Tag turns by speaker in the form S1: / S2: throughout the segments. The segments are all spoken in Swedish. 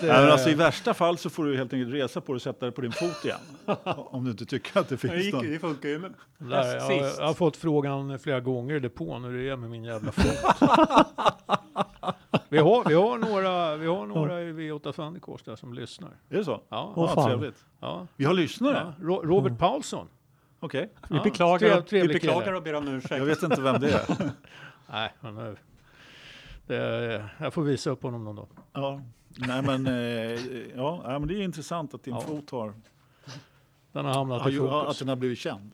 S1: Ja, men alltså, I värsta fall så får du helt enkelt resa på dig och sätta dig på din fot igen. om du inte tycker att det
S2: Det,
S1: finns
S2: gick,
S1: någon.
S2: det funkar ju med
S3: Där, jag, jag har fått frågan flera gånger i depån hur det är med min jävla fot. vi, har, vi har några, vi har några i V8 Thundercourse där som lyssnar.
S1: Är det så?
S3: Ja,
S2: Åh,
S1: Ja, trevligt.
S3: ja,
S1: Vi har lyssnare?
S3: ja. Ro- Robert Paulsson.
S1: Okej.
S2: Vi
S3: Ja,
S2: beklagar, vi beklagar och ber om ursäkt.
S1: Jag vet inte vem det är.
S3: Nej, men nu. Det, jag får visa upp honom någon dag.
S1: ja. Nej, men, eh, ja, ja, men det är intressant att din
S3: Ja.
S1: fot har,
S3: Den har hamnat
S1: har
S3: i
S1: ju- att
S3: fokus.
S1: den har blivit känd.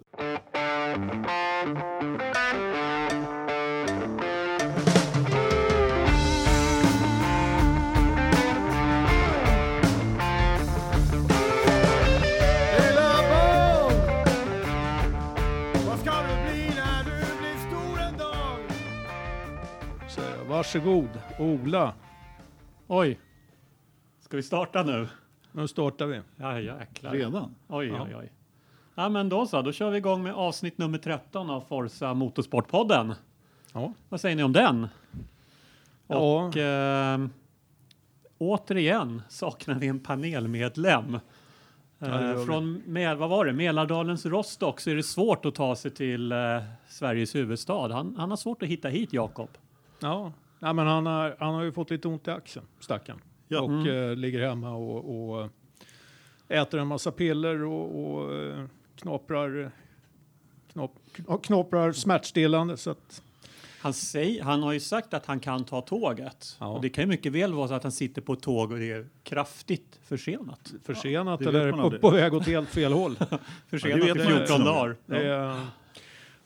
S4: Lilla barn Vad ska du bli när du blir stor en dag?
S3: Så, varsågod, Ola.
S2: Oj. Ska vi starta nu?
S3: Nu startar vi.
S2: Ja, jäklar.
S1: Redan?
S2: Oj,
S3: Ja.
S2: oj, oj. Ja, men då så. Då kör vi igång med avsnitt nummer 13 av Forza Motorsportpodden.
S3: Ja.
S2: Vad säger ni om den?
S3: Ja.
S2: Och eh, återigen saknar vi en panelmedlem.
S3: Ja,
S2: Eh, från med, vad var det? Mälardalens Rostock så är det svårt att ta sig till eh, Sveriges huvudstad. Han, han har svårt att hitta hit, Jakob.
S3: Ja, Nej, men han, har, han har ju fått lite ont i axeln, stackaren.
S1: Ja.
S3: Och
S2: Mm.
S3: eh, ligger hemma och, och äter en massa piller och, och eh, knaprar, knap, kn- knaprar smärtstillande. Så att,
S2: Han, säger, han har ju sagt att han kan ta tåget.
S3: Ja.
S2: Och det kan ju mycket väl vara så att han sitter på ett tåg och det är kraftigt försenat.
S3: försenat
S1: vet
S3: eller på, på väg åt helt fel håll.
S2: Försenat i
S1: man
S2: 14
S1: inte.
S2: dagar.
S3: Är,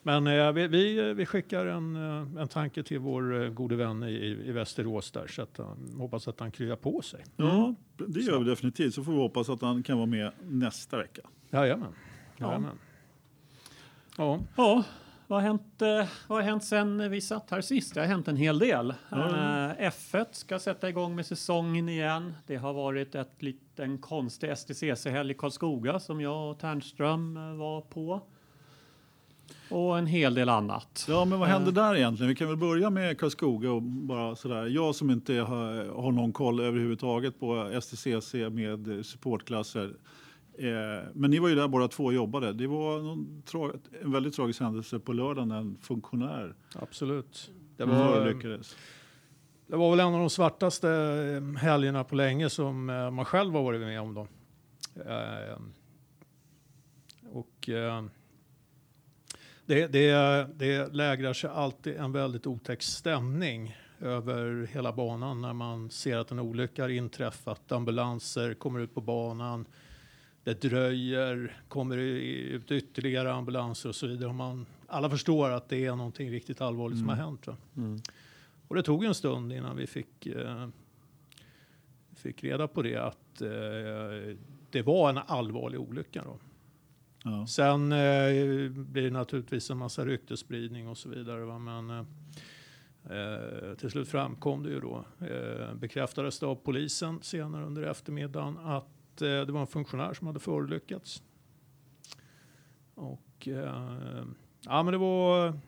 S3: men eh, vi, vi, vi skickar en, eh, en tanke till vår eh, gode vän i, i Västerås där. Så att, han hoppas att han kryar på sig.
S1: Ja, det gör vi definitivt. Så får vi hoppas att han kan vara med nästa vecka.
S3: Jajamän.
S2: Ja.
S3: Jajamän. Ja.
S2: Ja, vad har, hänt, eh, vad har hänt sen vi satt här sist? Det har hänt en hel del.
S1: Ja.
S2: Eh, F1 ska sätta igång med säsongen igen. Det har varit ett liten konstig STCC-helg i Karlskoga som jag och Ternström var på. Och en hel del annat.
S1: Ja, men vad händer
S2: Eh.
S1: där egentligen? Vi kan väl börja med Karlskoga och bara sådär. Jag som inte har, har någon koll överhuvudtaget på STCC med supportklasser. Eh, men ni var ju där båda två och jobbade. Det var en väldigt tragisk händelse på lördagen när en funktionär
S3: Absolut. Det
S1: Mm.
S3: var,
S1: förolyckades.
S3: det var väl en av de svartaste eh, helgerna på länge som eh, man själv har varit med om. Då. Eh, Och eh, det, det, det lägrar sig alltid en väldigt otäck stämning över hela banan när man ser att en olycka har inträffat. Ambulanser kommer ut på banan. Det dröjer, kommer ut ytterligare ambulanser och så vidare. Och man, alla förstår att det är någonting riktigt allvarligt som har hänt. Va?
S2: Mm.
S3: Och det tog en stund innan vi fick, eh, fick reda på det att eh, det var en allvarlig olycka. Då.
S1: Ja.
S3: Sen eh, blir det naturligtvis en massa ryktesspridning och så vidare. Va? Men eh, eh, till slut framkom det ju då, eh, bekräftades det av polisen senare under eftermiddagen att eh, det var en funktionär som hade förolyckats. Och eh, ja, men det var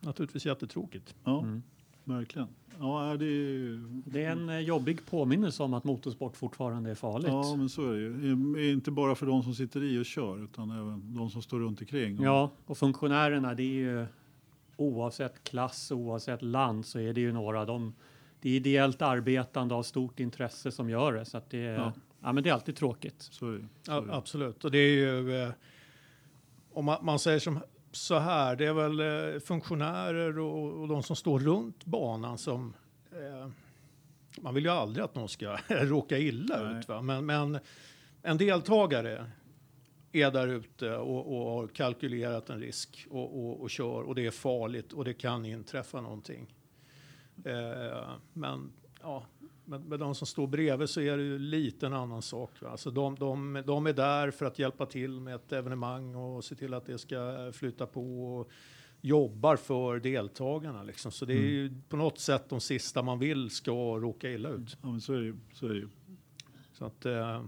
S3: naturligtvis jättetråkigt.
S1: Ja,
S2: Mm.
S1: verkligen. Ja, det är ju...
S2: Det är en eh, jobbig påminnelse om att motorsport fortfarande är farligt.
S1: Ja, men så är det ju. Inte bara för de som sitter i och kör, utan även de som står runt omkring.
S2: Ja, och funktionärerna, det är ju oavsett klass, oavsett land så är det ju några. De, det är ideellt arbetande av stort intresse som gör det. Så att det, är,
S1: Ja.
S2: ja. men det är alltid tråkigt.
S1: Så är det. Så
S3: Ja,
S1: är det.
S3: absolut. Och det är ju, eh, om man, man säger som så här, det är väl eh, funktionärer och, och de som står runt banan som eh, man vill ju aldrig att någon ska råka illa
S1: Nej.
S3: ut. Va? Men, men en deltagare är där ute och, och har kalkylerat en risk och, och, och kör och det är farligt och det kan inträffa någonting. Eh, men ja, med, med de som står bredvid så är det ju lite en annan sak. Va? Alltså de, de, de är där för att hjälpa till med ett evenemang och se till att det ska flytta på och jobbar för deltagarna. Liksom. Så det är ju på något sätt de sista man vill ska råka illa ut.
S1: Ja, men så är det ju. Så är det ju.
S3: Så att, eh, ja,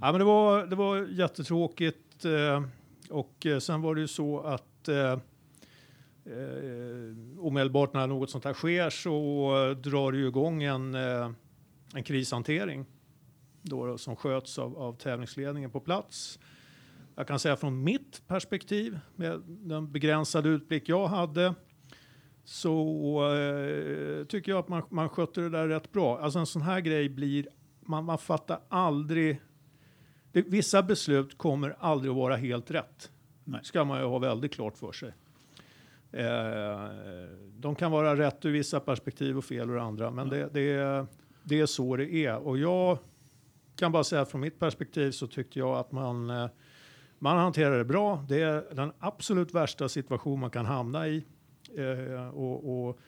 S3: men det, var, det var jättetråkigt. Eh, och eh, sen var det ju så att eh, eh, omedelbart när något sånt här sker så drar det ju igång en, eh, en krishantering då, då, som sköts av, av tävlingsledningen på plats. Jag kan säga från mitt perspektiv, med den begränsade utblick jag hade, så eh, tycker jag att man, man skötte det där rätt bra. Alltså en sån här grej blir, man, man fattar aldrig, det, vissa beslut kommer aldrig att vara helt rätt.
S1: Nej.
S3: ska man ju ha väldigt klart för sig. Eh, de kan vara rätt ur vissa perspektiv och fel ur andra, men det, det, det är så det är. Och jag kan bara säga från mitt perspektiv så tyckte jag att man, eh, man hanterade det bra. Det är den absolut värsta situation man kan hamna i. Eh, och, och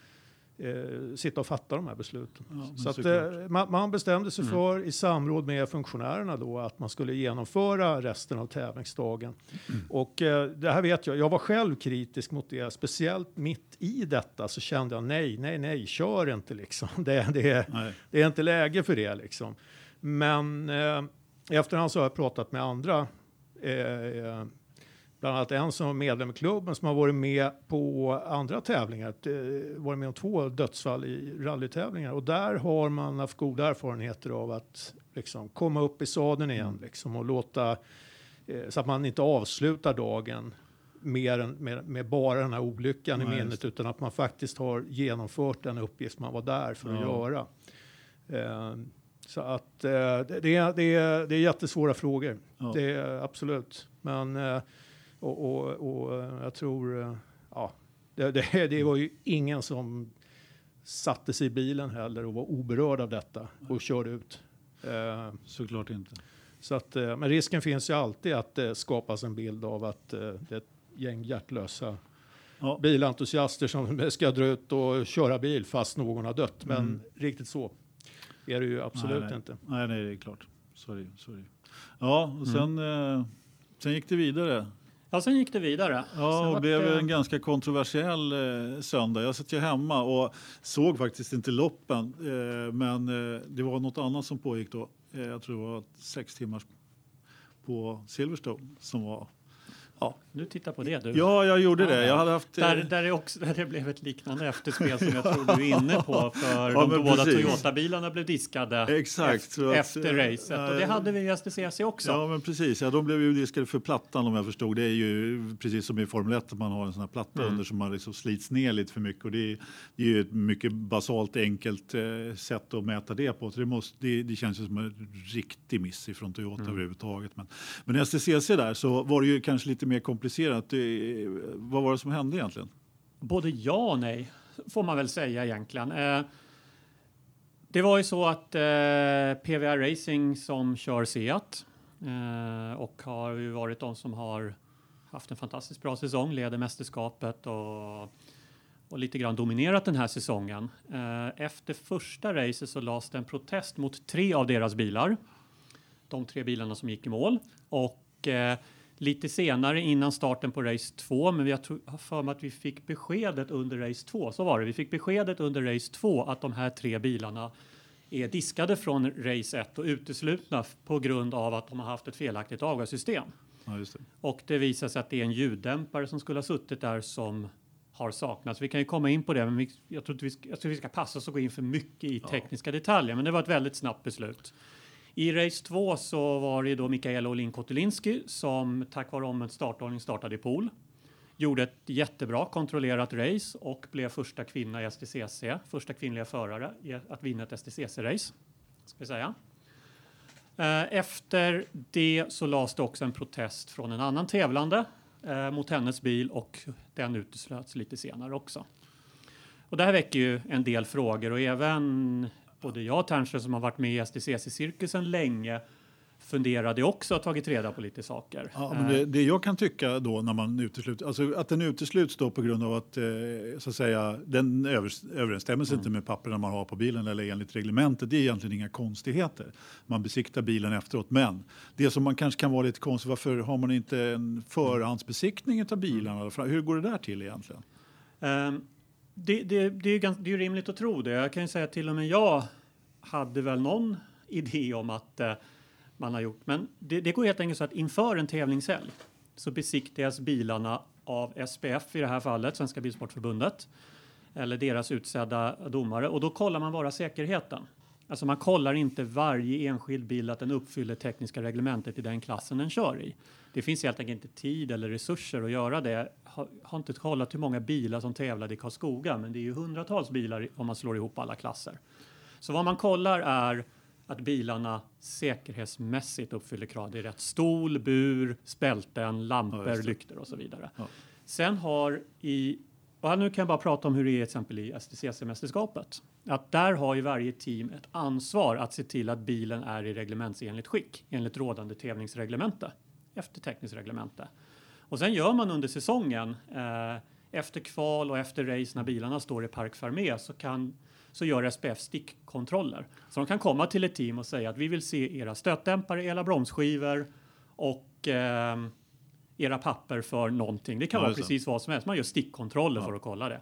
S3: eh, sitta och fatta de här besluten.
S1: Ja,
S3: så att, eh, man, man bestämde sig för i samråd med funktionärerna då att man skulle genomföra resten av tävlingsdagen. Och eh, det här vet jag, jag var själv kritisk mot det, speciellt mitt i detta så kände jag nej, nej, nej, kör inte liksom. Det, det,
S1: Nej.
S3: det är inte läge för det liksom. Men eh, efterhand så har jag pratat med andra, eh, bland annat en som är medlem i klubben som har varit med på andra tävlingar, eh, varit med om två dödsfall i rallytävlingar och där har man haft goda erfarenheter av att liksom komma upp i sadeln igen liksom, och låta eh, så att man inte avslutar dagen mer än, med, med bara den här olyckan
S1: Nej,
S3: i minnet utan att man faktiskt har genomfört den uppgift man var där för att
S1: Ja.
S3: göra. Eh, så att eh, det, det, det är jättesvåra frågor.
S1: Ja.
S3: Det är absolut. Men eh, och, och, och eh, jag tror, eh, ja, det, det, det var ju ingen som satte sig i bilen heller och var oberörd av detta och körde ut. Eh,
S1: Såklart inte.
S3: så att, men risken finns ju alltid att det skapas en bild av att det är ett gäng hjärtlösa
S1: Ja.
S3: bilentusiaster som ska dra ut och köra bil fast någon har dött. Men
S1: Mm.
S3: riktigt så är det ju absolut
S1: nej, nej.
S3: inte.
S1: Nej, nej, det är klart. Sorry, sorry. Ja,
S3: Mm.
S1: och sen, eh, sen gick det vidare.
S2: Ja, sen gick det vidare.
S1: Ja, och blev
S2: det-
S1: en ganska kontroversiell eh, söndag. Jag satt ju hemma och såg faktiskt inte loppen, eh, men eh, det var något annat som pågick då. Eh, jag tror det var sex timmar på Silverstone som var...
S2: Du tittar på det du.
S1: Ja, jag gjorde det. Jag hade haft... eh,
S2: Där, där, är också, där det blev ett liknande efterspel som jag tror du är inne på. För
S1: Ja,
S2: de båda. Toyota-bilarna blev diskade
S1: Exakt.
S2: efter,
S1: att,
S2: efter
S1: eh,
S2: racet. Och det hade vi i STCC också.
S1: Ja, men precis. Ja, de blev ju diskade för plattan om jag förstod. Det är ju precis som i Formel 1 att man har en sån här platta
S2: Mm.
S1: under som man liksom slits ner lite för mycket. Och det, är, det är ju ett mycket basalt enkelt eh, sätt att mäta det på. Så det, måste, det, det känns ju som en riktig miss ifrån Toyota
S2: Mm.
S1: överhuvudtaget. Men, men STCC där så var det ju kanske lite mer komplicerat. Det, vad var det som hände egentligen?
S2: Både ja och nej, får man väl säga egentligen. Eh, det var ju så att eh, PVR Racing som kör Seat eh, och har ju varit de som har haft en fantastiskt bra säsong, leder mästerskapet och, och lite grann dominerat den här säsongen. Eh, efter första racet så lades det en protest mot tre av deras bilar. De tre bilarna som gick i mål. Och eh, lite senare innan starten på race 2, men jag har för mig att vi fick beskedet under race 2, så var det. Vi fick beskedet under race 2 att de här tre bilarna är diskade från race 1 och uteslutna på grund av att de har haft ett felaktigt avgassystem.
S1: Ja, det.
S2: Och det visar sig att det är en ljuddämpare som skulle ha suttit där som har saknats. Vi kan ju komma in på det, men jag, tror vi, jag tror vi ska passa oss att gå in för mycket i tekniska detaljer. Men det var ett väldigt snabbt beslut. I race 2 så var det då Mikaela Olin Kotulinski som tack vare omvänd startordning startade i pool. Gjorde ett jättebra kontrollerat race och blev första kvinna i STCC, första kvinnliga förare i att vinna ett STCC-race. Ska vi säga. Eh, efter det så lades det också en protest från en annan tävlande eh, mot hennes bil och den uteslöts lite senare också. Och det här väcker ju en del frågor och även både jag och Ternström som har varit med i STCC-cirkusen länge funderade också och tagit reda på lite saker.
S1: Ja, men
S2: Eh,
S1: det, det jag kan tycka då när man utesluter, alltså att den utesluts då på grund av att, eh, så att säga, den övers, överensstämmer inte med papperna man har på bilen eller enligt reglementet, det är egentligen inga konstigheter. Man besiktar bilen efteråt. Men det som man kanske kan vara lite konstigt, varför har man inte en förhandsbesiktning av bilarna? Hur går det där till egentligen?
S2: Ehm, det, det, det, är ju det är rimligt att tro det. Jag kan ju säga att till och med jag hade väl någon idé om att eh, man har gjort. Men det, det går helt enkelt så att inför en tävlingshelg så besiktigas bilarna av SPF i det här fallet, Svenska Bilsportförbundet, eller deras utsedda domare. Och då kollar man bara säkerheten. Alltså man kollar inte varje enskild bil att den uppfyller tekniska reglementet i den klassen den kör i. Det finns helt enkelt inte tid eller resurser att göra det. Har, har inte kollat hur många bilar som tävlade i Karlskoga, men det är ju hundratals bilar om man slår ihop alla klasser. Så vad man kollar är att bilarna säkerhetsmässigt uppfyller krav. Det är rätt stol, bur, spälten, lampor,
S1: Ja,
S2: lyktor och så vidare.
S1: Ja.
S2: Sen har i, och här nu kan jag bara prata om hur det är exempel i STCC-mästerskapet. Att där har ju varje team ett ansvar att se till att bilen är i reglementsenligt skick enligt rådande tävlingsreglemente, efter tekniskt reglemente. Och sen gör man under säsongen, eh, efter kval och efter race när bilarna står i Park Fermé så, kan, så gör SPF stickkontroller. Så de kan komma till ett team och säga att vi vill se era stötdämpare, era bromsskivor och ehm, era papper för någonting. Det kan
S1: Ja,
S2: vara
S1: det.
S2: precis vad som helst. Man gör stickkontroller
S1: Ja.
S2: för att kolla det.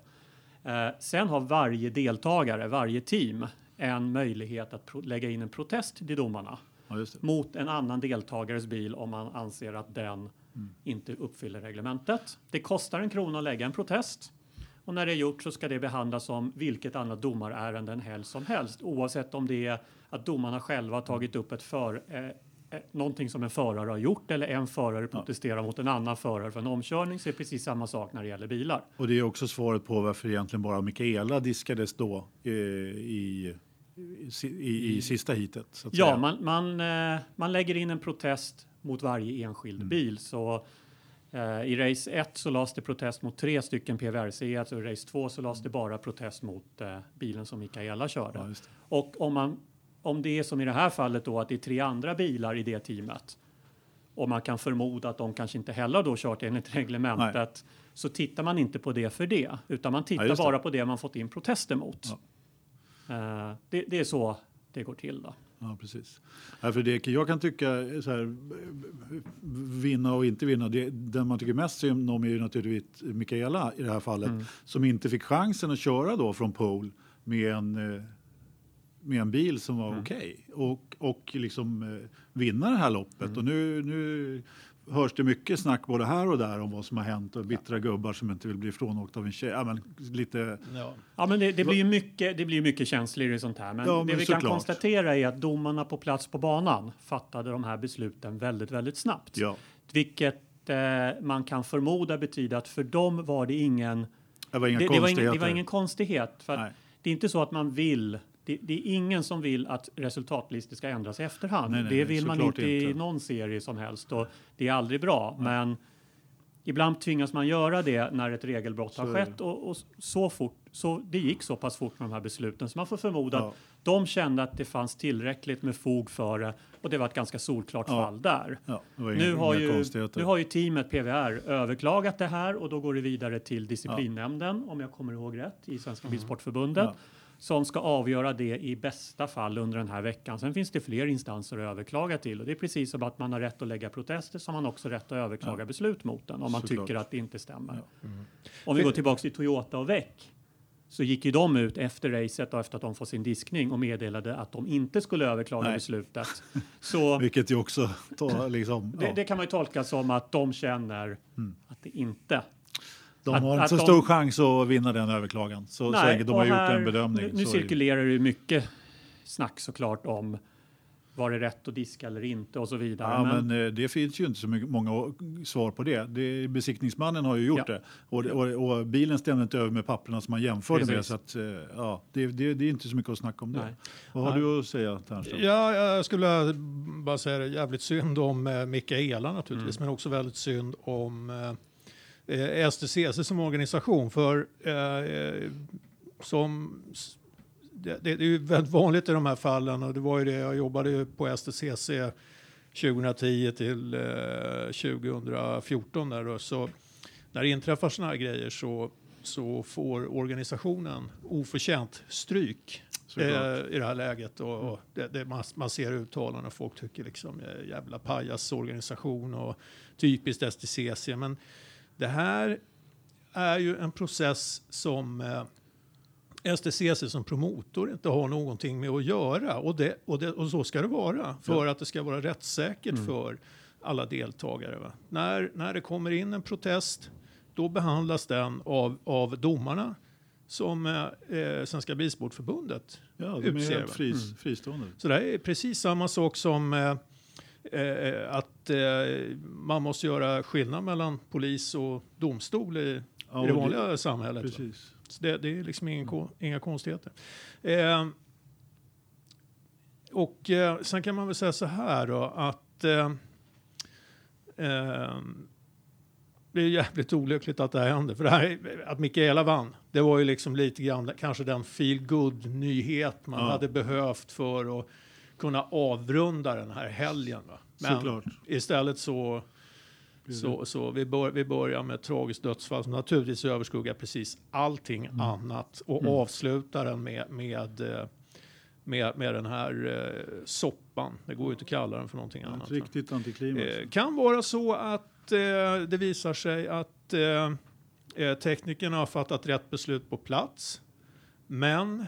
S2: Eh, sen har varje deltagare, varje team, en möjlighet att lägga in en protest till domarna
S1: Ja,
S2: mot en annan deltagares bil om man anser att den
S1: Mm.
S2: inte uppfyller reglementet. Det kostar en krona att lägga en protest. Och när det är gjort så ska det behandlas som vilket annat domarärende än helst som helst. Oavsett om det är att domarna själva har tagit upp ett för, eh, eh, någonting som en förare har gjort eller en förare protesterar mot en annan förare för en omkörning så är det precis samma sak när det gäller bilar.
S1: Och det är också svaret på varför egentligen bara Mikaela diskades då eh, i, i, i, i sista hitet. Så att
S2: Ja,
S1: säga.
S2: man, man, eh, man lägger in en protest mot varje enskild
S1: Mm.
S2: bil. Så eh, i race 1 så lades det protest mot tre stycken PVRC, alltså i race 2 så lades det bara protest mot eh, bilen som Mikaela körde.
S1: Ja.
S2: Och om, man, om det är som i det här fallet då att det är tre andra bilar i det teamet och man kan förmoda att de kanske inte heller då kört enligt reglementet så tittar man inte på det för det utan man tittar
S1: det.
S2: bara på det man fått in protester mot.
S1: Ja.
S2: Eh, det, det är så det går till då.
S1: Ja, precis. Ja, för det, jag kan tycka så här, vinna och inte vinna. Det, den man tycker mest synd om är ju naturligtvis Mikaela i det här fallet.
S2: Mm.
S1: Som inte fick chansen att köra då från pole med en, eh, med en bil som var
S2: Mm.
S1: okej. Och, och liksom eh, vinna det här loppet.
S2: Mm.
S1: Och nu, nu hörs det mycket snack både här och där om vad som har hänt och bittra gubbar som inte vill bli frånåkta av en tjej. Ja, men lite,
S3: Ja.
S2: Ja, men det, det blir ju mycket, det blir mycket känslor i sånt här. Men,
S1: Ja,
S2: det
S1: men
S2: vi kan
S1: såklart.
S2: konstatera är att domarna på plats på banan fattade de här besluten väldigt, väldigt snabbt.
S1: ja,
S2: Vilket eh, man kan förmoda betyder att för dem var det ingen,
S1: det var inga
S2: det, det, var ingen, det var ingen konstighet. För det är inte så att man vill det, det är ingen som vill att resultatlistor ska ändras i efterhand.
S1: Nej, nej,
S2: det
S1: nej,
S2: vill man
S1: såklart
S2: inte, i
S1: inte.
S2: någon serie som helst och det är aldrig bra. Men ibland tvingas man göra det när ett regelbrott har
S1: Så det.
S2: skett och, och så fort, så det gick så pass fort med de här besluten så man får förmoda
S1: Ja.
S2: att de kände att det fanns tillräckligt med fog för det och det var ett ganska solklart
S1: Ja.
S2: fall där.
S1: Ja,
S2: Nu har, ju, nu har ju teamet PVR överklagat det här och då går det vidare till disciplinnämnden om jag kommer ihåg rätt i Svenska Bilsportförbundet
S1: Mm. Ja.
S2: Som ska avgöra det i bästa fall under den här veckan. Sen finns det fler instanser att överklaga till och det är precis som att man har rätt att lägga protester har man också rätt att överklaga
S1: Ja.
S2: beslut mot den om man
S1: Såklart.
S2: tycker att det inte stämmer.
S1: Ja.
S2: Om vi går tillbaka till Toyota och VEC så gick ju de ut efter racet och efter att de fått sin diskning och meddelade att de inte skulle överklaga
S1: Nej.
S2: beslutet. Så
S1: Vilket ju också tar, liksom,
S2: det,
S1: ja,
S2: det kan man ju tolka som att de känner att det inte...
S1: de
S2: att-
S1: har inte så
S2: de-
S1: stor chans att vinna den överklagan. Så, så länge de har gjort
S2: här-
S1: en bedömning.
S2: Nu, nu cirkulerar det ju mycket snack såklart om var det rätt att diska eller inte och så vidare.
S1: Ja,
S2: men,
S1: men, eh, det finns ju inte så mycket, många svar på det. det. Besiktningsmannen har ju gjort
S2: Ja.
S1: det. Och, och, och bilen stämde inte över med papperna som man jämförde med.
S2: Precis.
S1: Så att, eh, ja, det, det, det är inte så mycket att snacka om det.
S2: Nej.
S1: Vad har du att säga Ternström?
S3: Ja, jag skulle bara säga det jävligt synd om eh, Mikaela naturligtvis,
S2: Mm.
S3: men också väldigt synd om eh, eh, STCC som organisation. För eh, eh, som det, det är ju väldigt vanligt i de här fallen och det var ju det jag jobbade på STCC 2010 till eh, 2014 där då, så när det inträffar såna här grejer så, så får organisationen oförtjänt stryk eh, i det här läget. Och, och det, det, man, man ser uttalanden och folk tycker liksom eh, jävla pajasorganisation och typiskt STCC. Men det här är ju en process som eh, STCC som promotor inte har någonting med att göra. Och, det, och, det, och så ska det vara för att det ska vara rättssäkert för alla deltagare. Va? När, när det kommer in en protest, då behandlas den av, av domarna som eh, eh, Svenska Bilsportförbundet
S1: Ja, de är
S3: utser,
S1: helt fris,
S3: Mm.
S1: fristående.
S3: Så det är precis samma sak som eh, eh, att eh, man måste göra skillnad mellan polis och domstol i,
S1: Ja,
S3: i det vanliga samhället. va?
S1: Precis.
S3: Så det, det är liksom ingen, ko- inga konstigheter. Eh, och eh, sen kan man väl säga så här då att eh, eh, det är jävligt olyckligt att det här hände. För det här, att Mikaela vann, det var ju liksom lite grann kanske den feel good nyhet man
S1: Ja.
S3: hade behövt för att kunna avrunda den här helgen. Va? Men
S1: Såklart.
S3: istället så så, så vi, bör, vi börjar med ett tragiskt dödsfall som naturligtvis överskuggar precis allting
S1: Mm.
S3: annat och avslutar den med, med, eh, med, med den här eh, soppan. Det går ju inte att kalla den för någonting
S1: Ett
S3: annat.
S1: riktigt antiklimax.
S3: Eh, kan vara så att eh, det visar sig att eh, eh, teknikerna har fattat rätt beslut på plats. Men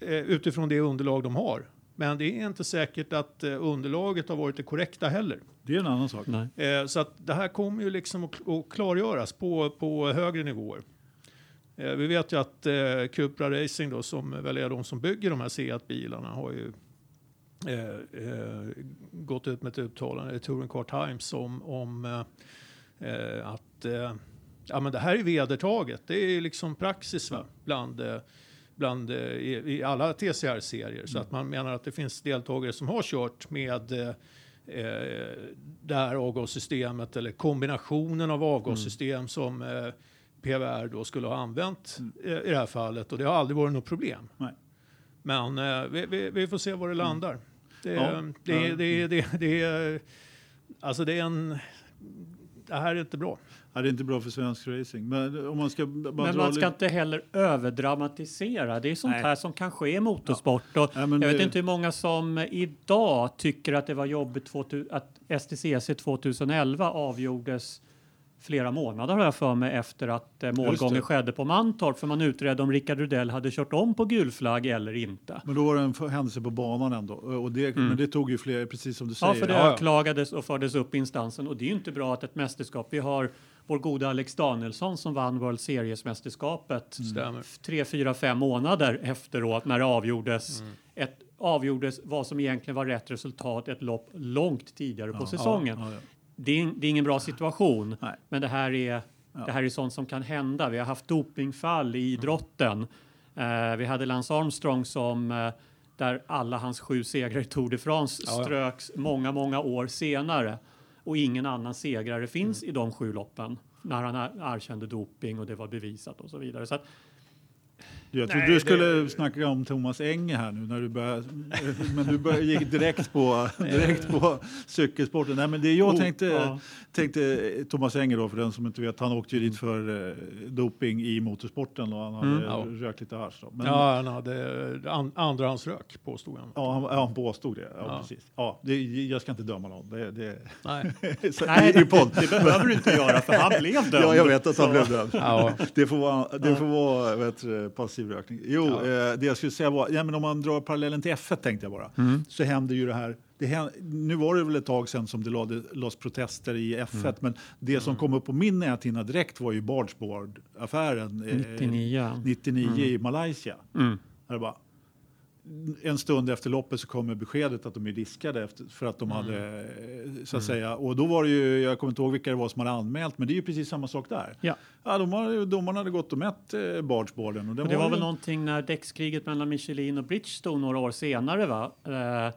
S3: eh, utifrån det underlag de har. Men det är inte säkert att eh, underlaget har varit det korrekta heller.
S1: Det är en annan sak.
S2: Nej.
S3: Eh, så att det här kommer ju liksom att, klargöras på, på högre nivåer. Eh, vi vet ju att Cupra Racing då, som väl är de som bygger de här Seat-bilarna, har ju eh, eh, gått ut med ett uttalande i Touring Car Times om, om eh, att ja, men det här är vedertaget. Det är liksom praxis va? bland, bland, eh, i, i alla TCR-serier. Så att man menar att det finns deltagare som har kört med eh, eh, det här avgassystemet eller kombinationen av avgassystem som eh, PVR då skulle ha använt eh, i det här fallet och det har aldrig varit något problem.
S1: Nej.
S3: Men eh, vi, vi, vi får se var det landar. Det,
S1: Ja.
S3: det,
S1: Ja.
S3: det, det, det, är alltså det är en det här är inte bra.
S1: Ja, det är inte bra för svensk racing. Men om man ska
S2: Men man ska inte heller överdramatisera. Det är sånt
S1: Nej.
S2: här som kan ske i motorsport. Och
S1: Ja,
S2: jag vet
S1: det-
S2: inte hur många som idag tycker att det var jobbigt 2000, att STCC 2011 avgjordes flera månader har jag för mig efter att eh, målgången skedde på Mantorp för man utredde om Rickard Rudell hade kört om på gul flagg eller inte.
S1: Men då var det en händelse på banan ändå. Och det, Men det tog ju fler, precis som du
S2: Mm. Ja,
S1: säger.
S2: för det
S3: Ja, ja.
S2: överklagades och fördes upp i instansen och det är ju inte bra att ett mästerskap, vi har vår goda Alex Danielsson som vann World Series-mästerskapet
S3: Stämmer.
S2: tre, fyra, fem månader efteråt när det avgjordes.
S3: Mm.
S2: Ett, avgjordes vad som egentligen var rätt resultat ett lopp långt tidigare på säsongen.
S1: Ja, ja.
S2: Det, är, det är ingen bra situation,
S1: Nej.
S2: men det här, är, det här är sånt som kan hända. Vi har haft dopingfall i idrotten. Eh, vi hade Lance Armstrong som eh, där alla hans sju segrar i Tour de France
S3: Ja, ja.
S2: ströks många, många år senare. Och ingen annan segrare finns i de sju loppen när han er- erkände doping och det var bevisat och så vidare. Så att,
S1: Jag trodde
S3: Nej,
S1: du skulle
S3: det-
S1: snacka om Thomas Enge här nu när du började, men du började, gick direkt på, direkt på cykelsporten. Nej, men det jag
S2: Oh,
S1: tänkte,
S2: ja.
S1: tänkte, Thomas Enge då, för den som inte vet, han åkte ju dit för eh, doping i motorsporten och han hade
S2: Mm.
S3: Ja.
S1: rökt lite hasch.
S3: Ja, han hade an, andrahandsrök påstod han.
S1: Ja, han, han påstod det. Ja,
S3: Ja.
S1: Precis. Ja, det, jag ska inte döma någon. Det, det,
S3: Nej.
S1: så,
S2: nej,
S1: i, i podd.
S2: det, det behöver du inte göra för han blev dömd.
S1: Ja, jag vet att han blev dömd.
S3: Ja.
S1: Det får vara, det får vara vet, du, passiv rökning. Jo,
S3: Ja.
S1: eh, det jag skulle säga var, ja, men om man drar parallellen till F1 tänkte jag bara,
S3: Mm.
S1: så händer ju det här. Det hän, nu var det väl ett tag sedan som det lade, lades protester i F1,
S3: Mm.
S1: men det som kom upp på min näthinna direkt var ju Bargeboard-affären eh,
S2: 99.
S1: 99 i Malaysia.
S2: Mm.
S1: Där det bara, en stund efter loppet så kommer beskedet att de är diskade efter, för att de
S3: Mm.
S1: hade, eh, så att säga, och då var det ju, jag kommer inte ihåg vilka det var som hade anmält, men det är ju precis samma sak där.
S2: Ja.
S1: Ja, de har, domarna hade gått och mätt eh, bargeboarden. Och
S2: det var
S1: ju-
S2: väl någonting när däckskriget mellan Michelin och Bridgestone några år senare va? Eh,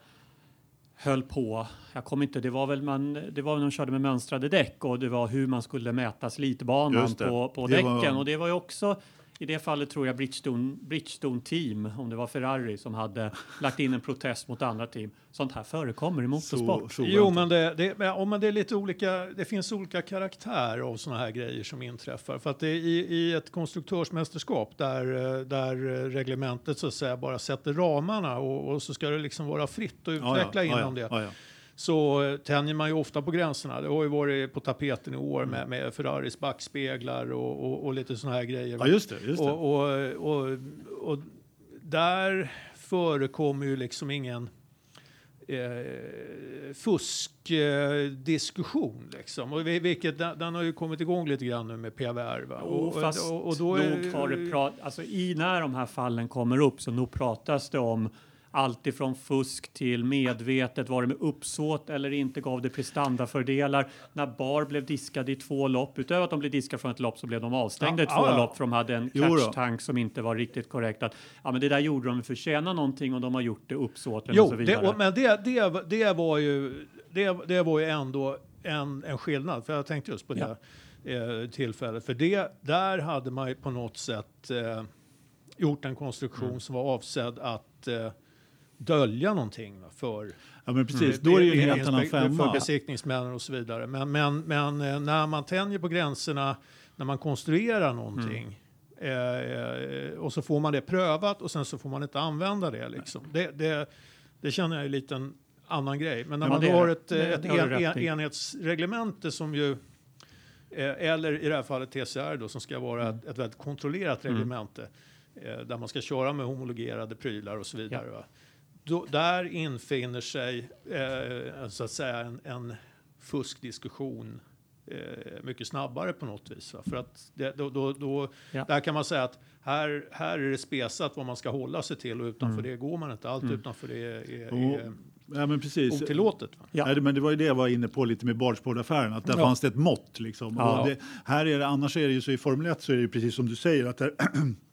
S2: höll på. Jag kommer inte, det var väl man, det var när de körde med mönstrade däck och det var hur man skulle mäta slitbanan på, på
S1: Det
S2: däcken.
S1: var-
S2: Och det var ju också, i det fallet tror jag Bridgestone, Bridgestone team, om det var Ferrari, som hade lagt in en protest mot andra team. Sånt här förekommer i motorsport.
S1: så, så
S3: Jo, men det, det, men, om man det är lite olika, det finns olika karaktär av sådana här grejer som inträffar. För att det är i, i ett konstruktörsmästerskap där, eh, där eh, reglementet så att säga bara sätter ramarna och, och så ska det liksom vara fritt att utveckla
S1: ja, ja,
S3: inom
S1: ja,
S3: det. Så eh, tänjer man ju ofta på gränserna. Det har ju varit på tapeten i
S1: Mm.
S3: år med, med Ferraris backspeglar och, och, och lite sådana här grejer.
S1: Ja, just det. Just det.
S3: Och, och, där förekommer ju liksom ingen eh, fuskdiskussion. liksom. Och vi- vilket, den, den har ju kommit igång lite grann nu med PVR. Va?
S2: Och,
S3: och, och då är-
S2: nog har det prat, alltså i när de här fallen kommer upp så nog pratas det om allt ifrån fusk till medvetet, var det med uppsåt eller inte, gav det prestandafördelar. När Bar blev diskade i två lopp, utöver att de blev diskade från ett lopp så blev de avstängda
S3: Ja,
S2: i två
S3: ja, ja.
S2: lopp för de hade en catch-tank som inte var riktigt korrekt. Att, ja, men det där gjorde de för att förtjäna någonting och de har gjort det uppsåtligen och
S3: Jo,
S2: så
S3: det,
S2: vidare.
S3: och, men det, det, det, var ju, det, det var ju ändå en, en skillnad. För jag tänkte just på det eh, tillfället. För det, där hade man ju på något sätt eh, gjort en konstruktion
S2: Mm.
S3: som var avsedd att eh, dölja någonting va, för
S1: Ja, men precis. Då är det ju en helt annan
S3: inspek- För
S1: femma.
S3: besiktningsmännen och så vidare. Men, men, men eh, när man tänjer på gränserna, när man konstruerar någonting eh, och så får man det prövat och sen så får man inte använda det. Liksom. Det, det, det känner jag är lite en annan grej. Men när
S2: Ja,
S3: man då har ett, eh,
S2: Det
S3: ett en, en, enhetsreglemente som ju Eh, Eller i det här fallet TCR då, som ska vara
S2: Mm.
S3: ett, ett väldigt kontrollerat reglemente. Eh, där man ska köra med homologerade prylar och så vidare. Va? Då, där infinner sig eh, så att säga en, en fuskdiskussion eh, mycket snabbare på något vis. Va? För att det, då, då, då,
S2: Ja.
S3: där kan man säga att här, här är det spesat vad man ska hålla sig till och utanför
S2: Mm.
S3: det går man inte. Allt utanför det är, är,
S1: Och-
S3: är
S1: Ja, men precis.
S3: otillåtet.
S2: Ja.
S1: Nej, men det var ju det jag var inne på lite med Bardsport-affären, att där
S3: Ja.
S1: fanns det ett mått. Liksom.
S2: Ja.
S1: Och det, här är det, annars är det ju så i Formel 1 så är det ju precis som du säger, att där,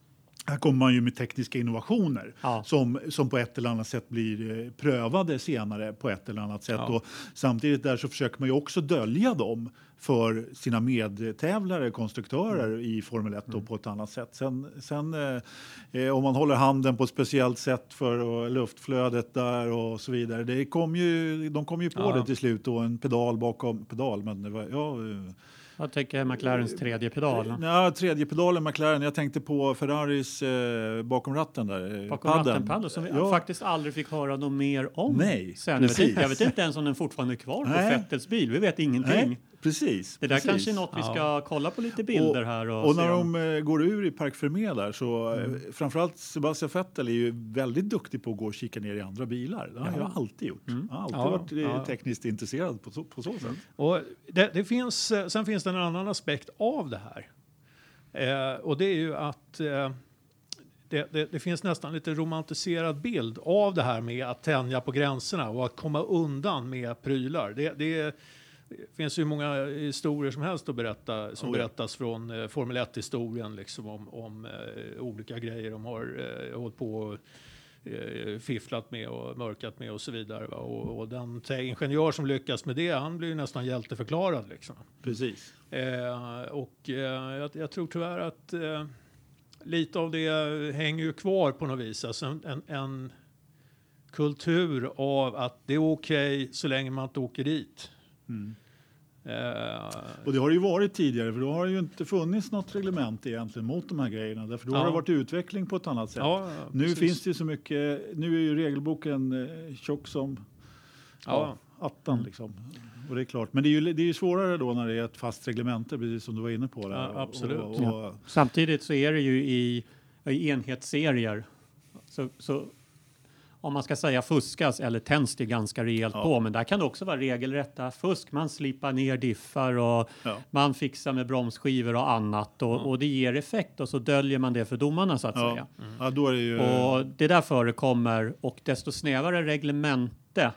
S1: här kommer man ju med tekniska innovationer
S2: Ja.
S1: som, som på ett eller annat sätt blir eh, prövade senare på ett eller annat sätt.
S3: Ja.
S1: Och samtidigt där så försöker man ju också dölja dem för sina medtävlare, konstruktörer
S3: Mm.
S1: i Formel 1 då, på ett annat sätt. Sen, sen eh, eh, om man håller handen på ett speciellt sätt för och, luftflödet där och så vidare. Det kom ju, de kom ju på
S3: Ja.
S1: det till slut då, en pedal bakom pedal. Men det var, ja,
S2: Jag tänker McLarens tredje pedal.
S1: Ja, tredje pedalen McLaren. Jag tänkte på Ferraris eh, bakom ratten där. eh,
S2: Bakom
S1: paddeln.
S2: ratten paddel som vi
S1: Ja.
S2: faktiskt aldrig fick höra något mer om.
S1: Nej,
S2: Sen,
S1: precis.
S2: jag vet inte ens om den fortfarande är kvar på
S1: Nej.
S2: Fettels bil. Vi vet ingenting.
S1: Nej, precis.
S2: Det där
S1: precis.
S2: kanske är något vi ska kolla på lite bilder här. Och,
S1: Och när
S2: om-
S1: de eh, går ur i Parc Fermé där så
S2: Mm.
S1: eh, framförallt Sebastian Vettel är ju väldigt duktig på att gå och kika ner i andra bilar. Det har han ju
S2: Ja.
S1: alltid gjort.
S2: Mm.
S1: Han har alltid
S3: Ja,
S1: varit eh,
S3: ja.
S1: tekniskt intresserad på så, på så sätt.
S3: Och det, det finns, sen finns det en annan aspekt av det här. Eh, och det är ju att eh, det, det, det finns nästan lite romantiserad bild av det här med att tänja på gränserna och att komma undan med prylar. Det, det finns ju många historier som helst att berätta, som
S1: Oh ja.
S3: berättas från eh, Formel 1-historien liksom om, om eh, olika grejer de har eh, hållit på och eh, fifflat med och mörkat med och så vidare. Och, och den ingenjör som lyckas med det, han blir ju nästan hjälteförklarad. Liksom.
S1: Precis.
S3: Eh, och eh, jag, jag tror tyvärr att eh, lite av det hänger ju kvar på något vis. Alltså en, en, en kultur av att det är okej så länge man inte åker dit.
S1: Mm.
S3: Eh,
S1: Och det har det ju varit tidigare för då har det ju inte funnits något reglement egentligen mot de här grejerna. Därför då har
S3: Ja.
S1: det varit utveckling på ett annat sätt.
S3: ja, ja,
S1: Nu
S3: precis.
S1: finns det ju så mycket, nu är ju regelboken eh, tjock som ja.
S3: Ja.
S1: attan liksom. Och det är klart, men det är ju, det är ju svårare då när det är ett fast reglemente, precis som du var inne på. Där.
S3: Ja, absolut.
S1: Och, och, och,
S2: Samtidigt så är det ju i, i enhetsserier. Så, så om man ska säga fuskas eller tänds det ganska rejält
S1: Ja.
S2: på. Men där kan det också vara regelrätta fusk. Man slipar ner diffar och
S1: Ja.
S2: man fixar med bromsskivor och annat. Och, och det ger effekt och så döljer man det för domarna så att
S1: ja,
S2: säga.
S1: ja, då är det ju...
S2: Och det där förekommer och desto snävare reglemente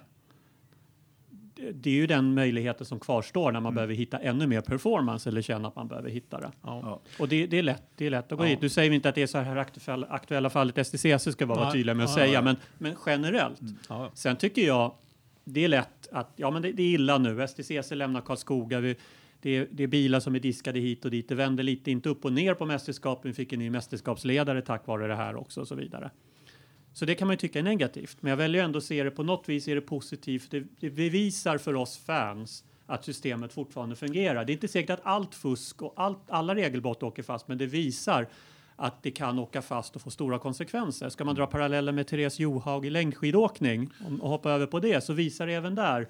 S2: det- är ju den möjligheten som kvarstår när man
S1: Mm.
S2: behöver hitta ännu mer performance eller känna att man behöver hitta det.
S1: ja.
S2: Och det, det, är lätt, det är lätt att gå
S3: Ja.
S2: dit. Du säger inte att det är så här aktuella, aktuella fallet STCC ska vara
S3: Nej.
S2: tydliga med att
S3: Ja,
S2: säga,
S3: ja.
S2: Men, men generellt.
S3: Ja.
S2: Sen tycker jag det är lätt att, ja men det, det är illa nu. STCC lämnar Karlskoga. Vi, det, är, det är bilar som är diskade hit och dit. Det vänder lite, inte upp och ner på mästerskapen. Vi fick en ny mästerskapsledare tack vare det här också och så vidare. Så det kan man ju tycka är negativt. Men jag väljer ändå att se det på något vis är det positivt. Det, det bevisar för oss fans att systemet fortfarande fungerar. Det är inte säkert att allt fusk och allt, alla regelbrott åker fast, men det visar att det kan åka fast och få stora konsekvenser. Ska man dra paralleller med Therese Johaug i längdskidåkning och hoppa över på det så visar det även där.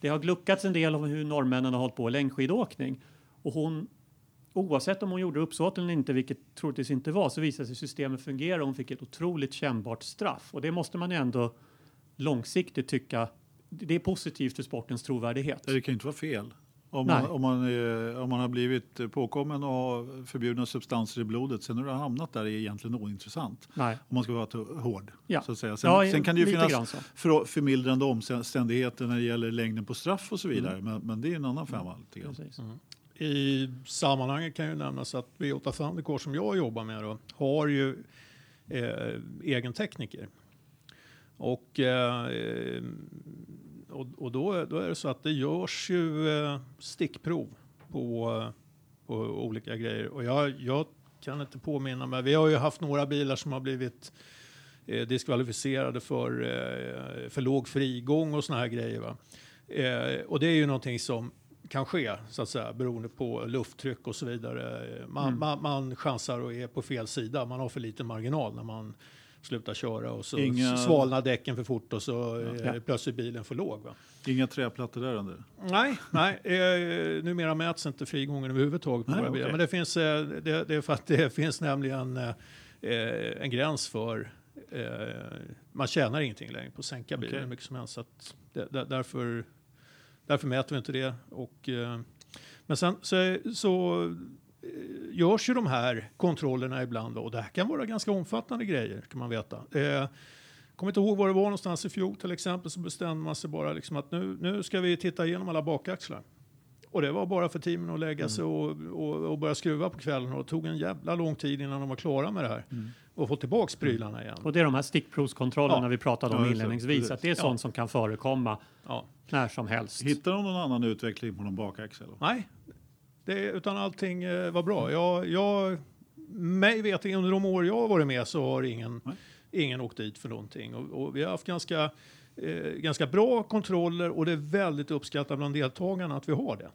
S2: Det har gluckats en del om hur norrmännen har hållit på i längdskidåkning och hon Oavsett om hon gjorde uppsåt eller inte, vilket troligtvis inte var, så visade sig systemet fungera och hon fick ett otroligt kännbart straff. Och det måste man ju ändå långsiktigt tycka det är positivt för sportens trovärdighet.
S1: Det kan ju inte vara fel. Om man, om, man, är- om man har blivit påkommen och har förbjudna substanser i blodet, sen när du har hamnat där är egentligen ointressant.
S2: Nej.
S1: Om man ska vara hård.
S2: Ja.
S1: Så att säga. Sen,
S2: Ja,
S1: sen kan det ju finnas för, förmildrande omständigheter när det gäller längden på straff och så vidare.
S2: Mm.
S1: Men, men det är en annan femma. Lite grann.
S2: Precis.
S3: I sammanhanget kan ju nämnas att Biota Thundercore som jag jobbar med då, har ju eh, egen tekniker. Och, eh, och, och då, då är det så att det görs ju eh, stickprov på, på olika grejer. Och jag, jag kan inte påminna mig, vi har ju haft några bilar som har blivit eh, diskvalificerade för, eh, för låg frigång och såna här grejer. Va? Eh, och det är ju någonting som kan ske, så att säga, beroende på lufttryck och så vidare. Man, man, man chansar och är på fel sida. Man har för liten marginal när man slutar köra och så
S1: Inga-
S3: svalnar däcken för fort och så är
S2: Ja.
S3: plötsligt bilen för låg. Va?
S1: Inga träplattor där under.
S3: Nej, nej eh, numera mäts inte frigången överhuvudtaget på
S1: Nej,
S3: våra bilar.
S1: okej.
S3: Men det finns, eh, det, det är för att det finns nämligen eh, eh, en gräns för eh, man tjänar ingenting längre på att sänka bilen
S1: Okej.
S3: hur mycket som helst. Så att det, där- därför, därför mäter vi inte det. Och, eh, men sen så, så eh, görs ju de här kontrollerna ibland och det här kan vara ganska omfattande grejer kan man veta. Eh, kommer inte ihåg var det var någonstans i fjol till exempel så bestämde man sig bara liksom att nu, nu ska vi titta igenom alla bakaxlar. Och det var bara för teamen att lägga sig och, och, och börja skruva på kvällen och det tog en jävla lång tid innan de var klara med det här. Och få tillbaks prylarna igen.
S2: Och det är de här stickprovskontrollerna
S3: Ja.
S2: vi pratade om
S1: Ja,
S2: inledningsvis.
S1: Precis.
S2: Att det är sånt som kan förekomma
S3: Ja.
S2: när som helst.
S1: Hittar de någon annan utveckling på någon bakaxel?
S3: Nej, det, utan allting eh, var bra. Jag, jag, mig vet under de år jag har varit med så har ingen,
S1: Nej.
S3: ingen åkt dit för någonting. Och, och vi har haft ganska, eh, ganska bra kontroller och det är väldigt uppskattat bland deltagarna att vi har det.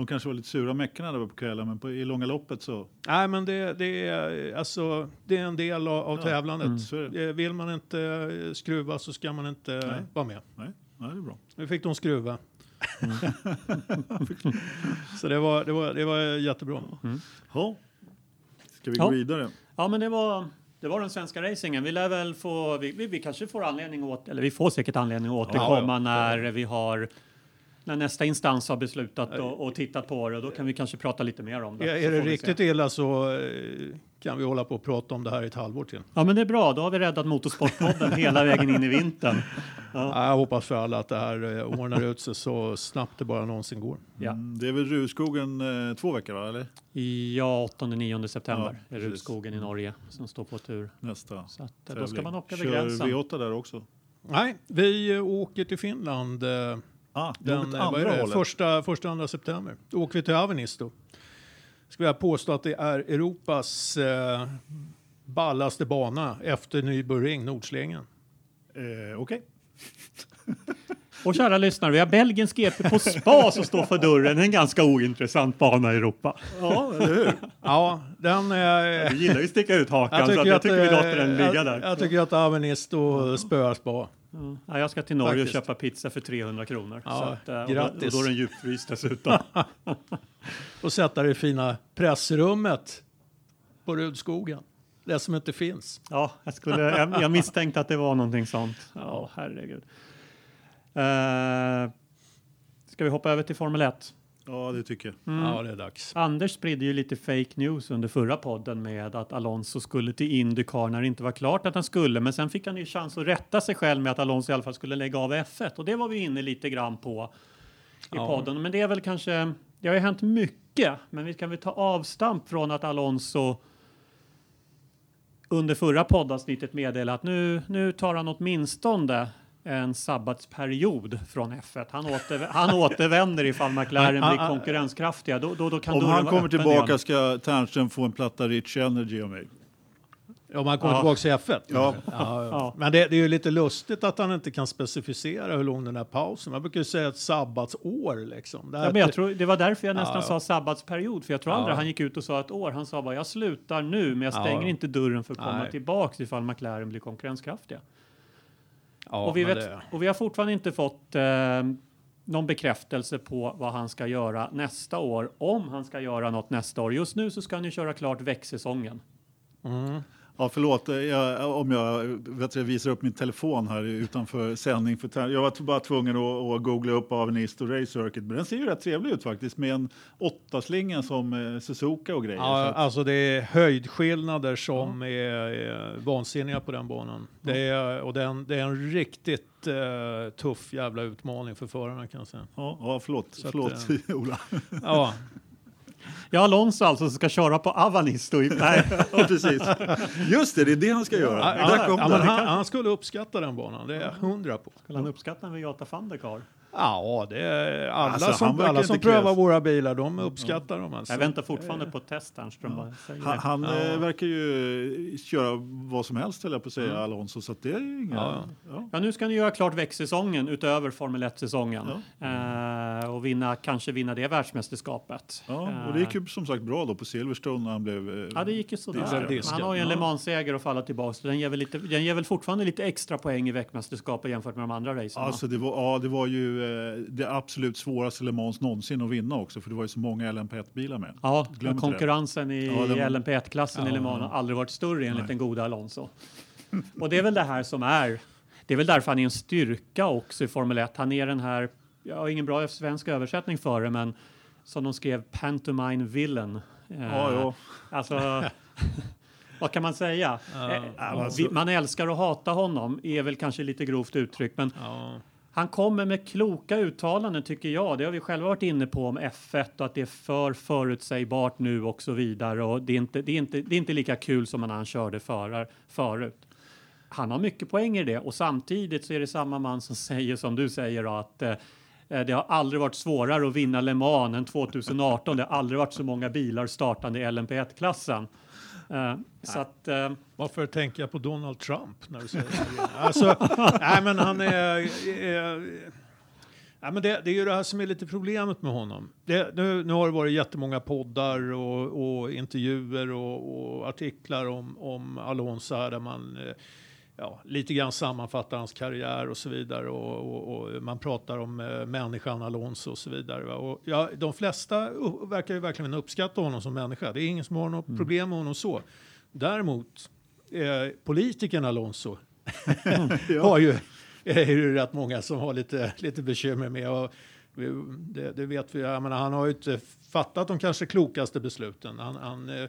S1: De kanske var lite sura meckarna där på kvällen, men på, i långa loppet så...
S3: Nej, men det, det, är, alltså, det är en del av, av
S1: Ja,
S3: tävlandet.
S1: det.
S3: Eh, Vill man inte eh, skruva så ska man inte eh,
S1: Nej.
S3: vara med.
S1: Nej, nej, det är bra.
S3: Nu fick de skruva. så det var, det, var, det var jättebra.
S1: Ja. Ska vi
S2: Ja.
S1: gå vidare?
S2: Ja, men det var, det var den svenska racingen. Vi lär väl få, vi, vi, vi kanske får anledning att, eller vi får säkert anledning att återkomma
S3: ja.
S2: när vi har när nästa instans har beslutat och, och tittat på det. Då kan vi kanske prata lite mer om det.
S3: Ja, är det riktigt
S2: se.
S3: illa så eh, kan vi hålla på och prata om det här i ett halvår till.
S2: Ja, men det är bra. Då har vi räddat Motorsportpodden hela vägen in i vintern. Ja.
S3: Jag hoppas för alla att det här eh, ordnar ut sig så snabbt det bara någonsin går.
S2: Ja.
S1: Mm, det är väl Rudskogen eh, två veckor, va? eller?
S2: Ja, 8-9 september
S1: Ja,
S2: är. Rudskogen i Norge som står på tur.
S1: Nästa
S2: Så att, eh, då ska man åka över
S1: Kör
S2: gränsen.
S1: V8 där också?
S3: Nej, vi åker till Finland eh,
S1: Ah,
S3: den eh,
S1: andra.
S3: Första, första, andra september. Då åker vi till Avenisto. Ska jag påstå att det är Europas eh, ballaste bana efter Nürburgring, Nordslänggen.
S1: Eh, Okej.
S2: Och kära lyssnare, vi har Belgiens GP på spa som står för dörren. En ganska ointressant bana i Europa.
S1: Ja, eller hur?
S3: Ja, den är...
S2: Vi gillar ju att sticka ut hakan
S3: Jag
S2: så att
S3: tycker,
S2: jag
S3: att,
S2: vi
S3: eh,
S2: låter den ligga
S3: jag,
S2: där.
S3: jag tycker att Avenisto spöar spa.
S2: Ja, jag ska till Norge
S3: Faktiskt.
S2: och köpa pizza för 300 kronor.
S3: Ja,
S2: så att, eh, och, då, och
S3: grattis.
S2: då är den djupfryst dessutom.
S3: Och sätta det i fina pressrummet på Rudskogen. Det som inte finns.
S2: ja, jag, skulle, jag, jag misstänkte att det var någonting sånt. Ja, herregud. Uh, ska vi hoppa över till Formel 1?
S1: Ja, det tycker jag.
S2: Mm.
S3: Ja, det är dags.
S2: Anders spridde ju lite fake news under förra podden med att Alonso skulle till Indycar när det inte var klart att han skulle. Men sen fick han ju chans att rätta sig själv med att Alonso i alla fall skulle lägga av F1 och det var vi inne lite grann på i
S3: Ja.
S2: podden. Men det är väl kanske, det har ju hänt mycket, men vi kan väl ta avstamp från att Alonso under förra poddavsnittet meddelade att nu, nu tar han åtminstone en sabbatsperiod från F1. Han, återv han återvänder ifall McLaren blir
S3: ah, ah.
S2: konkurrenskraftiga. Då, då, då kan
S1: Om han kommer tillbaka
S2: igen.
S1: ska Ternström få en platta Rich Energy av mig.
S3: Om han kommer
S2: Ja.
S3: tillbaka till F1?
S1: Ja.
S3: Ja, ja.
S2: Ja.
S3: Men det, det är ju lite lustigt att han inte kan specificera hur lång den här pausen Man brukar ju säga ett sabbatsår liksom. Det
S2: Ja, men jag tror, det var därför jag nästan
S3: Ja, ja.
S2: sa sabbatsperiod, för jag tror
S3: Ja.
S2: aldrig han gick ut och sa ett år. Han sa bara jag slutar nu, men jag stänger
S3: Ja.
S2: inte dörren för att komma
S3: Nej.
S2: tillbaks ifall McLaren blir konkurrenskraftiga.
S3: Ja,
S2: och, vi vet,
S3: det-
S2: och vi har fortfarande inte fått eh, någon bekräftelse på vad han ska göra nästa år, om han ska göra något nästa år. Just nu så ska han ju köra klart växsäsongen.
S3: Mm.
S1: Ja, förlåt eh, jag, om jag vet, jag visar upp min telefon här utanför sändning. För jag var bara tvungen att, att googla upp Avenisto Race Circuit. Men den ser ju rätt trevlig ut faktiskt med en åttaslinga som eh, Suzuka och grejer.
S3: Ja,
S1: att,
S3: alltså det är höjdskillnader som är, är vansinniga på den banan. Det är, och den, det är en riktigt eh, tuff jävla utmaning för förarna kan jag säga.
S1: ja, ja, förlåt,
S3: Så att,
S1: förlåt Ola.
S3: Ja,
S2: Ja, Alonso alltså som ska köra på Avanisto. I, nej,
S1: ja, precis. Just det, det är det han ska göra.
S3: men han, han skulle uppskatta den banan, det är jag hundra på.
S2: skulle han uppskatta en V8 Thundercar?
S3: Ja, det är alla
S1: Alltså,
S3: som, alla som prövar
S1: krävs.
S3: våra bilar, de uppskattar dem. Alltså.
S2: Jag väntar fortfarande på ett test, Ernström. säger
S1: Han, han
S3: Ja.
S1: eh, verkar ju köra vad som helst, höll jag på att säga, Alonso. Så att det är inga...
S3: Ja,
S1: Ja.
S2: Ja, nu ska ni göra klart växtsäsongen utöver Formel 1-säsongen. Eh, och vinna, kanske vinna det världsmästerskapet.
S1: Ja, och
S2: Eh,
S1: det gick ju som sagt bra då på Silverstone när han blev... eh,
S2: Ja, det gick ju sådär. Han har ju en
S3: Ja.
S2: Le Mans-seger att falla tillbaka så den ger, väl lite, den ger väl fortfarande lite extra poäng i vägmästerskapet jämfört med de andra racen.
S1: Alltså det var, ja, det var ju eh, det absolut svåraste Le Mans någonsin att vinna också, för det var ju så många LMP1-bilar med.
S2: Ja,
S1: Glöm
S2: konkurrensen i
S1: Ja, var-
S2: LMP1-klassen i
S1: Ja,
S2: Le Mans har aldrig varit större enligt den goda Alonso. Och det är väl det här som är, det är väl därför han är en styrka också i Formel 1. Han är den här, jag har ingen bra svensk översättning för det, men som de skrev, pantomime villain. Eh,
S1: Ja, ja.
S2: Alltså, vad kan man säga?
S1: Alltså-
S2: vi- Man älskar och hatar honom, är väl kanske lite grovt uttryckt, men
S3: Ja.
S2: Han kommer med kloka uttalanden tycker jag. Det har vi själva varit inne på om F1 och att det är för förutsägbart nu och så vidare. Och det, är inte, det, är inte, det är inte lika kul som när han körde förar, förut. Han har mycket poäng i det och samtidigt så är det samma man som säger som du säger då, att eh, det har aldrig varit svårare att vinna Le Mans än 2018. Det har aldrig varit så många bilar startande i LMP1-klassen. Eh, så att, eh,
S3: Varför tänker jag på Donald Trump när du säger det? Alltså, nej men han är... är nej, men det, det är ju det här som är lite problemet med honom. Det, nu, nu har det varit jättemånga poddar och, och intervjuer och, och artiklar om, om Alonso här där man eh, ja, lite grann sammanfattar hans karriär och så vidare. Och, och, man pratar om eh, människan Alonso och så vidare. Va? Och, ja, de flesta verkar ju verkligen uppskatta honom som människa. Det är ingen som har något problem med honom så. Däremot, eh, politikern Alonso har ju, är ju rätt många som har lite, lite bekymmer med. Och det, det vet vi. Menar, han har ju inte fattat de kanske klokaste besluten. Han, han eh,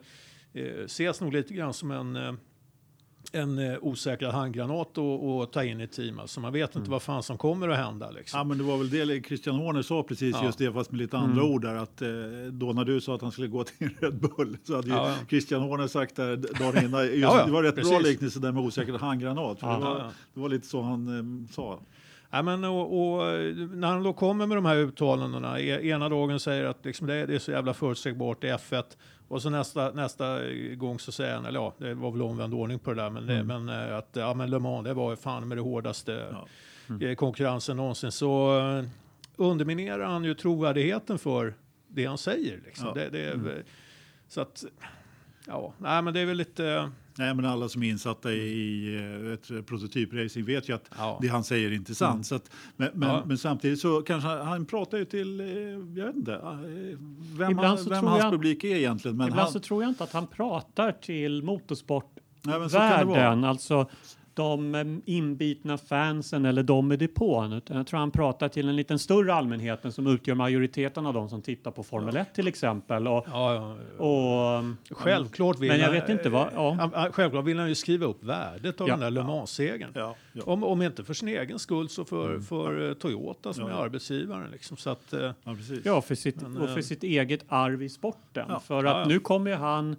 S3: eh, ses nog lite grann som en eh, en eh, osäkrad handgranat och, och ta in i team. Alltså man vet inte vad fan som kommer att hända. Liksom.
S1: Ja, men det var väl det Christian Horner sa precis
S3: Ja.
S1: just det, fast med lite andra ord där. Att, eh, då när du sa att han skulle gå till Red Bull så hade ju
S3: Ja, ja.
S1: Christian Horner sagt där dagen innan. Just,
S3: Ja,
S1: det var rätt bra
S3: precis.
S1: liknelse där med osäker handgranat. Det, var, det var lite så han eh, sa.
S3: Ja, men, och, och, när han då kommer med de här uttalandena, e- ena dagen säger att liksom det, är- det är så jävla förutsägbart i F1 och så nästa, nästa gång så säger han, eller ja, det var väl omvänd ordning på det där, men, det, men eh, att ja, men Le Mans, det var fan med det hårdaste
S1: Ja.
S3: eh, konkurrensen någonsin. Så eh, underminerar han ju trovärdigheten för det han säger. Liksom.
S1: Ja.
S3: Det, det är, Så att, ja, nej men det är väl lite...
S1: Nej, men alla som är insatta i, i eh, ett eh, prototypracing vet ju att
S3: Ja.
S1: det han säger är inte sant. Så att, men, men,
S3: Ja.
S1: men samtidigt så kanske han, han pratar ju till, eh, jag vet inte, eh, vem, han, vem hans
S2: jag-
S1: publik är egentligen. Men
S2: Ibland
S1: han,
S2: så tror jag inte att han pratar till
S1: Nej, men så kan det vara.
S2: motorsportvärlden, alltså de eh, inbitna fansen eller de i depån. Utan jag tror han pratar till en liten större allmänheten som utgör majoriteten av de som tittar på Formel 1 till exempel. Och,
S3: Ja, ja,
S2: och,
S3: Självklart vill
S2: Men jag
S3: han-
S2: vet inte vad- ja.
S3: Självklart vill han ju skriva upp värdet av
S2: Ja.
S3: den där Le Mans-segern.
S1: ja, ja,
S3: Om, om inte för sin egen skull så för, för eh, Toyota som
S1: Ja.
S3: är arbetsgivaren. Liksom. Så att, eh,
S1: ja, precis.
S2: ja, för sitt,
S3: Men,
S2: och för sitt eget arv i sporten.
S1: Ja.
S2: För att
S3: ja.
S2: nu kommer ju han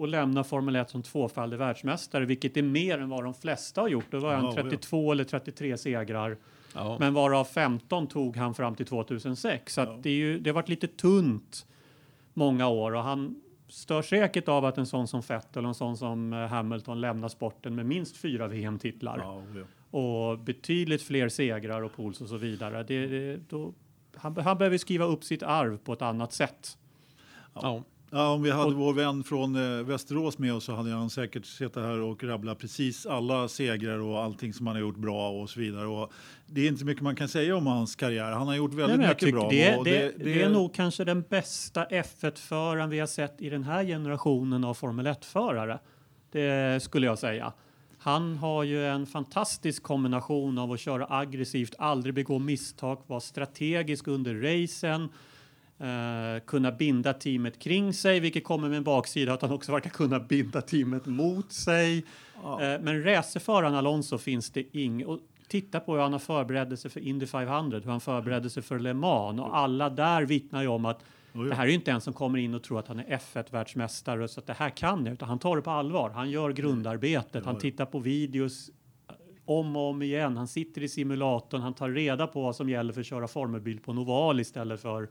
S2: att lämna Formel 1 som tvåfaldig världsmästare, vilket är mer än vad de flesta har gjort. Då var han
S1: Ja, ja.
S2: 32 eller 33 segrar.
S3: ja.
S2: Men varav 15 tog han fram till 2006. Så
S1: Ja.
S2: att det, är ju, det har varit lite tunt många år och han stör säkert av att en sån som Vettel och en sån som eh, Hamilton lämnar sporten med minst fyra VM-titlar
S1: Ja, ja.
S2: och betydligt fler segrar och pools och så vidare. Det, det, då, han, han behöver skriva upp sitt arv på ett annat sätt.
S3: ja.
S1: Ja, om vi hade
S2: Och-
S1: vår vän från eh, Västerås med oss så hade han säkert suttit här och rabblat precis alla segrar och allting som han har gjort bra och så vidare. Och det är inte så mycket man kan säga om hans karriär. Han har gjort väldigt
S2: Nej,
S1: mycket bra.
S2: det,
S1: och
S2: det, det, är nog kanske den bästa F1-föraren vi har sett i den här generationen av Formel 1-förare. Det skulle jag säga. Han har ju en fantastisk kombination av att köra aggressivt, aldrig begå misstag, vara strategisk under racen, eh, kunna binda teamet kring sig, vilket kommer med en baksida att han också verkar kunna binda teamet mot sig. Eh, men racerföraren Alonso finns det inget. Titta på hur han har förberett sig för Indy 500, hur han förberedde sig för Le Mans och alla där vittnar ju om att
S1: Oj.
S2: det här är ju inte en som kommer in och tror att han är F1-världsmästare så att det här kan jag, utan han tar det på allvar. Han gör grundarbetet, han tittar på videos eh, om och om igen. Han sitter i simulatorn, han tar reda på vad som gäller för att köra formelbil på en oval istället för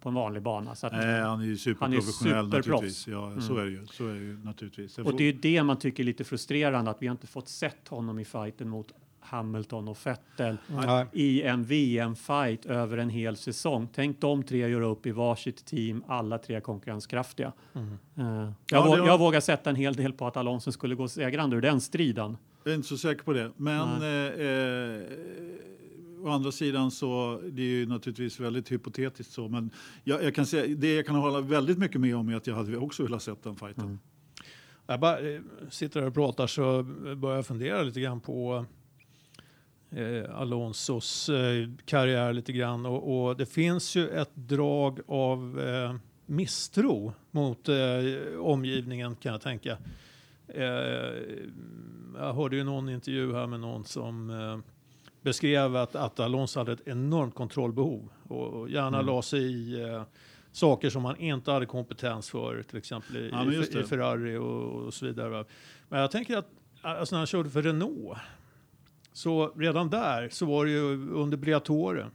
S2: på en vanlig bana. Så att,
S1: Nej, han är ju superprofessionell
S2: superproffs.
S1: naturligtvis. Ja, så är det ju. Så är det ju naturligtvis. Sen
S2: och
S1: får-
S2: det är ju det man tycker är lite frustrerande, att vi har inte fått sett honom i fighten mot Hamilton och Vettel
S3: Nej.
S2: i en VM-fight över en hel säsong. Tänk de tre göra upp i varsitt team, alla tre konkurrenskraftiga. Eh, jag,
S1: Ja, var-
S2: jag vågar sätta en hel del på att Alonso skulle gå segrande ur den striden.
S1: Jag är inte så säker på det. Men eh, eh, å andra sidan så det är ju naturligtvis väldigt hypotetiskt så. Men jag, jag kan säga, det jag kan hålla väldigt mycket med om är att jag hade också velat sett den fighten. Mm.
S3: Jag bara eh, sitter här och pratar så börjar jag fundera lite grann på eh, Alonsos eh, karriär lite grann och, och det finns ju ett drag av eh, misstro mot eh, omgivningen kan jag tänka. Eh, jag hörde ju någon intervju här med någon som eh, beskrev att, att Alonso hade ett enormt kontrollbehov och, gärna la sig i eh, saker som han inte hade kompetens för, till exempel i,
S1: Ja,
S3: i, i. Ferrari och, och så vidare. Men jag tänker att alltså när han körde för Renault, så redan där så var det ju under Briatore.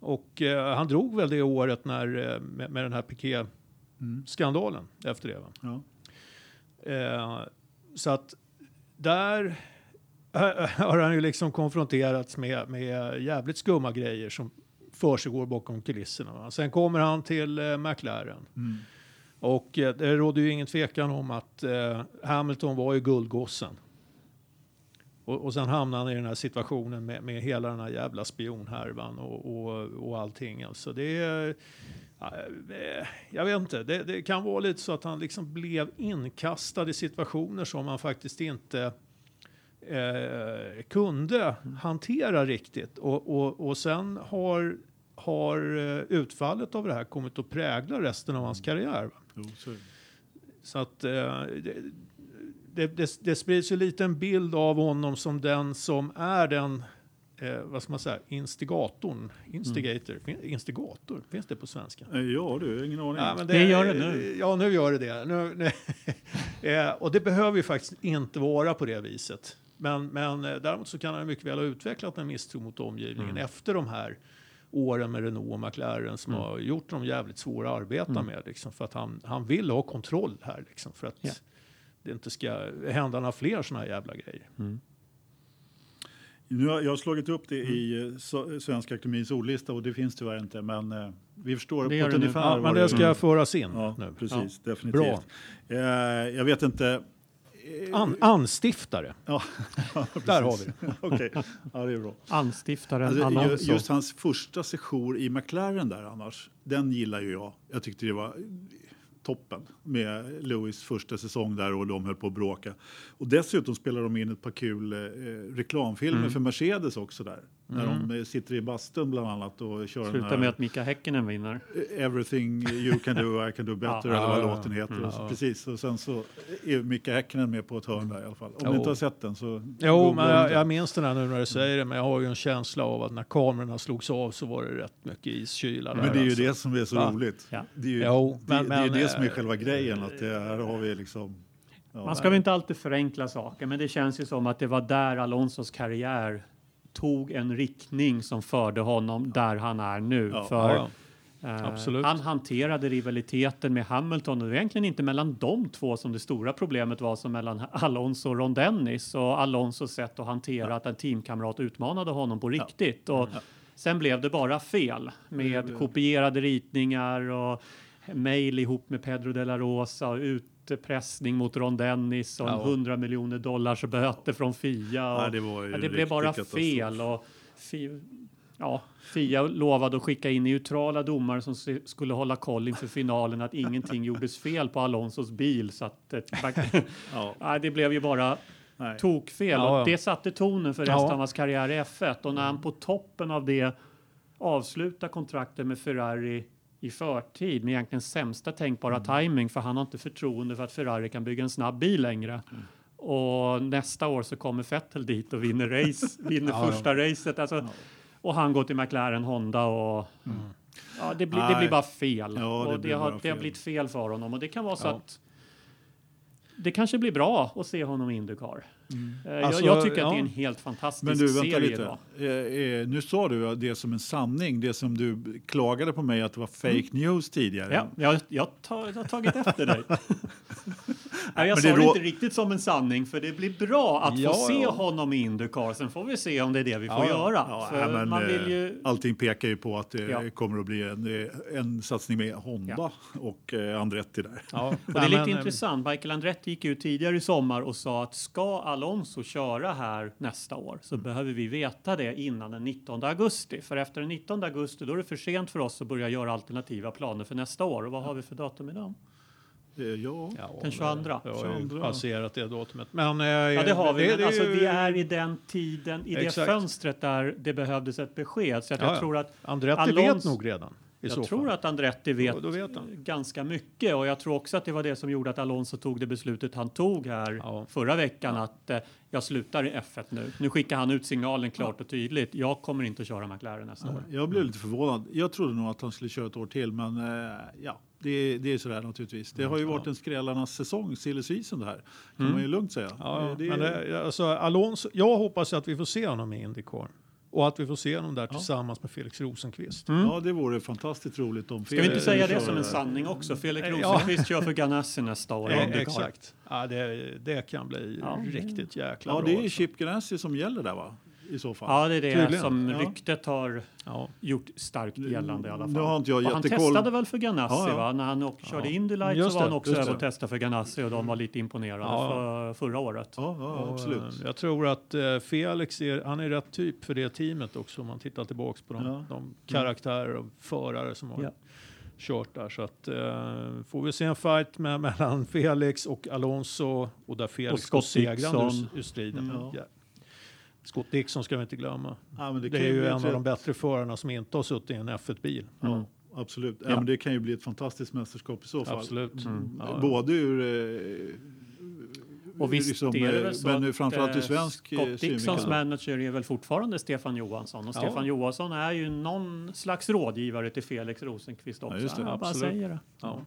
S3: Och eh, han drog väl det året när, eh, med, med den här Piquet-skandalen efter det.
S1: Ja.
S3: Eh, så att där har han ju liksom konfronterats med, med jävligt skumma grejer som försiggår bakom kulisserna. Sen kommer han till eh, McLaren.
S1: Mm.
S3: Och eh, det råder ju ingen tvekan om att eh, Hamilton var ju guldgossen. Och, och sen hamnade han i den här situationen med, med hela den här jävla spionhärvan och, och, och allting. Alltså det är, eh, jag vet inte, det, det kan vara lite så att han liksom blev inkastad i situationer som han faktiskt inte eh, kunde hantera riktigt. Och, och, och sen har, har eh, utfallet av det här kommit att prägla resten av hans karriär. Va?
S1: Jo, så det.
S3: Att eh, det, det, det, det sprids ju lite en bild av honom som den som är den, eh, vad ska man säga, instigatorn. Instigator, fin, instigator, finns det på svenska?
S1: Eh, Ja, du, ingen aning.
S3: Ja, men
S2: Det gör det nu.
S3: Ja, nu gör det det. Nu, nu, eh, och det behöver ju faktiskt inte vara på det viset. Men, men eh, däremot så kan han mycket väl ha utvecklat en misstro mot omgivningen
S2: Mm.
S3: efter de här åren med Renault och McLaren som
S2: Mm.
S3: har gjort dem jävligt svåra att arbeta med. Liksom, för att han, han vill ha kontroll här. Liksom, för att
S2: Ja.
S3: det inte ska hända några fler sådana här jävla grejer.
S1: Nu har jag har slagit upp det
S3: Mm.
S1: i eh, Svenska Akademins ordlista och det finns tyvärr inte. Men eh, vi förstår
S2: Det
S1: på
S2: det
S1: ett ungefär.
S3: Ja, men
S1: det
S3: det ska föras in
S1: Ja,
S3: nu.
S1: precis.
S3: Ja.
S1: Definitivt.
S3: Bra.
S1: Eh, jag vet inte.
S3: An, anstiftare,
S1: Ja,
S3: där har vi det.
S1: Okej, ja, det är bra.
S2: Anstiftaren
S1: Alltså,
S2: Alonso.
S1: just hans första sejour i McLaren där annars, den gillar ju jag. Jag tyckte det var toppen med Lewis första säsong där och de höll på att bråka. Och dessutom spelar de in ett par kul eh, reklamfilmer
S2: Mm.
S1: för Mercedes också där. När de eh, sitter i bastun bland annat och kör den
S2: Slutar
S1: här
S2: med att Mika Häkkinen vinner.
S1: Everything you can do I can do better eller vad låten heter. Och så,
S3: Ja.
S1: Precis, och sen så är Micke Häkkinen med på ett hörn där i alla fall. Om
S3: Jo.
S1: du inte har sett den så...
S3: Jo, men jag,
S1: den.
S3: jag minns den här nu när du säger det, men jag har ju en känsla av att när kamerorna slogs av så var det rätt mycket iskyla. där,
S1: Men det är ju
S3: alltså.
S1: det som är så
S3: Va?
S1: roligt.
S2: Ja.
S1: Det är ju
S3: Jo,
S1: det,
S3: men-
S1: det, är ju
S3: men,
S1: det som är
S3: eh,
S1: själva grejen. Att det, här har vi liksom... Ja,
S2: Man ska väl inte alltid förenkla saker, men det känns ju som att det var där Alonsos karriär tog en riktning som förde honom där han är nu.
S1: Ja,
S2: För
S3: Ja, absolut.
S2: han hanterade rivaliteten med Hamilton och det var egentligen inte mellan de två som det stora problemet var som mellan Alonso och Ron Dennis och Alonsos sätt att hantera att en teamkamrat utmanade honom på riktigt. Och Sen blev det bara fel med kopierade ritningar och mejl ihop med Pedro de la Rosa och utpressning mot Ron Dennis och
S3: Ja.
S2: 100 miljoner dollars böter från Fia. Och,
S1: Nej, det
S2: ja, det blev bara fel. Och fi, Ja, Fia lovade att skicka in neutrala domare som skulle hålla koll inför finalen att ingenting gjordes fel på Alonsos bil. Så att, eh,
S1: Ja,
S2: det blev ju bara
S1: nej.
S2: tokfel.
S3: Ja, ja.
S2: Och det satte tonen för
S3: Ja.
S2: resten av hans karriär i F1. Och när han på toppen av det avslutar kontraktet med Ferrari i förtid med egentligen sämsta tänkbara
S3: Mm.
S2: timing för han har inte förtroende för att Ferrari kan bygga en snabb bil längre.
S3: Mm.
S2: Och nästa år så kommer Vettel dit och vinner, race, vinner
S3: Ja, ja.
S2: första racet. Alltså, Och han går till McLaren Honda och ja, det, blir, det blir bara fel.
S1: Ja, det
S2: och det, har, det har
S1: fel.
S2: blivit fel för honom och det kan vara så
S3: Ja.
S2: att det kanske blir bra att se honom i Indycar. Eh,
S3: Alltså,
S2: jag, jag tycker att
S3: ja.
S2: det är en helt fantastisk
S1: Men du, vänta
S2: serie
S1: lite. Eh, eh, nu sa du det som en sanning, det som du klagade på mig att det var fake news tidigare.
S2: Ja, jag, jag, tar, jag har tagit efter dig. Nej, jag
S1: Men
S2: sa
S1: det
S2: inte riktigt som en sanning, för det blir bra att
S3: Ja,
S2: få se
S3: ja.
S2: honom i Indycar. Sen får vi se om det är det vi får
S3: Ja,
S2: göra.
S1: Ja, men,
S2: man vill
S1: eh,
S2: ju...
S1: Allting pekar ju på att det
S2: Ja.
S1: kommer att bli en, eh, en satsning med Honda och eh, Andretti där.
S3: Ja,
S2: Och det är lite
S3: men,
S2: intressant. Michael Andretti gick ut tidigare i sommar och sa att ska Alonso köra här nästa år så behöver vi veta det innan den 19 augusti. För efter den 19 augusti då är det för sent för oss att börja göra alternativa planer för nästa år. Och vad har vi för datum idag?
S1: Eh, ja.
S3: Ja,
S2: Den 22.
S3: Det har ju
S1: 22.
S3: passerat det datumet. Men, eh,
S2: Ja, det har vi.
S3: det-
S2: men
S3: det är
S2: alltså, vi är i den tiden, i det
S3: Exakt.
S2: fönstret där det behövdes ett besked. Så att
S3: Ja,
S2: jag
S3: ja.
S2: tror att
S3: Andretti
S2: Alonso-
S3: vet nog redan.
S2: Jag tror
S3: fall.
S2: att Andretti vet,
S3: då vet
S2: ganska mycket och jag tror också att det var det som gjorde att Alonso tog det beslutet han tog här
S3: Ja.
S2: förra veckan att eh, jag slutar i F1 nu. Nu skickar han ut signalen klart och tydligt. Jag kommer inte att köra McLaren nästa år.
S1: Jag blev lite förvånad. Jag trodde nog att han skulle köra ett år till, men eh, ja, det, det är sådär naturligtvis. Det har ju varit en skrällarnas säsong, silly season det här. kan man ju lugnt säga.
S3: Ja,
S1: det,
S3: men det, alltså, Alonso, jag hoppas att vi får se honom i Indycar. Och att vi får se honom där tillsammans med Felix Rosenqvist.
S1: ja, det vore fantastiskt roligt om
S2: Ska vi inte
S1: Felix
S2: säga det som en sanning också? Felix
S3: Ja.
S2: Rosenqvist kör för Ganassi nästa år.
S3: Ja, exakt. Ja, det, det kan bli
S2: Ja.
S3: riktigt jäkla
S1: Ja,
S3: bra.
S1: det är. Chip Ganassi som gäller där va? I så fall.
S2: Ja, det är det
S3: Tydligen.
S2: som
S1: Ja.
S2: ryktet har
S3: Ja.
S2: gjort starkt gällande i alla fall.
S1: Nu har inte jag
S2: och han testade väl för Ganassi
S1: Ja, ja.
S2: va? När han åk, körde
S3: Ja.
S2: Indy Light
S3: Just
S2: så var han
S3: det,
S2: också
S1: just
S2: över och testade för Ganassi och de var lite imponerade
S3: Ja.
S2: för, förra året.
S1: Ja, ja
S3: Och,
S1: absolut.
S3: eh, Jag tror att eh, Felix är, han är rätt typ för det teamet också om man tittar tillbaks på de,
S1: Ja.
S3: de karaktärer och förare som har
S2: Ja.
S3: kört där. Så att, eh, får vi se en fight med, mellan Felix och Alonso och där Felix
S2: Scott
S3: går segrande ur, ur striden.
S1: Mm.
S3: Ja. Scott Dixon ska vi inte glömma.
S1: Ja, men
S3: Det,
S1: kan
S3: är ju en av de bättre förarna som inte har suttit i en F1-bil.
S1: Ja, absolut. Ja.
S2: Ja.
S1: men det kan ju bli ett fantastiskt mästerskap i så fall.
S3: Absolut.
S2: Mm.
S3: Ja, ja.
S1: Både ur... Eh,
S2: Och visst
S1: liksom,
S2: är det
S1: eh,
S2: väl så
S1: men
S2: att,
S1: framförallt ur
S2: eh,
S1: svensk eh,
S2: Scott Dixons
S1: synvinkel.
S2: manager är väl fortfarande Stefan Johansson och
S3: Ja.
S2: Stefan Johansson är ju någon slags rådgivare till Felix Rosenqvist också.
S1: Ja, just det.
S2: jag bara
S3: Absolut.
S2: säger det.
S3: Ja.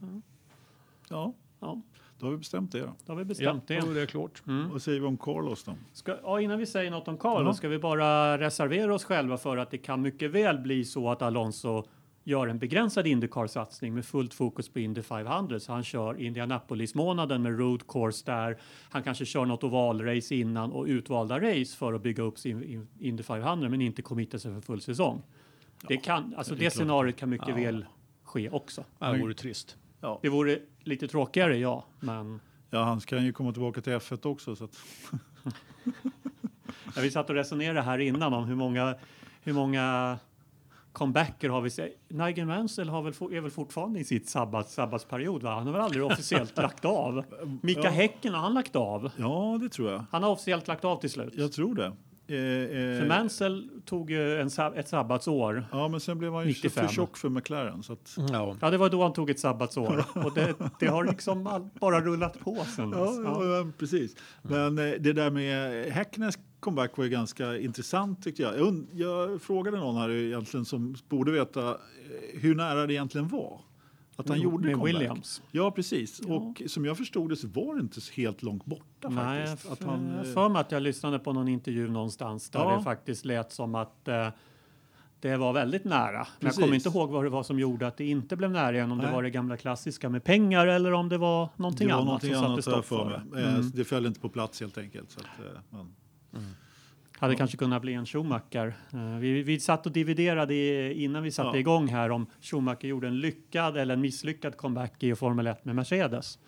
S1: Ja,
S2: Ja,
S1: då har vi bestämt det då.
S2: då har vi
S3: Ja,
S2: bestämt det.
S3: då är det klart.
S2: Mm.
S1: Vad säger vi om Carlos då?
S2: Ska, ja, innan vi säger något om Carlos
S1: Ja.
S2: ska vi bara reservera oss själva för att det kan mycket väl bli så att Alonso gör en begränsad Indycar-satsning med fullt fokus på Indy 500. Så han kör Indianapolis-månaden med road course där. Han kanske kör något ovalrace innan och utvalda race för att bygga upp sin in- Indy 500 men inte committa sig för full säsong. det, kan, alltså
S1: det
S2: det, scenariot kan mycket
S3: Ja.
S2: väl ske också.
S3: Det vore trist.
S1: Ja.
S2: Det vore lite tråkigare, ja, men
S1: ja, han kan ju komma tillbaka till F1 också. Så att,
S2: Ja, vi satt och resonerade här innan om hur många, hur många comebacker har vi sett. Nigel Mansell har väl, är väl fortfarande i sitt sabbat, sabbatsperiod, va? Han har väl aldrig officiellt lagt av. Mika
S1: Ja.
S2: Häcken har han lagt av.
S1: ja, det tror jag.
S2: Han har officiellt lagt av till slut.
S1: Jag tror det. Eh, eh,
S2: För Mansell tog ju en, ett sabbatsår.
S1: Ja, men sen blev han ju
S2: 95.
S1: för tjock för McLaren. Så att,
S3: Ja.
S2: Ja, det var då han tog ett sabbatsår. Och det, det har liksom all, bara rullat på sen
S1: ja, ja. Precis. Men eh, det där med Häcknäs comeback var ju ganska intressant tyckte jag. Jag, und- jag frågade någon här egentligen som borde veta eh, hur nära det egentligen var. Att han gjorde
S2: Med
S1: comeback.
S2: Williams.
S1: Ja, precis. Och som jag förstod det så var det inte så helt långt borta
S2: Nej, jag
S1: faktiskt. Att han,
S2: jag
S1: eh,
S2: för mig att jag lyssnade på någon intervju någonstans där
S1: Ja.
S2: det faktiskt lät som att eh, det var väldigt nära. Men
S1: Precis.
S2: jag kommer inte ihåg vad det var som gjorde att det inte blev nära igen. Om det
S1: Nej.
S2: var det gamla klassiska med pengar eller om det var någonting
S1: det var
S2: annat
S1: någonting
S2: som
S1: annat
S2: satte stopp för det.
S1: Eh,
S2: Mm.
S1: Det föll inte på plats helt enkelt. Så att, eh, men,
S2: Hade kanske kunnat bli en Schumacher. Eh, vi, vi satt och dividerade innan vi satte
S1: Ja.
S2: igång här om Schumacher gjorde en lyckad eller en misslyckad comeback i Formel 1 med Mercedes.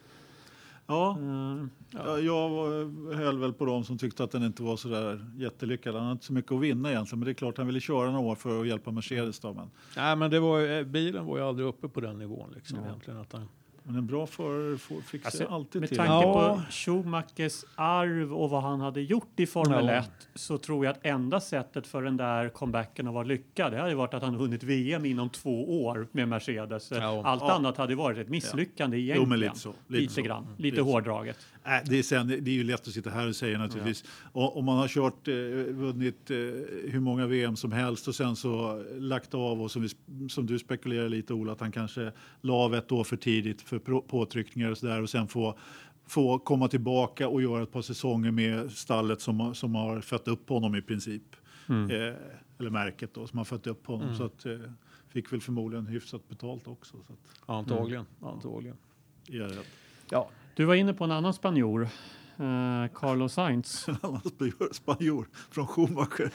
S1: Ja,
S2: Eh,
S1: ja. jag var- höll väl på dem som tyckte att den inte var så där jättelyckad. Han hade inte så mycket att vinna egentligen, men det är klart han ville köra några år för att hjälpa Mercedes. Då, men,
S3: Nej, men det var, ju- bilen var ju aldrig uppe på den nivån liksom
S1: Ja.
S3: egentligen. Att han,
S1: men en bra förare får- fixar
S2: Alltså,
S1: alltid
S2: Med
S1: till.
S2: tanke
S3: Ja.
S2: på Schumachers arv och vad han hade gjort i Formel
S3: Ja.
S2: 1 så tror jag att enda sättet för den där comebacken att vara lyckad det hade ju varit att han vunnit VM inom två år med Mercedes.
S3: Ja.
S2: Allt
S1: Ja.
S2: annat hade varit ett misslyckande
S1: Jo,
S2: egentligen.
S1: men lite så. Lite,
S2: Lite
S1: så.
S2: grann,
S1: Mm,
S2: lite
S1: så.
S2: hårdraget.
S1: Nej, det, är sen, det är ju lätt att sitta här och säga naturligtvis. Och, om man har kört, eh, vunnit eh, hur många VM som helst och sen så lagt av och som, vi, som du spekulerar lite Ola, att han kanske la av ett år för tidigt för påtryckningar och sådär och sen få, få komma tillbaka och göra ett par säsonger med stallet som, som har fött upp honom i princip. Eh, eller märket då, som har fött upp honom. Så att, eh, fick väl förmodligen hyfsat betalt också. Så att,
S3: antagligen. antagligen.
S1: är jag rädd.
S3: Ja.
S2: Du var inne på en annan spanjor, eh, Carlos Sainz.
S1: En annan spanjor- från Schumacher.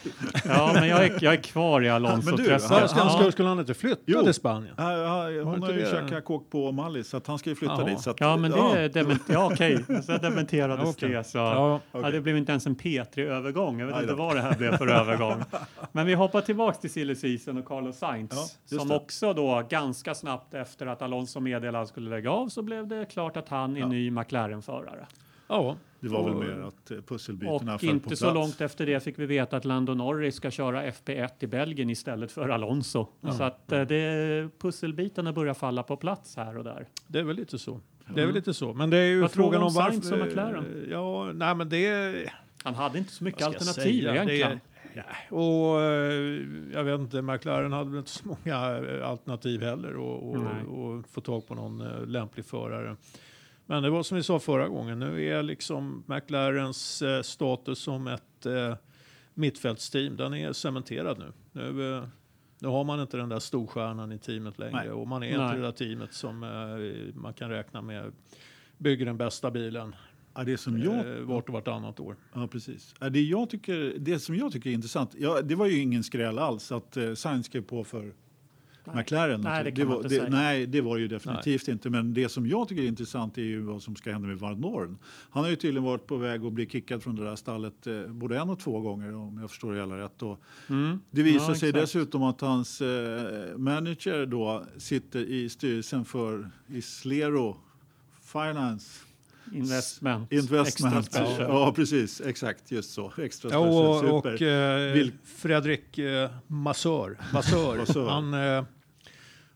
S2: Ja, men jag är, jag är kvar i Alonso.
S1: Men du,
S2: Träsk.
S1: han
S3: Ska, ska, skulle han inte flytta
S1: Jo.
S3: till Spanien?
S1: Ja, ja, hon
S3: inte
S1: har ju käkat kåk på Mallis så att han ska ju flytta
S3: Jaha.
S1: dit. Så att,
S2: Ja, men det
S1: ja.
S2: är dement- ja, okej. Så dementerades
S3: Okej.
S2: det. Så.
S3: Ja.
S2: Ja, det blev inte ens en P3-övergång. Jag vet inte vad det här blev för övergång. Men vi hoppar tillbaks till silly season och Carlos Sainz.
S1: Ja,
S2: som
S1: det.
S2: också då ganska snabbt efter att Alonso meddelade att han skulle lägga av så blev det klart att han är
S1: Ja.
S2: ny McLaren-förare.
S3: ja.
S1: Det var väl
S3: Och-
S1: mer att eh, pusselbitarna
S2: Och
S1: föll på
S2: inte
S1: plats.
S2: så långt efter det fick vi veta att Lando Norris ska köra FP1 i Belgien istället för Alonso. Så att eh, det, pusselbitarna börjar falla på plats här och där.
S3: Det är väl lite så. Det är väl lite så. Men det är ju
S2: Vad tror
S3: frågan
S2: du
S3: om
S2: om
S3: varför...
S2: Sainz och McLaren?
S3: Ja, nej men det...
S2: Han hade inte så mycket
S3: vad
S2: alternativ
S3: säga? Det
S2: egentligen.
S3: nej. Och eh, jag vet inte, McLaren hade väl inte så många eh, alternativ heller och, och, och få tag på någon eh, lämplig förare. Men det var som vi sa förra gången, nu är liksom McLarens eh, status som ett eh, mittfältsteam, den är cementerad nu. Nu, eh, nu har man inte den där storstjärnan i teamet längre
S1: Nej.
S3: och man är
S2: Nej.
S3: inte det där teamet som eh, man kan räkna med bygger den bästa bilen
S1: Ja, det, som jag,
S3: eh, vart och vartannat år.
S1: ja, precis. Ja, det, jag tycker, det som jag tycker är intressant, ja, det var ju ingen skräll alls att eh, Sainz skrev på för McLaren.
S2: Nej, det kan man
S1: var,
S2: inte
S1: det,
S2: säga.
S1: nej, det var det ju definitivt inte. Men det som jag tycker är intressant är ju vad som ska hända med Van Dorn. Han har ju tydligen varit på väg att bli kickad från det där stallet eh, både en och två gånger om jag förstår det hela rätt. Och
S2: Mm.
S1: Det visar
S2: Ja,
S1: sig
S2: exakt.
S1: dessutom att hans eh, manager då sitter i styrelsen för Islero Finance
S2: Investment.
S1: Investment.
S2: Extra special.
S1: Ja, precis. Exakt, just så. Extra
S3: Ja,
S1: special.
S3: och,
S1: Super.
S3: och eh, Fredrik eh, Massör, Massör,
S1: Massör.
S3: han, eh,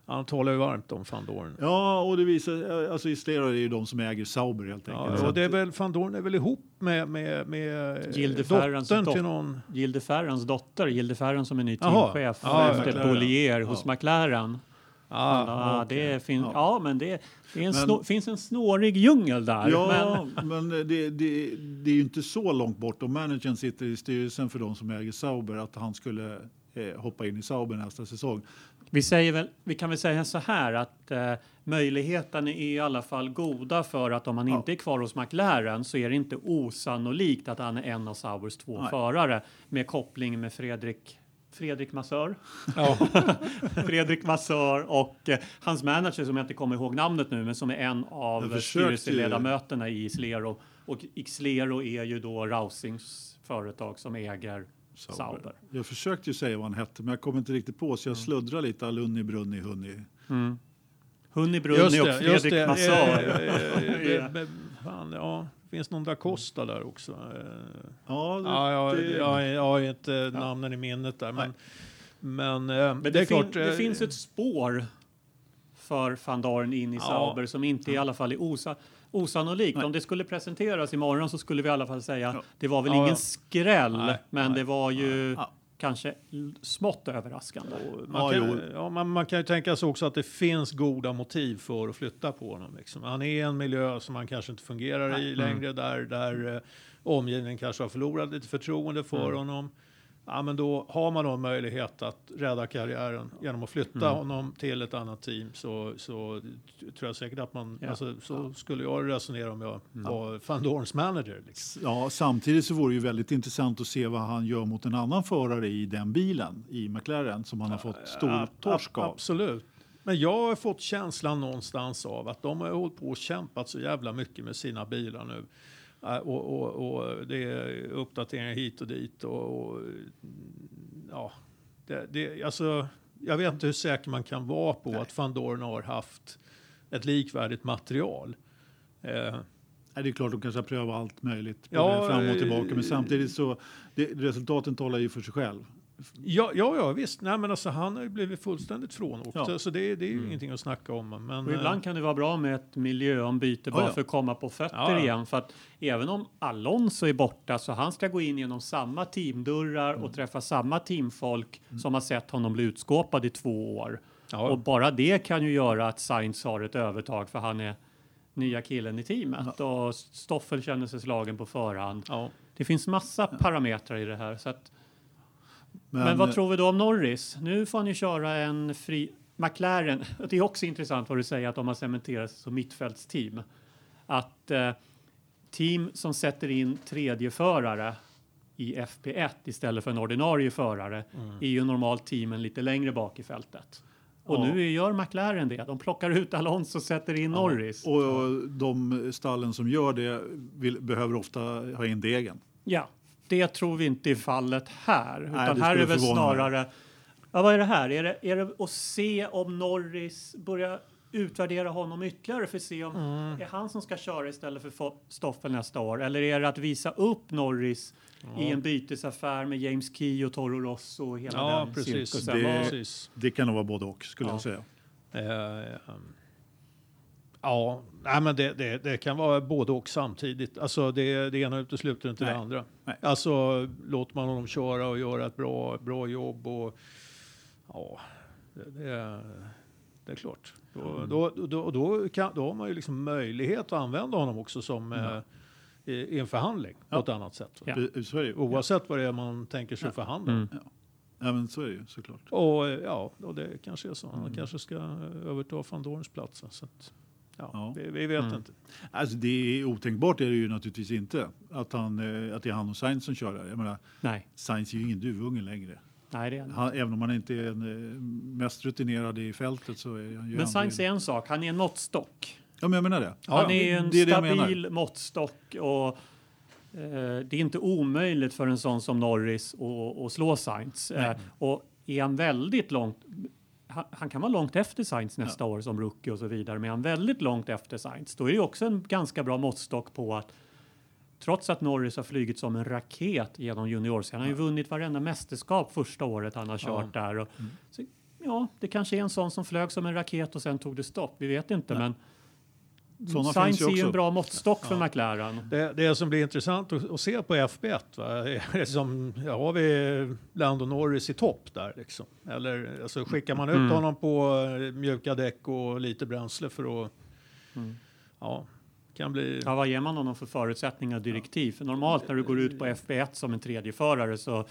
S3: han talar ju varmt om van Dorn.
S1: Ja, och det visar alltså Islero är ju de som äger Sauber helt enkelt.
S3: Ja, och det är väl, van Dorn är väl ihop med, med, med eh,
S2: Gilde
S3: dottern
S2: dot-
S3: till någon...
S2: Gilde Ferrans dotter, Gilde Ferran som är ny teamchef
S3: Ja,
S2: efter. Bollier hos McLaren.
S3: Ah,
S2: Ja,
S3: okej.
S2: det fin-
S1: Ja.
S2: ja. men det, det en
S1: Men-
S2: finns en snårig djungel där.
S1: Ja,
S2: Men,
S1: men, det, det, det är ju inte så långt bort. Om managern sitter i styrelsen för de som äger Sauber att han skulle eh, hoppa in i Sauber nästa säsong.
S2: vi, säger väl, vi kan väl säga så här att eh, möjligheterna är i alla fall goda för att om han
S1: Ja.
S2: inte är kvar hos McLaren så är det inte osannolikt att han är en av Saubers två
S1: Nej.
S2: förare med koppling med Fredrik Fredrik Massör.
S3: Ja,
S2: Fredrik Massör och eh, hans manager som jag inte kommer ihåg namnet nu men som är en av styrelseledamöterna i Islero. Och Islero är ju då Rausings företag som äger Sauber.
S1: Jag försökte ju säga vad han hette, men jag kom inte riktigt på så jag sluddrar lite. Alunni, Brunni, Hunni.
S2: Hunni
S3: just
S2: Brunni och
S3: det.
S2: Fredrik
S3: det.
S2: Massör.
S3: Eh, eh, eh, fan, ja, finns någon da Costa där också? Eh,
S1: Ja, det,
S3: Ja, jag,
S1: det,
S3: jag, jag har inte namnen i minnet där. Men, men,
S2: Men
S3: det,
S2: det,
S3: är
S2: fin-
S3: klart.
S2: det finns ett spår för van Dorn in i
S3: Ja.
S2: Sauber som inte i alla fall är osa- osannolikt.
S1: Nej.
S2: Om det skulle presenteras imorgon så skulle vi i alla fall säga
S1: Ja.
S2: det var väl
S3: Ja,
S2: ingen
S3: ja.
S2: skräll,
S3: Nej,
S2: men
S3: nej.
S2: det var ju
S1: Ja.
S2: kanske smått överraskande.
S3: Man,
S1: Ja,
S3: kan,
S1: jo.
S3: ja, man, man kan ju tänka sig också att det finns goda motiv för att flytta på honom. Liksom. Han är i en miljö som han kanske inte fungerar i längre, där, där eh, omgivningen kanske har förlorat lite förtroende för honom. Ja, men då har man då möjlighet att rädda karriären genom att flytta honom till ett annat team så, så tror jag säkert att man,
S2: Ja.
S3: alltså, så skulle jag resonera om jag var van Dorns manager. Liksom.
S1: Ja, samtidigt så vore det ju väldigt intressant att se vad han gör mot en annan förare i den bilen i McLaren som han har fått stor
S3: Ja,
S1: torsk av.
S3: Absolut. Men jag har fått känslan någonstans av att de har hållit på och kämpat så jävla mycket med sina bilar nu. Äh, Och, och, och det är uppdateringar hit och dit. Och, och ja, det, det, alltså, jag vet inte hur säker man kan vara på att van Dorn har haft ett likvärdigt material. Eh,
S1: Nej, det är klart de kanske har prövat allt möjligt
S3: Ja,
S1: fram och tillbaka.
S3: eh,
S1: Men samtidigt så det, resultaten talar ju för sig själv.
S3: Ja, ja, ja visst. Nej, men alltså, han har ju blivit fullständigt frånåkt.
S1: Ja.
S3: Så det, det är ju ingenting att snacka om. Men,
S2: Och ibland kan det vara bra med ett miljöombyte bara
S1: Ja,
S2: för att komma på fötter igen. För att även om Alonso är borta så han ska gå in genom samma teamdörrar
S3: Mm.
S2: och träffa samma teamfolk som har sett honom bli utskåpad i två år. Och bara det kan ju göra att Sainz har ett övertag för han är nya killen i teamet och Stoffel känner sig slagen på förhand. Det finns massa parametrar i det här. Så att, men, vad tror vi då om Norris? Nu får han ju köra en fri... McLaren, det är också intressant vad du säger att de har cementerat sig som mittfältsteam. Att eh, team som sätter in tredje förare i FP1 istället för en ordinarie förare är ju normalt teamen lite längre bak i fältet. Och
S1: Ja.
S2: nu gör McLaren det. De plockar ut Alonso och sätter in Norris.
S1: Och, och de stallen som gör det vill, behöver ofta ha in degen.
S2: Ja, det tror vi inte är fallet här.
S1: Nej,
S2: utan
S1: det
S2: här
S1: skulle
S2: är väl
S1: mig.
S2: snarare... Ja, vad är det här? Är det, är det att se om Norris börjar utvärdera honom ytterligare för att se om
S3: Mm.
S2: det är han som ska köra istället för Stoffel nästa år? Eller är det att visa upp Norris i en bytesaffär med James Key och Toro Rosso och hela
S3: Ja,
S2: den
S3: precis.
S2: cirkusen?
S1: Det-. Det kan nog vara både och skulle
S2: Ja.
S1: jag säga.
S3: Eh, um, ja, nej, men det, det, det kan vara både och samtidigt. Alltså det, det ena utesluter inte
S1: Nej.
S3: det andra.
S1: Nej.
S3: Alltså låter man honom köra och göra ett bra, bra jobb och ja, det, det, är- det är klart. Då, då, då, då, kan, då har man ju liksom möjlighet att använda honom också som eh, i, i en förhandling på
S1: Ja.
S3: ett annat sätt.
S2: Ja.
S3: Oavsett vad det är man tänker sig förhandla.
S2: Mm.
S1: Ja, men så är det ju såklart.
S3: Och ja, och det kanske är så. Han kanske ska överta van Dorns plats. Så att, ja,
S1: Ja.
S3: Vi, vi vet
S2: Mm.
S3: inte.
S1: Alltså det är otänkbart är det ju naturligtvis inte att, han, eh, att det är han och Sainz som kör där. Jag menar,
S2: Nej,
S1: Sainz är ju ingen duvunge längre.
S2: nej det är han.
S1: Även om han inte är den eh, mest rutinerad i fältet så är han ju
S2: Men Sainz är en sak, han är en måttstock.
S1: Ja, men jag menar det.
S2: Han är ju en
S1: det är
S2: stabil måttstock och eh, det är inte omöjligt för en sån som Norris att- att slå Sainz. Eh, och är han väldigt långt han, han kan vara långt efter Sainz nästa år som rookie och så vidare, men är han väldigt långt efter Sainz, då är det också en ganska bra måttstock på att trots att Norris har flugit som en raket genom juniors, han har ju vunnit varenda mästerskap första året han har kört där. Och,
S1: Mm.
S2: så, ja, det kanske är en sån som flög som en raket och sen tog det stopp. Vi vet inte, men
S1: Sådana
S2: Sainz är ju en bra måttstock för McLaren.
S3: Det, det som blir intressant att, att se på FB1, va? som, ja, har vi Lando Norris i topp där liksom? Eller alltså, skickar man ut
S2: Mm.
S3: honom på eh, mjuka däck och lite bränsle för att,
S2: Mm.
S3: ja, kan bli...
S2: Ja, vad ger man honom för förutsättningar och direktiv? För normalt när du går ut på FB1 som en tredjeförare så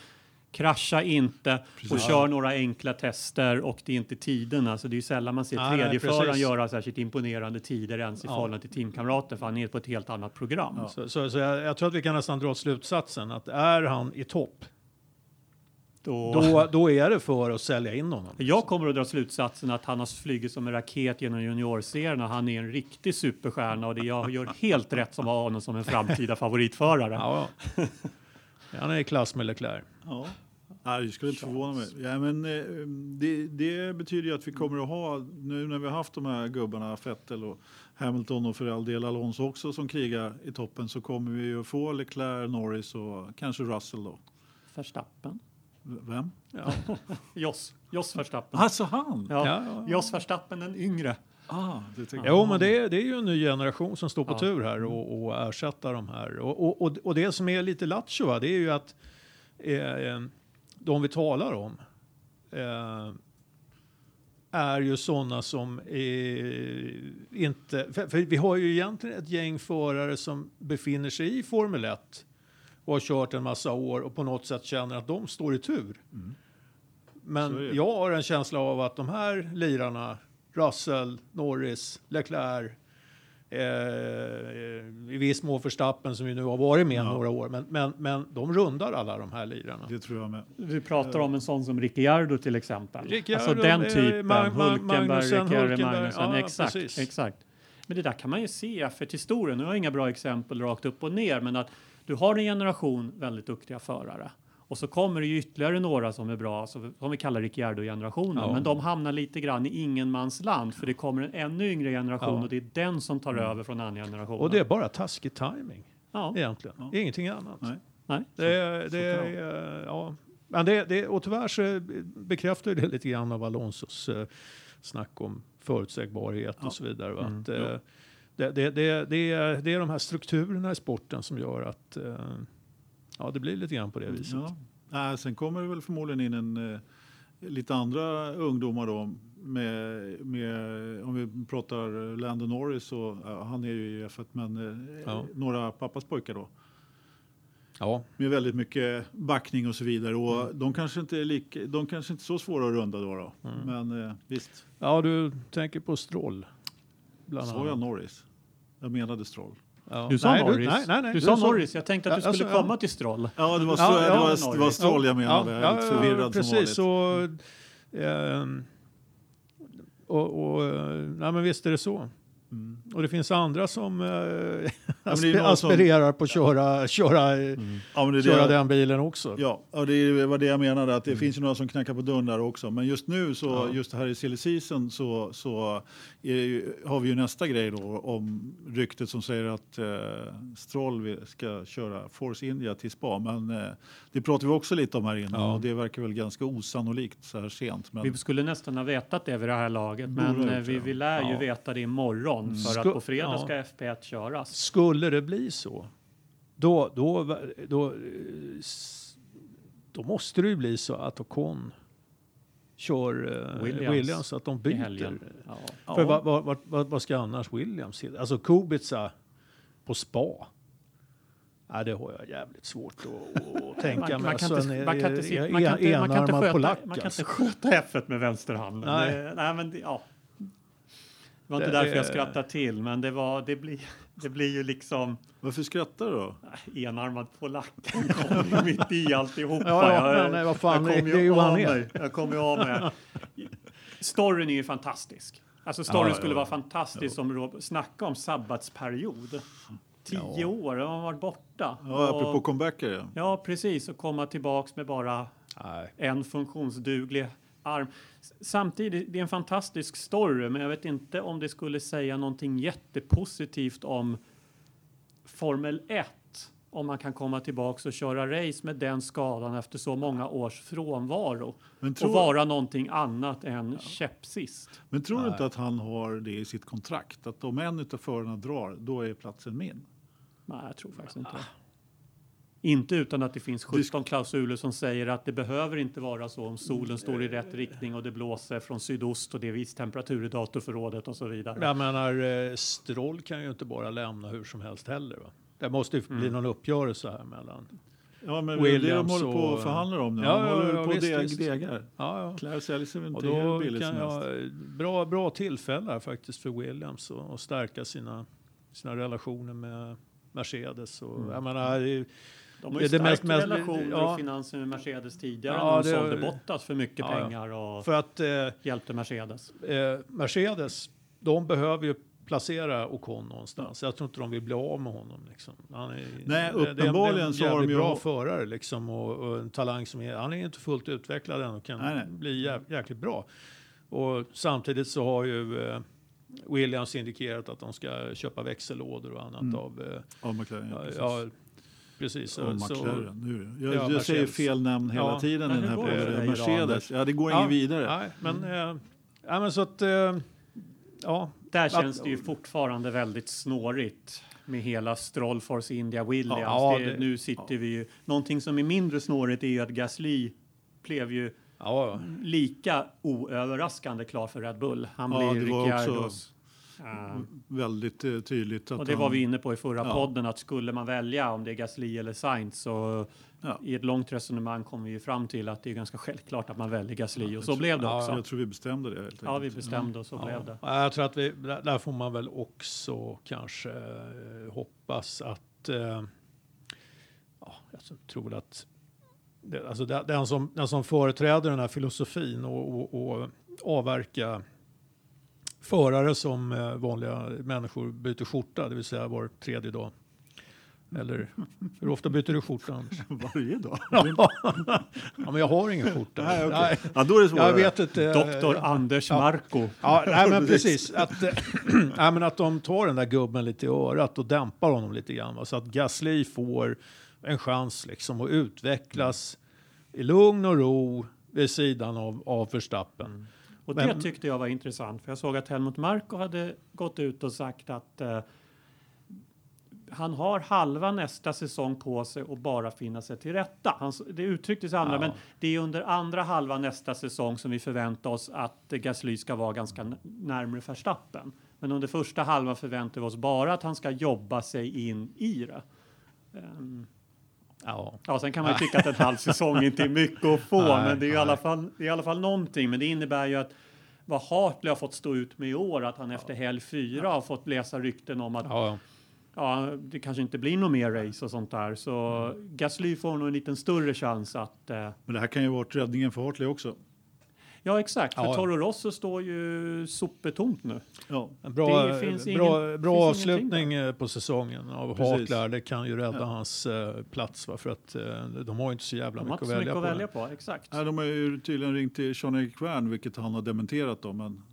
S2: krascha inte och
S1: Precis.
S2: kör några enkla tester och det är inte tiderna. Så det är sällan man ser
S3: nej,
S2: tredjeföraren göra särskilt imponerande tider ens i
S3: Ja.
S2: förhållande till teamkamrater för han är på ett helt annat program.
S1: Ja.
S3: Så, så, så jag, jag tror att vi kan nästan dra slutsatsen att är han i topp,
S2: Då,
S3: då, då är det för att sälja in honom.
S2: jag kommer att dra slutsatsen att han har flugit som en raket genom juniorserierna. Han är en riktig superstjärna och det jag gör helt rätt som har honom som en framtida favoritförare.
S3: Ja. Han är i klass med Leclerc.
S1: Ja. Nej, det skulle inte förvåna mig. Ja, men, eh, det, det betyder ju att vi kommer att ha, nu när vi har haft de här gubbarna, Vettel och Hamilton och för all del Alonso också som krigar i toppen så kommer vi att få Leclerc, Norris och kanske Russell då.
S2: Verstappen.
S1: Vem?
S3: Ja.
S2: Joss. Joss Verstappen.
S1: Alltså han?
S2: Ja.
S3: Ja, ja.
S2: Joss Verstappen den yngre.
S1: Ah, det
S3: Jo, men det, är- det är ju en ny generation som står på
S2: Ja.
S3: tur här och, och ersätta de här. Och, och, och, det som är lite lattjo, det är ju att eh, de vi talar om eh, är ju sådana som eh, inte... För, för vi har ju egentligen ett gäng förare som befinner sig i Formel 1 och har kört en massa år och på något sätt känner att de står i tur.
S1: Mm.
S3: Men jag har en känsla av att de här lirarna, Russell, Norris, Leclerc, Eh, I viss mån Verstappen som ju nu har varit med
S1: Ja.
S3: några år. Men, men, men de rundar alla de här lirarna.
S1: Det tror jag med.
S2: Vi pratar om en sån som Ricciardo till exempel.
S3: Ricciardo,
S2: alltså den
S3: eh,
S2: typen.
S3: Mag-
S2: Hulkenberg, Ricciardo. Magnussen.
S3: Ja,
S2: exakt,
S3: precis.
S2: exakt. Men det där kan man ju se i F1-historien. Nu har jag inga bra exempel rakt upp och ner, men att du har en generation väldigt duktiga förare. Och så kommer det ju ytterligare några som är bra, som vi kallar Ricciardo-generationen.
S3: Ja.
S2: Men de hamnar lite grann i ingenmansland, för det kommer en ännu yngre generation
S3: Ja.
S2: och det är den som tar över från andra generationen.
S3: Och det är bara taskig timing
S2: ja.
S3: egentligen.
S1: Ja.
S3: Ingenting annat.
S1: Nej.
S2: Nej.
S3: Det, är- det, är, ja. Men det, det, och tyvärr så bekräftar det lite grann av Alonsos eh, snack om förutsägbarhet
S1: Ja.
S3: och så vidare. va?
S2: Mm.
S3: Att, eh, det, det, det, det, är, det är de här strukturerna i sporten som gör att eh, ja, det blir lite grann på det viset.
S1: Ja. Nej, sen kommer det väl förmodligen in en, eh, lite andra ungdomar då. Med, med, om vi pratar Lando Norris, så, ja, han är ju i F1, men eh,
S3: Ja.
S1: några pappas pojkar då.
S3: Ja.
S1: Med väldigt mycket backning och så vidare. Och
S3: Mm.
S1: de, kanske inte är lika, de kanske inte är så svåra att runda då. då.
S3: Mm.
S1: Men eh, visst,
S3: ja, du tänker på Stroll. Bland
S1: sa jag. Norris? Jag menade Stroll.
S3: Ja.
S2: Du sa
S3: Nej,
S2: Norris.
S3: nej, nej, nej.
S2: Du sa
S3: sa-
S2: Norris. Jag tänkte att du
S3: Ja,
S2: skulle
S3: alltså, ja.
S2: komma till Stroll.
S1: Ja, det var, så,
S3: ja,
S1: det var, det var Stroll jag menade.
S3: Ja,
S1: jag förvirrad
S3: precis.
S1: som vanligt.
S3: Så, ehm, och, och, eh, nej, men visst är det så.
S1: Mm.
S3: Och det finns andra som eh, asp-
S1: någon som-
S3: aspirerar på att köra, köra, eh,
S1: Ja,
S3: köra
S1: det,
S3: den bilen också.
S1: Ja, och det var det jag menade, att det finns ju några som knackar på dörren där också. Men just nu, så,
S3: Ja.
S1: just här i silly season, så, så ju, har vi ju nästa grej då om ryktet som säger att eh, Stroll ska köra Force India till spa. Men eh, det pratar vi också lite om här innan
S3: Ja.
S1: och det verkar väl ganska osannolikt så här sent. Men,
S2: Vi skulle nästan ha vetat det vid det här laget, men eh, vi, vi lär ju
S3: Ja.
S2: veta det imorgon för
S3: Sku-
S2: att på fredag
S3: ja.
S2: ska FP1 köras.
S3: Skulle det bli så, då, då, då, eh, då måste det ju bli så att Ocon kör eh,
S2: Williams
S3: Williams, så att de byter.
S2: Ja.
S3: För vad, vad, vad, vad, vad ska annars Williams hitta? Alltså Kubica på spa. Ja, det har jag jävligt svårt att, att tänka
S2: Man,
S3: mig.
S2: man, kan
S3: Alltså,
S2: man kan inte,
S3: eh,
S2: man man sköta, man
S3: alltså.
S2: inte sköta F1 med vänsterhanden.
S3: Nej.
S2: Det, nej, men det, ja. Det var inte
S3: Det-
S2: därför jag
S3: det-
S2: skrattade till, men det, var, det, blir, det blir ju liksom
S1: Varför skrattar du då?
S2: nej, enarmad polack. Han kommer ju mitt i alltihopa.
S3: Ja, ja,
S2: jag,
S3: men vad fan,
S2: jag
S3: det- det är ju vad han
S2: av
S3: är.
S2: mig. Jag kommer ju av mig. Storyn är ju fantastisk. Alltså storyn
S1: Ja, ja,
S2: skulle
S1: ja.
S2: vara fantastisk om Rob- snacka om sabbatsperiod. Tio
S3: Ja.
S2: år har man varit borta.
S1: Ja,
S2: Och-
S1: apropå comebacker. Ja.
S2: Ja, precis. Och komma tillbaks med bara
S3: Nej.
S2: en funktionsduglig arm. Samtidigt, det är en fantastisk story, men jag vet inte om det skulle säga någonting jättepositivt om Formel 1. Om man kan komma tillbaks och köra race med den skadan efter så många års frånvaro.
S1: Men
S2: Och
S1: tror,
S2: vara någonting annat än käppsist.
S1: men tror du inte att han har det i sitt kontrakt? Att om en av förarna drar, då är platsen min?
S2: Nej, jag tror faktiskt inte det. Inte utan att det finns 17 klausuler som säger att det behöver inte vara så om solen står i rätt riktning och det blåser från sydost och det är viss temperatur i datorförrådet och så vidare.
S3: Jag menar, eh, Stroll kan ju inte bara lämna hur som helst heller. Va? Det måste ju bli någon uppgörelse här mellan...
S1: Ja, men är det de
S3: Williams
S1: håller på och förhandlar om nu.
S3: Ja,
S1: de
S3: ja,
S1: håller
S3: ja,
S1: på och
S3: visst,
S1: deg,
S3: visst.
S1: degar.
S3: Ja, ja.
S1: Claire säljs ju
S3: Och
S1: inte
S3: då
S1: billigt
S3: kan
S1: som
S3: jag, bra, bra tillfälle här faktiskt för Williams att att stärka sina, sina relationer med Mercedes. Och,
S1: Mm.
S3: Jag menar, det-
S2: De har
S3: Det
S2: ju
S3: det
S2: stärkt
S3: mest- mest-
S2: relationer
S3: ja.
S2: och finanser med Mercedes tidigare
S3: Ja,
S2: när de
S3: det-
S2: sålde Bottas för mycket
S3: Ja,
S2: pengar och
S3: för att eh,
S2: hjälpte Mercedes.
S3: eh, Mercedes, de behöver ju placera Ocon någonstans. Jag tror inte de vill bli av med honom. Liksom. Är,
S1: Nej,
S3: det- det
S1: uppenbarligen
S3: det
S1: så har de ju-
S3: bra förare liksom, och, och en talang som är, han är inte fullt utvecklad än och kan
S1: Nej, nej.
S3: bli jä, jäkligt bra. Och samtidigt så har ju eh, Williams indikerat att de ska köpa växellådor och annat
S1: Mm.
S3: av eh,
S1: Ja, McLaren.
S3: Ja, ja, precis.
S1: och
S3: Så-
S1: McLaren. Nu. Jag,
S3: Ja,
S1: jag säger fel namn hela
S3: Ja.
S1: tiden i den här
S2: hur går det
S1: podden. Mercedes. Ja, det går
S3: Ja,
S1: ingen vidare.
S3: Nej, men, eh, ja, men så att... Eh, ja,
S2: Där
S3: Att-
S2: känns det ju fortfarande väldigt snårigt med hela Stroll Force India Williams.
S3: Ja,
S2: det,
S3: det-
S2: nu sitter vi ju... Någonting som är mindre snårigt är ju att Gasly blev ju
S3: ja,
S2: lika oöverraskande klar för Red Bull. Han
S1: Ja,
S2: blir Ricciardos Eh,
S1: väldigt eh, tydligt. Att
S2: och det
S1: han,
S2: var vi inne på i förra
S1: Ja.
S2: podden att skulle man välja om det är Gasly eller Sainz så
S1: Ja.
S2: i ett långt resonemang kom vi ju fram till att det är ganska självklart att man väljer Gasly och så blev det
S3: Ja,
S2: också.
S1: Jag tror vi bestämde det helt
S2: Ja, vi bestämde och så blev det.
S3: Ja, jag tror att vi, där där får man väl också kanske eh, hoppas att... Eh, ja, jag tror att det, alltså den, den, som, den som företräder den här filosofin och, och, och avverka förare som eh, vanliga människor byter skjorta, det vill säga var tredje dag. Eller hur ofta byter du skjorta?
S1: Varje dag?
S3: ja, men jag har ingen skjorta.
S1: Nej, okej.
S3: Nej,
S1: Ja, då är det svårare.
S3: jag vet inte.
S2: Doktor Anders
S3: ja.
S2: Marco.
S3: Ja, nej, men precis. Att, eh, nej, men att de tar den där gubben lite i örat och dämpar honom lite grann. va, Så att Gasly får en chans liksom att utvecklas i lugn och ro vid sidan av, av Verstappen.
S2: Och
S3: Men-
S2: det tyckte jag var intressant, för jag såg att Helmut Marko hade gått ut och sagt att eh, han har halva nästa säsong på sig och bara finna sig till rätta. Han, det uttrycktes andra,
S3: Ja.
S2: men det är under andra halva nästa säsong som vi förväntar oss att Gasly ska vara ganska närmare Verstappen. Men under första halvan förväntar vi oss bara att han ska jobba sig in i det. Ehm,
S3: Ja.
S2: Ja, sen kan man ju tycka att en halv säsong inte är mycket att få,
S3: Nej,
S2: men det är ju i alla, fall, det är i alla fall någonting. Men det innebär ju att vad Hartley har fått stå ut med i år, att han efter helg fyra har fått läsa rykten om att
S3: Ja,
S2: ja, det kanske inte blir något mer race och sånt där. Så
S3: Mm.
S2: Gasly får nog en liten större chans att... Eh,
S1: Men det här kan ju vara räddningen för Hartley också.
S2: Ja, exakt. För
S3: Ja.
S2: Toro Rosso står ju sopetomt nu.
S1: Ja.
S3: bra,
S2: Det finns
S3: bra,
S2: ingen-
S3: bra
S2: finns ingenting
S3: avslutning eh, på säsongen av
S1: Precis.
S3: Det kan ju rädda
S1: Ja.
S3: hans eh, plats va? för att eh, de har ju inte så jävla
S2: De
S3: mycket att
S2: så mycket
S3: välja
S2: att
S3: på.
S2: välja på. Exakt.
S1: Nej, de har ju tydligen ringt till Sean-Erik Kvern, vilket han har dementerat då. Men,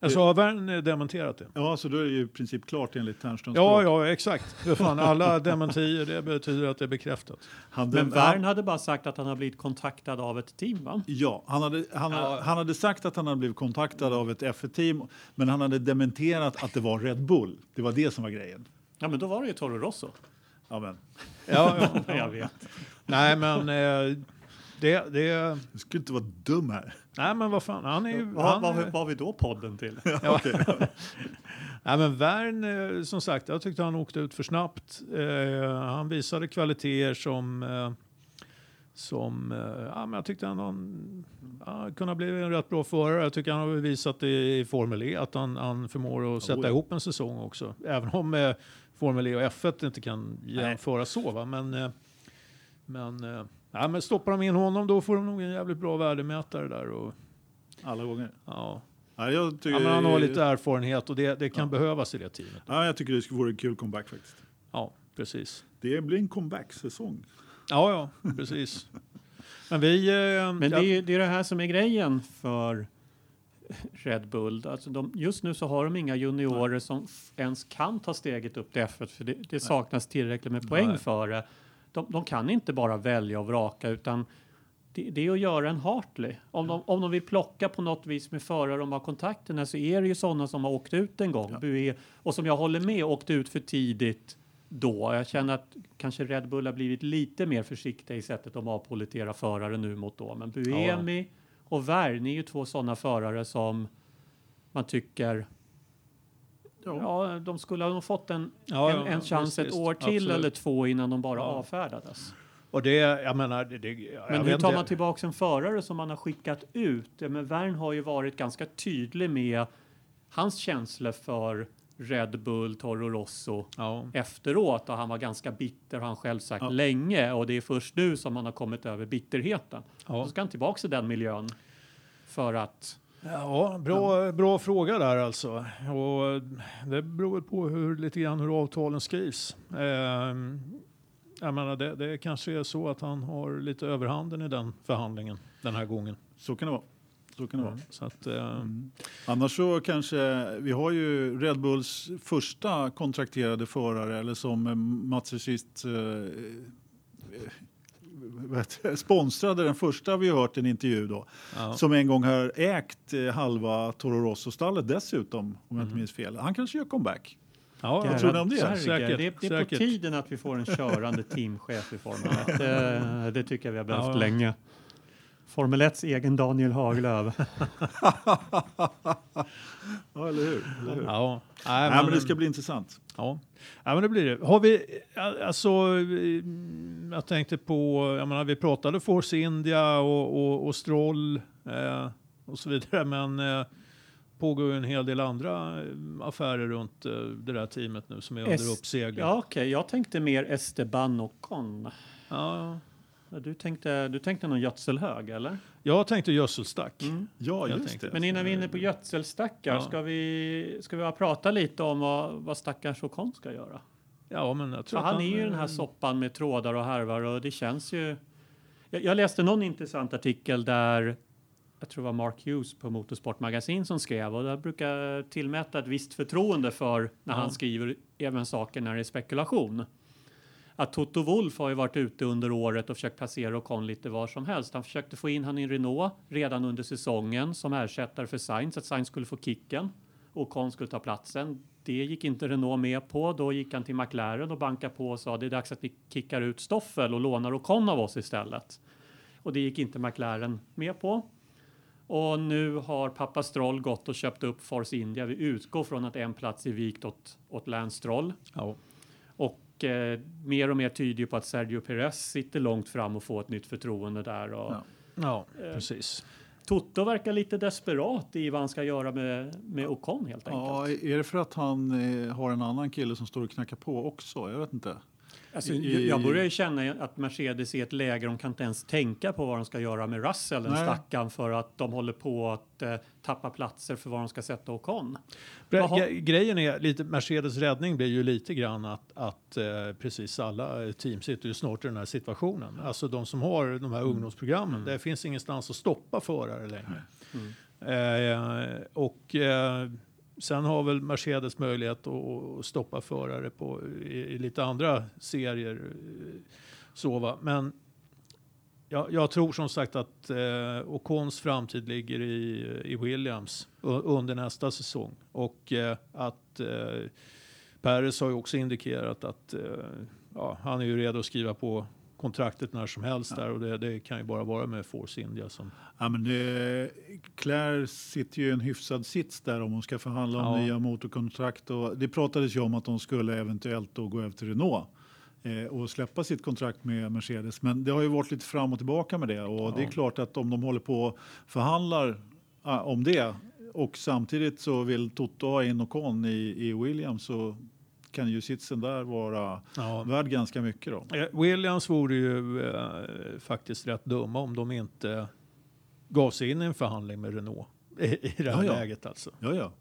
S3: Alltså har Vern eh, dementerat det?
S1: ja, så då är det ju i princip klart enligt Ternströms
S3: Ja,
S1: språk.
S3: ja, exakt. För fan, alla dementier, det betyder att det är bekräftat.
S1: Han,
S2: Men Vern hade bara sagt att han har blivit kontaktad av ett team, va?
S1: Ja, han hade, han,
S3: Ja.
S1: han hade sagt att han hade blivit kontaktad av ett F1-team, men han hade dementerat att det var Red Bull. Det var det som var grejen.
S2: Ja, men då var det ju Toro Rosso.
S1: Ja, men,
S3: Ja, ja.
S2: Jag vet.
S3: Nej, men eh, det, det...
S1: du skulle inte vara dum här.
S3: Nej, men vad fan, han är ju...
S2: Vad
S3: Han,
S2: vad vad har vi då podden till?
S3: ja. Nej, men Vern, eh, som sagt, jag tyckte han åkte ut för snabbt. Eh, han visade kvaliteter som... Eh, som eh, ja, men jag tyckte han, han ja, kunde bli en rätt bra förare. Jag tycker han har visat i, i Formel E att han, han förmår att sätta
S1: ja.
S3: ihop en säsong också. Även om eh, Formel E och F1 inte kan
S1: Nej.
S3: jämföras så. Va? Men, eh, men, ja, men stoppar de in honom då får de nog en jävligt bra värdemätare där. Och,
S1: Alla gånger.
S3: ja.
S1: Ja, jag, tycker,
S3: Ja, men han har lite erfarenhet och det, det kan
S1: Ja.
S3: behövas i det teamet.
S1: ja, jag tycker det skulle vara en kul comeback faktiskt.
S3: Ja, precis.
S1: Det blir en comeback-säsong.
S3: Ja, ja, precis. Men vi... Eh,
S2: Men det är det, är det här som är grejen för Red Bull. Alltså de, just nu så har de inga juniorer som f- ens kan ta steget upp till F1 för det, det saknas tillräckligt med poäng
S3: Nej.
S2: för det. De, de kan inte bara välja och vraka utan det, det är att göra en Hartley. Om de, om de vill plocka på något vis med förare de har kontakter med så är det ju sådana som har åkt ut en gång.
S1: Ja.
S2: Och som jag håller med åkte ut för tidigt då. Jag känner att kanske Red Bull har blivit lite mer försiktiga i sättet de avpoliterar förare nu mot då. Men Buemi och Vern är ju två sådana förare som man tycker
S1: Ja.
S2: de skulle ha fått en,
S3: Ja,
S2: en, en chans
S3: visst,
S2: ett år till
S3: Absolut.
S2: eller två innan de bara
S3: Ja.
S2: avfärdades.
S3: Och det, jag menar... Det, det, jag
S2: Men hur tar man tillbaka en förare som man har skickat ut? Men Vern har ju varit ganska tydlig med hans känslor för Red Bull, Toro Rosso
S3: Ja,
S2: efteråt och han var ganska bitter har han själv sagt
S1: Ja.
S2: länge och det är först nu som han har kommit över bitterheten.
S3: ja.
S2: Så ska han tillbaka i den miljön för att
S3: ja bra, bra fråga där alltså. Och det beror på hur, lite grann hur avtalen skrivs. Ehm, jag menar, det, det kanske är så att han har lite överhanden i den förhandlingen den här gången.
S1: Så kan det vara. Så kan det vara.
S3: Så att, eh,
S1: Annars så kanske, vi har ju Red Bulls första kontrakterade förare, eller som eh, Mats sist eh, eh, det, sponsrade den första vi har hört en intervju då.
S3: ja.
S1: Som en gång har ägt eh, halva Toro Rosso-stallet dessutom, om jag inte minns fel. Han kanske gör comeback.
S3: Ja,
S1: Vad tror ni om det?
S3: Säkert,
S2: det, är- det är
S3: säkert.
S2: på tiden att vi får en körande teamchef i Formel 1. Det, det tycker jag vi har behövt
S3: Ja, ja.
S2: länge. Formel 1s egen Daniel Haglöf.
S1: Ja, eller hur? Eller hur?
S3: Ja,
S1: det ska bli intressant.
S3: Ja. ja, men det blir det. Har vi, alltså, mm, jag tänkte på, jag menar, vi pratade Force India och, och, och Stroll eh, och så vidare, men eh, pågår ju en hel del andra eh, affärer runt eh, det där teamet nu som är under
S2: Es-
S3: uppsegling.
S2: Ja, okej. Jag tänkte mer Esteban Ocon.
S3: Ja,
S2: Du tänkte, du tänkte någon gödselhög, eller?
S3: jag tänkte gödselstack.
S1: Ja,
S3: Jag
S1: just
S3: tänkte-
S1: det.
S2: Men innan vi är inne på gödselstackar,
S3: Ja.
S2: ska, vi, ska vi bara prata lite om vad, vad stackars Ocon ska göra?
S3: Ja, men jag tror
S2: För
S3: att
S2: han är ju den här soppan med trådar och härvar och det känns ju... Jag, jag läste någon intressant artikel där jag tror det var Mark Hughes på Motorsport Magasin som skrev och där brukar tillmäta ett visst förtroende för när
S3: Ja.
S2: han skriver även saker när det är spekulation. Att Toto Wolff har ju varit ute under året och försökt placera Ocon lite var som helst. Han försökte få in han i Renault redan under säsongen som ersättare för Sainz, att Sainz skulle få kicken och Ocon skulle ta platsen. Det gick inte Renault med på. Då gick han till McLaren och bankade på och sa det är dags att vi kickar ut Stoffel och lånar Ocon av oss istället. Och det gick inte McLaren med på. Och nu har pappa Stroll gått och köpt upp Force India. Vi utgår från att en plats är vikt åt, åt Lance Stroll.
S3: Ja.
S2: Och eh, mer och mer tyder ju på att Sergio Perez sitter långt fram och får ett nytt förtroende där. Och
S1: Ja.
S3: ja,
S2: Eh,
S3: precis.
S2: Toto verkar lite desperat i vad han ska göra med, med Ocon helt enkelt.
S1: Ja, är det för att han eh, har en annan kille som står och knackar på också? Jag vet inte.
S2: Alltså,
S1: i-
S2: jag börjar ju känna att Mercedes är ett läge de kan inte ens tänka på vad de ska göra med Russell, den
S1: Nej.
S2: stackaren, för att de håller på att eh, tappa platser för var de ska sätta Ocon. Jaha.
S3: ge- Grejen är lite, Mercedes räddning blir ju lite grann att, att eh, precis alla team sitter ju snart i den här situationen. Alltså de som har de här ungdomsprogrammen, det finns ingenstans att stoppa förare längre. Eh, och eh, sen har väl Mercedes möjlighet att, att stoppa förare på, i, i lite andra serier. Eh, så va? Men jag, jag tror som sagt att eh, Ocons framtid ligger i, i Williams under nästa säsong. Och eh, att eh, Perez har ju också indikerat att eh, ja, han är ju redo att skriva på kontraktet när som helst där och det, det kan ju bara vara med Force India som...
S1: Ja, men det, Claire sitter ju i en hyfsad sits där om hon ska förhandla om
S3: Ja.
S1: nya motorkontrakt. Och det pratades ju om att de skulle eventuellt då gå över till Renault eh, och släppa sitt kontrakt med Mercedes. Men det har ju varit lite fram och tillbaka med det och det är
S3: Ja.
S1: klart att om de håller på och förhandlar ah, om det och samtidigt så vill Toto ha in Ocon i, i Williams så kan ju sitsen där vara
S3: Ja.
S1: värd ganska mycket då.
S3: Eh, Williams vore ju eh, faktiskt rätt dumma om de inte gav sig in i en förhandling med Renault i, i det här
S1: Ja, ja.
S3: läget alltså.
S1: Ja, ja.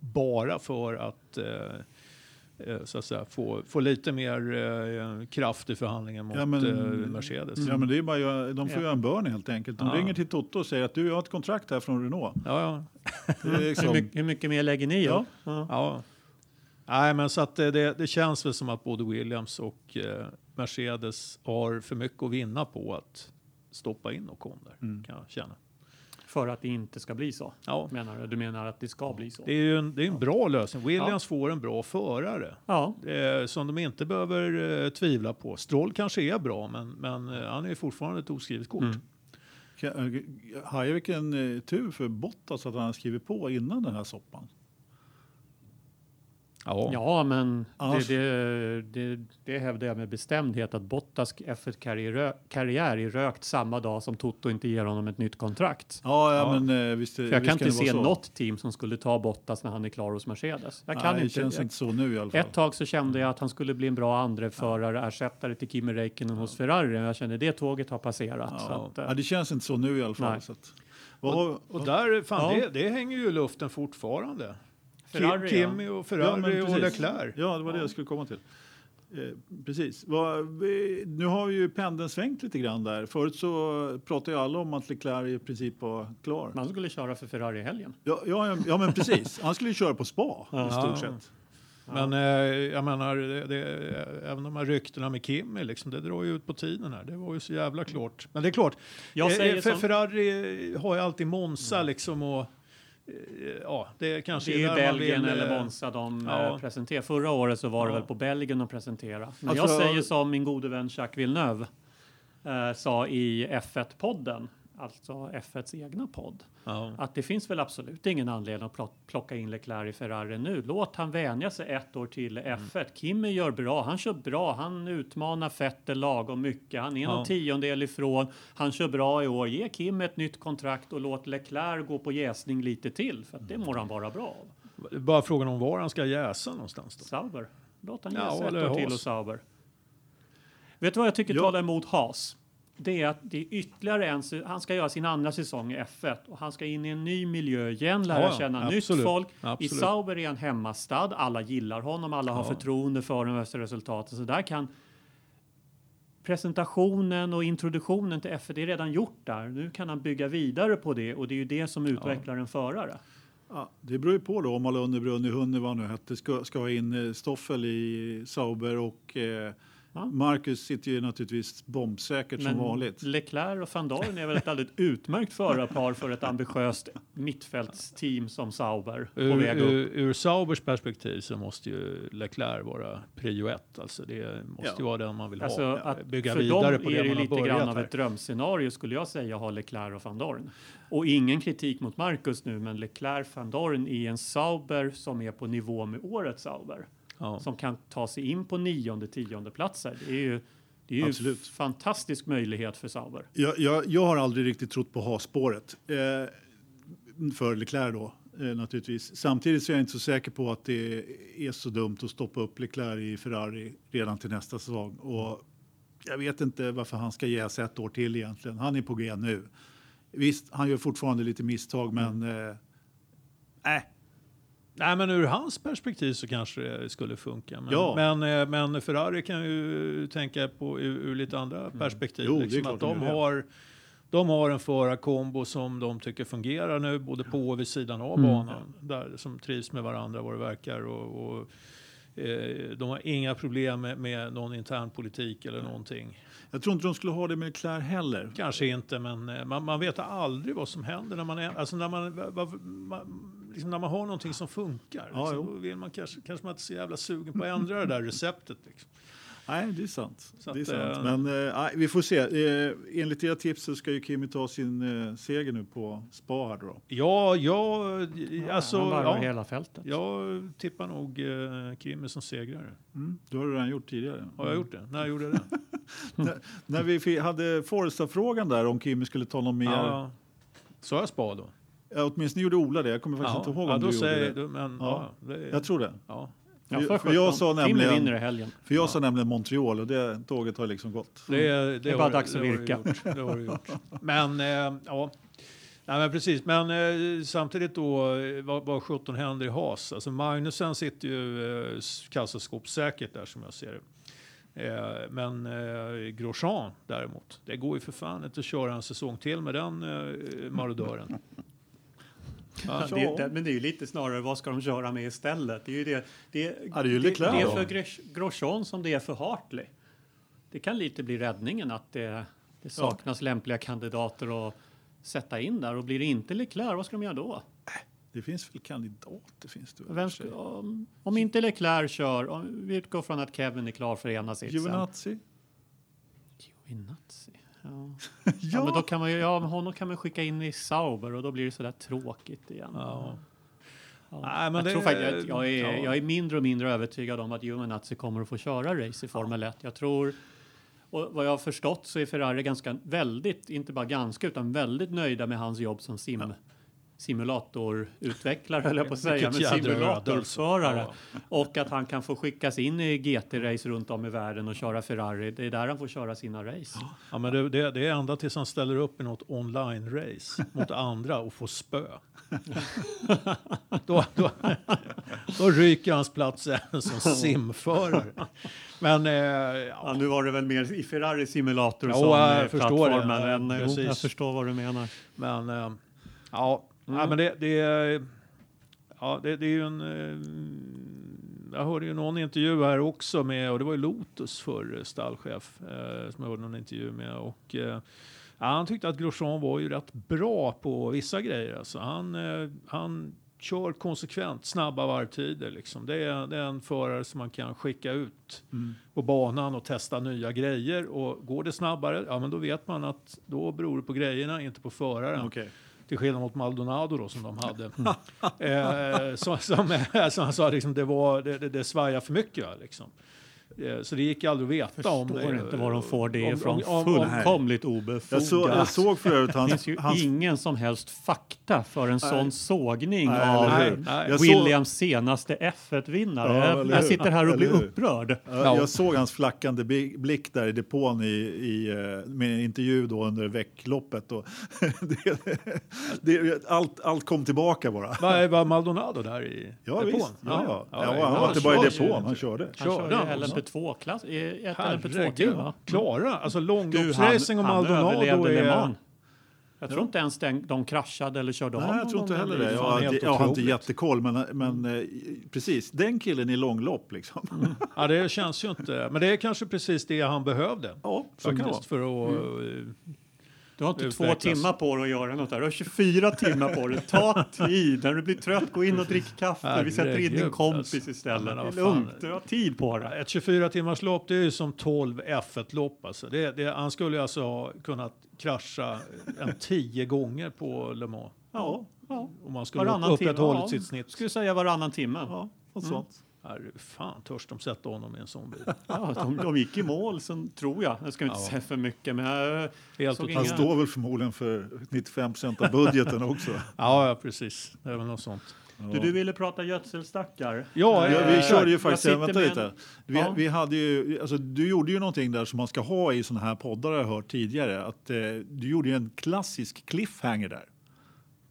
S3: bara för att eh, eh, så att säga, få, få lite mer eh, kraft i förhandlingen mot
S1: Ja, men-
S3: eh, Mercedes.
S1: Ja, men det är bara, de får
S2: Ja.
S1: göra en burn helt enkelt. De
S3: Ja.
S1: ringer till Toto och säger att du jag har ett kontrakt här från Renault.
S3: Ja, ja.
S1: Det är
S2: Hur,
S1: liksom,
S2: mycket, hur mycket mer lägger ni
S1: Ja.
S2: Ja.
S3: Ja. Nej, men så att det, det, känns väl som att både Williams och eh, Mercedes har för mycket att vinna på att stoppa in Ocon där,
S1: Mm.
S3: kan jag känna.
S2: För att det inte ska bli så,
S3: Ja,
S2: menar du? Du menar att det ska bli så?
S3: det är ju en, det är en bra lösning. Williams får en bra förare.
S2: Ja,
S3: eh, som de inte behöver eh, tvivla på. Stroll kanske är bra, men, men eh, han är fortfarande ett oskrivet kort.
S2: Mm.
S1: Kan- Hajar vilken eh, tur för Bottas att han har skrivit på innan den här soppan.
S3: Ja.
S2: ja men
S1: Annars-
S2: det, det, det, det hävdar jag med bestämdhet att Bottas F1-karriär karriär är rökt samma dag som Toto inte ger honom ett nytt kontrakt.
S1: Ja, ja,
S3: Ja.
S1: men eh, visst,
S2: För jag
S1: visst
S2: kan
S1: det
S2: inte se
S1: så.
S2: något team som skulle ta Bottas när han är klar hos Mercedes. Jag kan
S1: Nej, det
S2: inte.
S1: känns
S2: jag,
S1: inte så nu i alla fall.
S2: ett tag så kände jag att han skulle bli en bra andreförare, ersättare till Kimi Räikkönen hos Ferrari. Jag kände det tåget har passerat. Så
S1: ja.
S2: att, eh,
S1: ja, det känns inte så nu i alla fall.
S2: Nej.
S1: Så att, vad,
S3: Och där, fan,
S2: Ja.
S3: det, det hänger ju i luften fortfarande.
S2: Ferrari,
S3: Kim,
S2: ja.
S3: Kimi och
S1: Ja,
S3: Ferrari
S1: men
S3: och. Leclerc.
S1: Ja, det var det jag skulle komma till. Eh, precis. Vad- vi- nu har ju pendeln svängt lite grann där. Förut så pratade ju alla om att Leclerc i princip var klar.
S2: Man skulle köra för Ferrari i helgen.
S1: Ja, ja, ja men precis. Han skulle ju köra på spa i
S2: Ja.
S1: stort sett.
S3: Men eh, jag menar, det, det, även de här ryktena med Kimi, liksom, det drar ju ut på tiden här. Det var ju så jävla klart. Men det är klart,
S2: Jag
S3: eh,
S2: säger
S3: för
S2: som-
S3: Ferrari har ju alltid Monza liksom och eh, ja, det kanske
S2: Det är
S3: man
S2: Belgien
S3: vill,
S2: eller
S3: eh,
S2: Monza de
S3: ja.
S2: eh, presenterar. Förra året så var det
S3: Ja.
S2: väl på Belgien de presenterade. Men
S1: Alltså-
S2: jag säger som min gode vän Jacques Villeneuve eh, sa i F1-podden alltså F1s egna podd,
S3: Ja.
S2: att det finns väl absolut ingen anledning att plock- plocka in Leclerc i Ferrari nu. Låt han vänja sig ett år till i
S3: Mm.
S2: F1. Kimi gör bra, han kör bra, han utmanar Vettel lagom mycket. Han är
S3: Ja.
S2: någon tiondel ifrån, han kör bra i år. Ge Kim ett nytt kontrakt och låt Leclerc gå på jäsning lite till, för det mår han vara bra av.
S3: Bara frågan om var han ska jäsa någonstans då.
S2: Sauber. Låt han
S3: Ja,
S2: jäsa ett
S3: eller
S2: år till och Sauber. Vet du vad jag tycker
S1: Ja.
S2: talar emot Haas? Det är att det är ytterligare en, han ska göra sin andra säsong i F1 och han ska in i en ny miljö igen, lära
S3: Ja,
S2: känna
S3: absolut.
S2: nytt folk. I
S3: Absolut.
S2: Sauber är han hemmastad, alla gillar honom, alla har
S3: Ja.
S2: förtroende för honom efter resultatet. Så där kan presentationen och introduktionen till F1 är redan gjort där. Nu kan han bygga vidare på det och det är ju det som utvecklar en förare.
S1: Ja, det beror ju på då om alla Underbrunn i Hunne vad han nu hette ska, ska ha in eh, Stoffel i Sauber och eh,
S2: Ja.
S1: Marcus sitter ju naturligtvis bombsäkert som vanligt.
S2: Leclerc och van Dorn är väl ett alldeles utmärkt förarpar för ett ambitiöst mittfältsteam som Sauber på
S3: Ur,
S2: väg upp.
S3: ur, ur Saubers perspektiv så måste ju Leclerc vara prio ett. Alltså det måste ju
S1: Ja.
S3: vara den man vill
S2: Alltså,
S3: ha.
S2: att
S3: Bygga
S2: för
S3: vidare
S2: dem
S3: på
S2: är
S3: det
S2: det ju
S3: man har
S2: lite grann av
S3: här.
S2: ett drömscenario skulle jag säga ha Leclerc och van Dorn. Och ingen kritik mot Marcus nu, men Leclerc van Dorn i en Sauber som är på nivå med årets Sauber.
S3: Ja.
S2: Som kan ta sig in på nionde, tionde platser. Det är ju, det är ju
S1: Absolut.
S2: fantastisk möjlighet för Sauber.
S1: Jag, jag, jag har aldrig riktigt trott på ha-spåret. Eh, för Leclerc då, eh, naturligtvis. Samtidigt så är jag inte så säker på att det är så dumt att stoppa upp Leclerc i Ferrari redan till nästa säsong. Och jag vet inte varför han ska jäsa ett år till egentligen. Han är på G nu. Visst, han gör fortfarande lite misstag, men... Eh, äh,
S3: Nej, men ur hans perspektiv så kanske det skulle funka. Men,
S1: Ja.
S3: men, eh, men Ferrari kan ju tänka på ur, ur lite andra perspektiv.
S1: Jo,
S3: liksom att
S1: de
S3: har, de har en förarkombo som de tycker fungerar nu, både på och vid sidan av
S2: Mm.
S3: banan. Där, som trivs med varandra vad det verkar. Och, och, eh, de har inga problem med, med någon intern politik eller någonting.
S1: jag tror inte de skulle ha det med Leclerc heller.
S3: Kanske inte, men eh, man, man vet aldrig vad som händer när man, är, alltså när man, man, liksom när man har någonting som funkar.
S1: Ja,
S3: liksom, då vill man kanske, kanske man inte är så jävla sugen på att ändra det där receptet. Liksom.
S1: Nej, det är sant.
S3: Så
S1: det är
S3: att,
S1: sant.
S3: eh,
S1: Men nej, vi får se. Eh, enligt era tips så ska ju Kimi ta sin eh, seger nu på Spa här då.
S3: Ja, jag, alltså,
S2: han
S3: ja,
S2: hela fältet.
S3: jag tippar nog eh, Kimi som segrare.
S1: Mm, du har du redan gjort tidigare.
S3: Har jag gjort det? När gjorde jag det?
S1: När, när vi hade Forresta-frågan där om Kimi skulle ta någon mer. Ja.
S3: ja. Sa jag spa då?
S1: Åtminstone gjorde Ola det. Jag kommer faktiskt inte ihåg om
S3: ja,
S1: du gjorde
S3: säger
S1: det.
S3: du, men
S1: Ja.
S3: ja, det,
S1: Jag tror det.
S3: ja.
S2: Ja,
S1: För-
S2: för,
S1: för jag sa nämligen-
S2: vinner i helgen.
S1: För jag sa nämligen Montreal och det tåget har liksom gått.
S3: Det, det,
S2: Det är bara
S3: har-
S2: dags att
S3: det har
S2: virka.
S3: du Gjort, det har du gjort. Men, eh, ja. Nej, men precis. Men eh, samtidigt då, eh, vad, vad 17 händer i Haas? Alltså Magnusen sitter ju eh, kassaskåpssäkert där som jag ser det. Eh, men eh, Grosjean däremot, det går ju för fan inte att köra en säsong till med den eh, marodören. Ja,
S2: Det, det, men det är ju lite snarare vad ska de köra med istället? Det är ju det. Det,
S1: Ja, det är ju Leclerc
S2: det är för Gros- Grosjean som det är för Hartley. Det kan lite bli räddningen att det, det saknas lämpliga kandidater att sätta in där och blir det inte Leclerc, vad ska de göra då?
S1: Det finns väl kandidater? Finns det väl
S2: ska, om, om inte Leclerc kör, om vi utgår från att Kevin är klar för ena sitsen.
S1: Giovinazzi?
S2: Giovinazzi. Ja. ja. men då kan man ju, ja, honom kan man skicka in i Sauber och då blir det sådär tråkigt igen.
S3: Ja.
S2: Ja.
S3: Nej,
S2: jag,
S3: det-
S2: tror faktiskt, jag, jag, är,
S3: ja.
S2: jag är mindre och mindre övertygad om att Giovinazzi kommer att få köra race i Formel 1. Jag tror, och vad jag har förstått så är Ferrari ganska, väldigt, inte bara ganska, utan väldigt nöjda med hans jobb som sim, simulatorutvecklare, höll jag på att säga, men
S3: Vilket
S2: simulatorförare.
S3: Ja.
S2: Och att han kan få skickas in i GT-race runt om i världen och köra Ferrari. Det är där han får köra sina race.
S3: Ja, men det, det, det är ända tills han ställer upp i något online-race mot andra och får spö. då, då, då ryker hans plats även som simförare. Men eh,
S2: Ja,
S3: ja,
S2: nu var det väl mer i Ferrari simulator
S3: Jo,
S2: som
S3: jag
S2: eh,
S3: förstår det.
S2: plattformen,
S3: Ja,
S2: men, eh, jag förstår vad du menar.
S3: men, eh, ja,
S2: Mm.
S3: ja, men det, det, är- ja, det, det är ju en... eh, Jag hörde ju någon intervju här också med, och det var ju Lotus för stallchef, eh, som jag hörde någon intervju med. Och, eh, han tyckte att Grosjean var ju rätt bra på vissa grejer. Alltså, han, eh, han kör konsekvent snabba varvtider. Liksom. Det, är, det är en förare som man kan skicka ut
S1: Mm.
S3: på banan och testa nya grejer. Och går det snabbare, ja men då vet man att då beror det på grejerna, inte på föraren.
S1: Okej.
S3: Till skillnad mot Maldonado då, som de hade. eh, som, som, eh, som han sa, liksom, det, var, det, det, det svajar för mycket. va, Liksom. Eh, så det gick aldrig att veta om
S2: Förstår inte var de får det
S3: om-
S2: ifrån.
S3: om- om- om-
S2: Fullkomligt
S1: Jag,
S2: obefogat.
S1: så, jag såg för övrigt
S2: Det
S1: hans...
S2: finns ju
S1: hans
S2: ingen som helst fakta för en sån sågning
S1: Nej,
S2: av?
S3: Nej, nej.
S1: Jag såg-
S2: Williams senaste F1-vinnare.
S1: Ja,
S2: jag jag sitter här och blir upprörd.
S1: Ja, Jag såg hans flackande blick där i depån i, i, eh, med en intervju då under veckloppet. Och det, det, allt, allt kom tillbaka bara.
S3: Var, var Maldonado där i
S1: Ja,
S3: depån?
S1: visst. Ja, ja. Ja,
S3: ja,
S1: han var inte bara i depån, han körde.
S2: Han
S3: Körde
S2: körde
S3: han också?
S2: LMP2-klass, i ett
S3: Herregud,
S2: LMP2-team va?
S3: Klara, alltså långloppsracing och Maldonado är...
S2: Mans. Jag tror inte ens den, de kraschade eller körde av
S1: Nej, jag tror inte heller det. Jag, har jag har inte jättekoll, men, men eh, precis, den killen i långlopp liksom.
S3: Ja, det känns ju inte. Men det är kanske precis det han behövde.
S1: Ja.
S3: Faktiskt, för att... eh,
S2: Du har inte två timmar på dig att göra något där. Du har 24 timmar på dig. Ta tid. När du blir trött, gå in och drick kaffe. Vi sätter in din kompis
S3: alltså.
S2: istället.
S3: Ja,
S2: det är lugnt. Du har tid på dig.
S3: Ett 24 timmars lopp det är ju som 12 F1-lopp. Alltså. Det, det, han skulle alltså ha kunnat krascha en 10 gånger på Le Mans.
S2: Ja, ja.
S3: Om man skulle
S2: Varannan
S3: ha
S2: timme.
S3: upprätthållit
S2: Ja,
S3: sitt snitt.
S2: Skulle säga varannan timme.
S1: Ja, något sånt.
S3: Herre, fan törs de sätta honom i en sån bil.
S2: Ja, de, de gick i mål, sen, tror jag. Jag ska inte
S3: Ja.
S2: säga för mycket, men jag,
S3: Helt otroligt.
S1: Han
S2: Inga-
S1: står väl förmodligen för 95 procent av budgeten också.
S3: Ja, ja, precis. Det är väl något sånt.
S2: du, du ville prata gödselstackar.
S3: Ja,
S1: Ja, vi körde ju
S2: Jag
S1: faktiskt,
S2: sitter
S1: vänta lite.
S2: en-
S1: Vi,
S2: Ja.
S1: vi hade ju, alltså, du gjorde ju någonting där som man ska ha i såna här poddar har jag hört tidigare. Att, eh, du gjorde ju en klassisk cliffhanger där.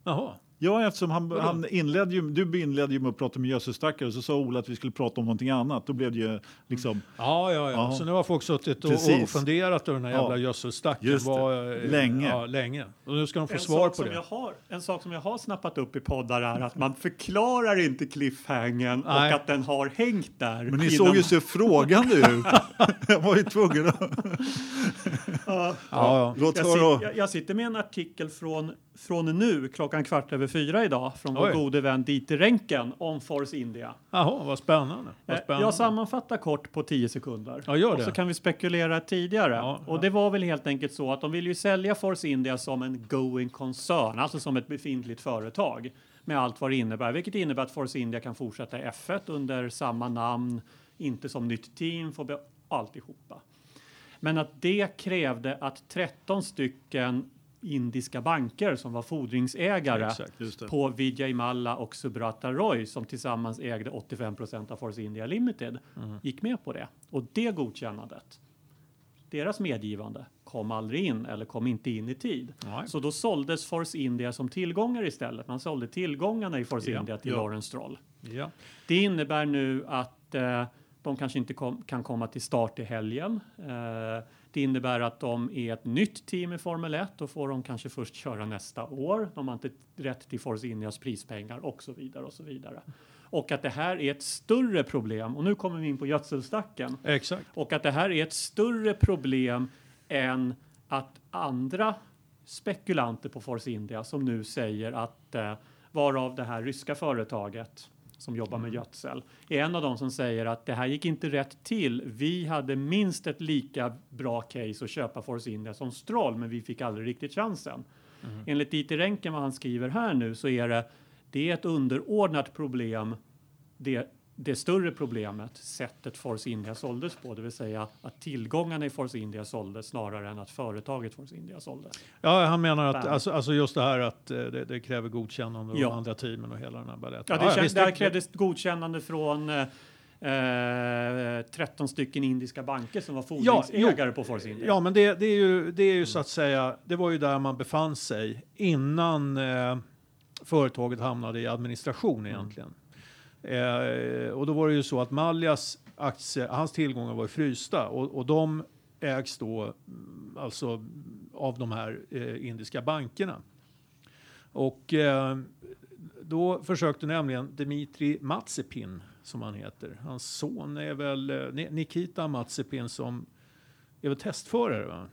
S3: Jaha.
S1: Ja, eftersom han, han inledde ju, du inledde ju med att prata med gödselstackar och så sa Ola att vi skulle prata om någonting annat. Då blev det ju liksom,
S3: Ja, ja, ja.
S1: Ja.
S3: Så nu har folk suttit och, och funderat över den här
S1: Ja.
S3: jävla. Vad, eh,
S1: Länge.
S3: Ja, länge. Och nu ska de få
S2: En
S3: svar
S2: sak,
S3: på
S2: som
S3: det.
S2: jag har, en sak som jag har snappat upp i poddar är att man förklarar inte cliffhangern
S3: Nej.
S2: och att den har hängt där.
S1: men ni
S2: innan-
S1: såg ju så frågande ut. jag var ju tvungen att...
S2: Ja.
S3: Ja, ja.
S1: Låt
S2: Jag,
S1: höra.
S2: jag, jag sitter med en artikel från, från nu, klockan kvart över fyra idag, från vår
S3: Oj.
S2: gode vän Dieter Renken om Force India.
S3: Jaha, vad spännande. Vad
S2: Eh,
S3: spännande.
S2: Jag sammanfattar kort på 10 sekunder.
S3: Ja, gör
S2: Och
S3: det.
S2: så kan vi spekulera tidigare.
S3: Ja,
S2: och det var väl helt enkelt så att de vill ju sälja Force India som en going concern, alltså som ett befintligt företag med allt vad det innebär, vilket innebär att Force India kan fortsätta i F1 under samma namn, inte som nytt team, får alltihopa. Men att det krävde att 13 stycken indiska banker som var fordringsägare
S3: Exakt.
S2: På Vijay Malla och Subrata Roy som tillsammans ägde 85 procent av Force India Limited gick med på det. Och det godkännandet, deras medgivande, kom aldrig in eller kom inte in i tid.
S3: Nej.
S2: Så då såldes Force India som tillgångar istället. Man sålde tillgångarna i Force
S3: Ja,
S2: India till
S1: ja.
S2: Lawrence Stroll.
S3: Ja.
S2: Det innebär nu att eh, de kanske inte kom, kan komma till start i helgen. Eh, det innebär att de är ett nytt team i Formel 1. Då får de kanske först köra nästa år. De har inte rätt till Force Indias prispengar och så vidare och så vidare. Och att det här är ett större problem. Och nu kommer vi in på gödselstacken.
S3: Exakt.
S2: Och att det här är ett större problem än att andra spekulanter på Force India som nu säger att eh, varav det här ryska företaget som jobbar med gödsel är en av dem som säger att det här gick inte rätt till. Vi hade minst ett lika bra case att köpa Force India som Stroll, men vi fick aldrig riktigt chansen. Enligt Dieter Renken, vad han skriver här nu, så är det, det är ett underordnat problem det, det större problemet, sättet Force India såldes på, det vill säga att tillgångarna i Force India såldes snarare än att företaget Force India såldes.
S3: Ja, han menar att alltså, alltså just det här att eh, det, det kräver godkännande av
S2: Ja.
S3: de andra teamen och hela den här baletten.
S2: Ja, det, känns,
S3: visst,
S2: där krävdes godkännande från eh, eh, 13 stycken indiska banker som var fordringsägare på Force India.
S3: Ja, men det, det är ju, det är ju så att säga, det var ju där man befann sig innan eh, företaget hamnade i administration egentligen. Eh, och då var det ju så att Maljas aktier, hans tillgångar var ju frysta och, och de ägs då mm, alltså av de här eh, indiska bankerna. Och eh, då försökte nämligen Dmitri Matsepin, som han heter, hans son är väl eh, Nikita Matsepin som är väl testförare va?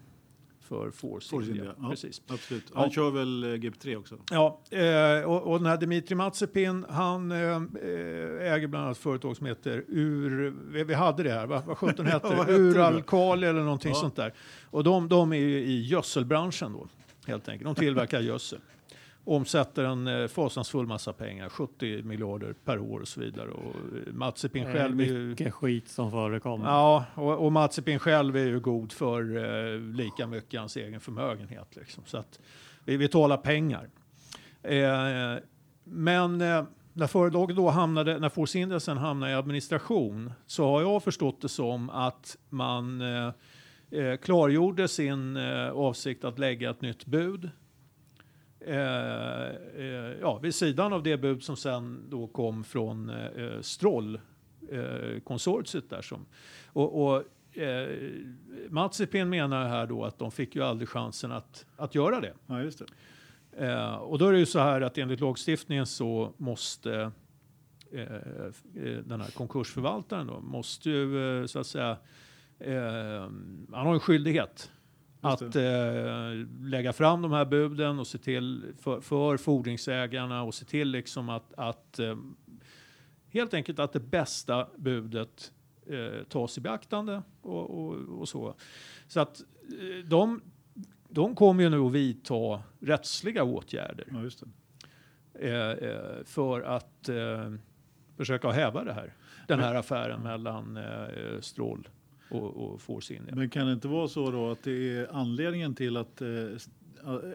S3: För Force,
S1: Force
S3: India.
S1: India, ja.
S3: Precis.
S1: Absolut.
S3: Ja.
S1: Han kör väl eh, GP3 också?
S3: Ja, eh, och, och den här Dimitri Matsepin, han eh, eh, äger bland annat företag som heter Ur... Vi, vi hade det här, vad, vad sjutton hette
S1: Ja,
S3: det? Uralkali eller någonting
S1: Ja.
S3: sånt där. Och de, de är ju i gödselbranschen då, helt enkelt. De tillverkar gödsel. Omsätter en eh, fasansfull massa pengar, 70 miljarder per år och så vidare. Och eh, Matsepin
S2: Det är
S3: själv är ju...
S2: mycket skit som förekommer.
S3: Ja, och, och Matsepin själv är ju god för eh, lika mycket hans egen förmögenhet. Liksom. Så att vi, vi talar pengar. Eh, men eh, när företaget då hamnade, när Force India sen hamnade i administration så har jag förstått det som att man eh, klargjorde sin avsikt att lägga ett nytt bud. Eh, eh, ja, vid sidan av det bud som sen då kom från eh, Stroll eh, konsortiet där som och, och eh, Matsepin menar här då att de fick ju aldrig chansen att, att göra det.
S1: Ja, just det.
S3: Eh, och då är det ju så här att enligt lagstiftningen så måste eh, den här konkursförvaltaren då måste ju så att säga han har en skyldighet att eh, lägga fram de här buden och se till för, för fordringsägarna och se till liksom att, att eh, helt enkelt att det bästa budet eh, tas i beaktande och, och, och så. Så att eh, de, de kommer ju nu att vidta rättsliga åtgärder
S1: Ja,
S3: eh, eh, för att försöka häva det här. Den här affären mellan eh, Stroll och, och Force India.
S1: Men kan det inte vara så då att det är anledningen till att eh,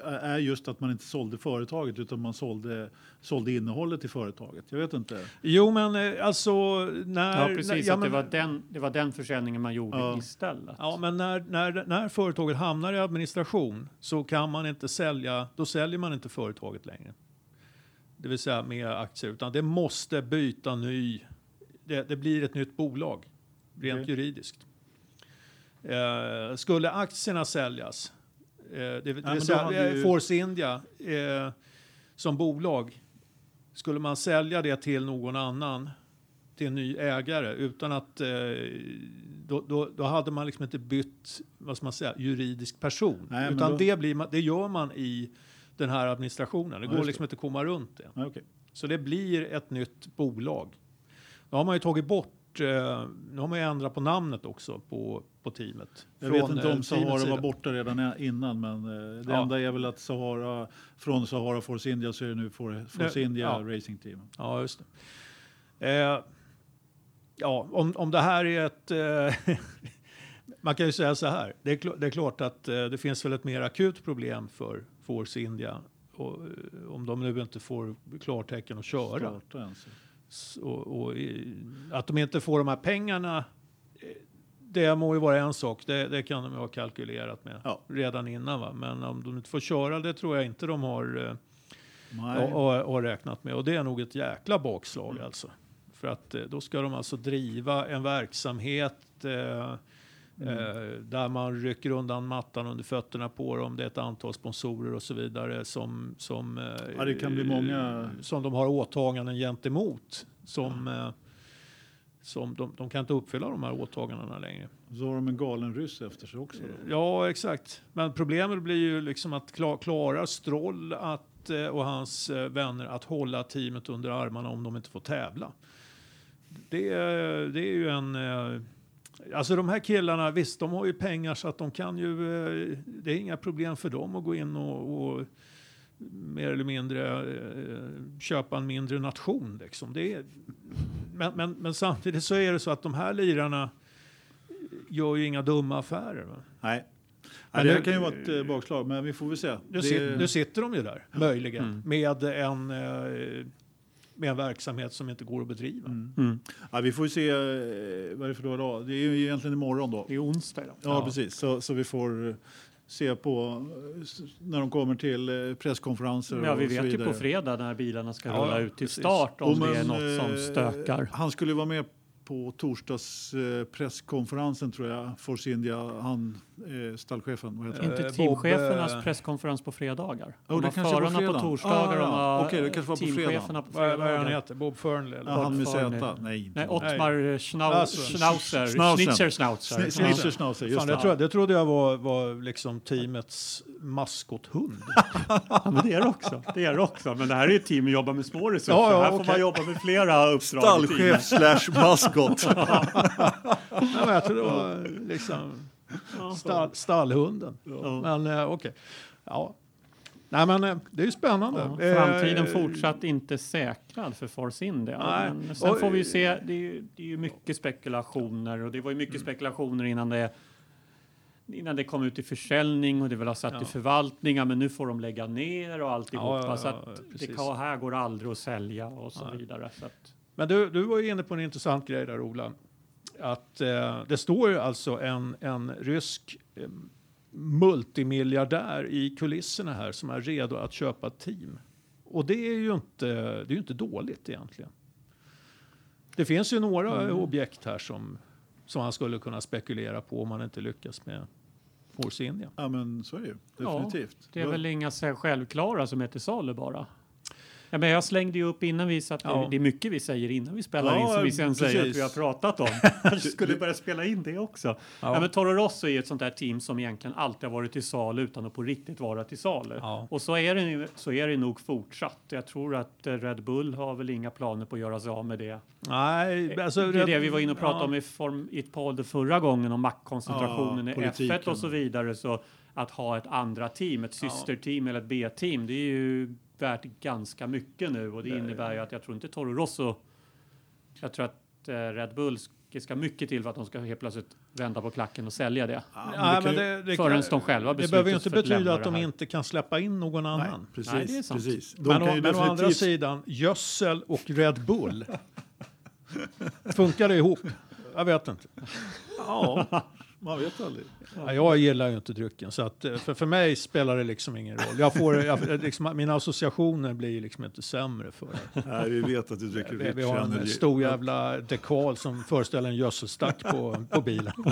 S1: är just att man inte sålde företaget utan man sålde, sålde innehållet i företaget? Jag vet inte.
S3: Jo, men eh, alltså när...
S2: Ja, precis.
S3: när, ja,
S2: att det,
S3: men-
S2: var den, det var den försäljningen man gjorde
S1: Ja.
S2: istället.
S3: Ja, men när, när, när företaget hamnar i administration så kan man inte sälja, då säljer man inte företaget längre. Det vill säga med aktier, utan det måste byta ny, det, det blir ett nytt bolag, rent
S1: Okej.
S3: juridiskt. Eh, skulle aktierna säljas, eh, det, det vill
S1: då
S3: säga eh,
S1: ju-
S3: Force India eh, som bolag, skulle man sälja det till någon annan, till en ny ägare utan att eh, då, då, då hade man liksom inte bytt vad ska man säga, juridisk person.
S1: Nej,
S3: utan
S1: då-
S3: det, blir man, det gör man i den här administrationen. Det
S1: Ja,
S3: går liksom inte att komma runt det.
S1: Ja, okej.
S3: Så det blir ett nytt bolag. Nu har man ju tagit bort, eh, nu har man ju ändrat på namnet också på, på teamet.
S1: Jag vet
S3: Från,
S1: inte
S3: eh,
S1: om Sahara var borta redan innan men eh, det
S3: Ja.
S1: enda är väl att Sahara, från Sahara Force India så är det nu For- Force
S3: Nu-
S1: India
S3: ja.
S1: Racing Team.
S3: Ja, just det. Eh, ja, om, om det här är ett... Eh, man kan ju säga så här. Det är, kl- det är klart att eh, det finns väl ett mer akut problem för Force India. Och, om de nu inte får klartecken att köra.
S1: Starta.
S3: Och, och, att de inte får de här pengarna. eh, Det må ju vara en sak. Det, det kan de ju ha kalkylerat med
S1: Ja.
S3: redan innan. Va? Men om de inte får köra, det tror jag inte de har eh, och, och, och räknat med. Och det är nog ett jäkla bakslag
S1: Mm.
S3: alltså. För att eh, då ska de alltså driva en verksamhet eh,
S1: Mm.
S3: eh, där man rycker undan mattan under fötterna på dem. Det är ett antal sponsorer och så vidare som, som, eh,
S1: Ja, det kan bli många-
S3: som de har åtaganden gentemot. Som, eh, som de, de kan inte uppfylla de här åtagandena längre.
S1: Så har de en galen ryss efter sig också. Då.
S3: Ja, exakt. Men problemet blir ju liksom att kla- klarar Stroll att, eh, och hans eh, vänner att hålla teamet under armarna om de inte får tävla. Det, det är ju en... eh, Alltså de här killarna, visst de har ju pengar så att de kan ju... eh, Det är inga problem för dem att gå in och, och mer eller mindre eh, köpa en mindre nation. Liksom. Det är, men, men, men samtidigt så är det så att de här lirarna gör ju inga dumma affärer. Va?
S1: Nej.
S3: Men
S1: det
S3: nu-
S1: här kan ju vara ett eh, bakslag, men vi får väl se.
S3: Nu,
S1: Det-
S3: nu sitter de ju där, möjligen,
S2: Mm.
S3: med, en, eh, med en verksamhet som inte går att bedriva.
S1: Mm.
S2: Mm.
S1: Ja, vi får ju se, eh, vad är det för dag idag? Det är ju egentligen imorgon då.
S2: Det är onsdag idag.
S1: Ja, precis. Så, så vi får eh, se på eh, när de kommer till presskonferenser
S2: Ja, vi
S1: och så
S2: vet ju på fredag när bilarna ska
S3: Ja,
S2: rulla
S3: ja,
S2: ut till
S3: precis.
S2: start om
S1: Och
S2: det är något som stökar.
S1: Han skulle vara med på torsdags eh, presskonferensen tror jag. Force India, han eh, stallchefen. Vad heter?
S3: Eh,
S2: inte
S3: Bob,
S2: teamchefernas
S3: eh,
S2: presskonferens på fredagar?
S1: Oh,
S2: de har
S1: kanske på
S2: förarna på
S1: fredag.
S2: torsdagar
S1: Ah,
S2: de har
S1: Okej, det kanske var på
S2: teamcheferna på
S3: Vad vad är han
S2: fredagar.
S3: heter? Bob Fernley? Eller?
S1: Ja, han med. Z. Nej, inte
S2: Nej,
S1: Bob.
S2: Ottmar Schnau
S3: Alltså,
S2: Schnauzer.
S1: Schnauzer.
S2: Schnitzer Schnauzer.
S1: Snitcher Schnauzer, just
S3: Fan, det,
S1: det
S3: trodde jag var, var liksom teamets maskothund.
S2: Ja, men det är det också. Det är det också. Men det här är ett team som jobbar med små resurser.
S3: Ja, ja,
S2: här får
S3: okej.
S2: man jobba med flera uppdrag
S1: Stallchef slash maskot.
S3: Nej, men jag trodde det var liksom stall, stallhunden.
S2: Ja.
S3: Men eh, okej. Ja. Nej, men eh, det är ju spännande.
S2: Ja, framtiden
S3: Eh,
S2: fortsatt inte säkrad för Force India.
S3: Nej.
S2: Men sen
S3: Och-
S2: får vi ju se, det är ju, det är ju mycket spekulationer och det var ju mycket spekulationer innan det innan det kom ut i försäljning och det vill ha satt
S3: Ja.
S2: i förvaltningar men nu får de lägga ner och alltihopa
S3: Ja, ja,
S2: så att det kan, här går aldrig att sälja och så vidare. Så att,
S3: Men du, du var ju inne på en intressant grej där, Ola. Att eh, det står ju alltså en, en rysk eh, multimiljardär i kulisserna här som är redo att köpa ett team. Och det är ju inte, det är inte dåligt egentligen. Det finns ju några
S2: Mm.
S3: objekt här som, som han skulle kunna spekulera på om han inte lyckas med Force India.
S1: Ja, men så är det ju.
S2: Ja,
S1: Definitivt.
S2: det är väl inga självklara som är till salu bara. Ja, men jag slängde ju upp innan vi satt,
S3: Ja.
S2: det är mycket vi säger innan vi spelar
S1: Ja,
S2: in som vi sen säger att
S1: precis.
S2: vi har pratat om. Kanske skulle börja spela in det också. Ja.
S3: Ja.
S2: men Toro Rosso är ju ett sånt där team som egentligen alltid har varit till salu utan att på riktigt vara till salu.
S3: Ja.
S2: Och så är, det, så är det nog fortsatt. Jag tror att eh, Red Bull har väl inga planer på att göra sig av med det.
S3: Nej, alltså,
S2: det är det vi var inne och pratade om i, form, i ett podd förra gången om maktkoncentrationen i
S1: politiken.
S2: F1 och så vidare. Så att ha ett andra team, ett systerteam eller ett B-team, det är ju värt ganska mycket nu och det innebär ju att jag tror inte Toro Rosso, jag tror att eh, Red Bull ska- ska mycket till för att de ska helt plötsligt vända på klacken och sälja det.
S1: Ja,
S3: Nej,
S1: det
S3: men det, det,
S2: Förrän
S3: kan-
S2: de själva
S3: det behöver ju inte
S2: att
S3: betyda
S2: lämna
S3: att de
S2: det
S3: inte kan släppa in någon
S1: Nej,
S3: annan.
S1: precis.
S2: Nej, det är sant.
S1: precis. De
S3: Men,
S1: kan
S3: å,
S1: ju
S3: men å andra
S1: definitivt...
S3: sidan, gödsel och Red Bull. Funkar det ihop? Jag vet inte.
S1: Ja, man vet aldrig.
S3: Ja, jag gillar ju inte drycken, så att, eh, för, för mig spelar det liksom ingen roll. Jag får, jag, liksom, mina associationer blir liksom inte sämre för det.
S1: Nej, vi vet att du dricker
S3: Vi, vi har en
S1: Energy.
S3: stor jävla dekal som föreställer en gödselstack på, på bilen.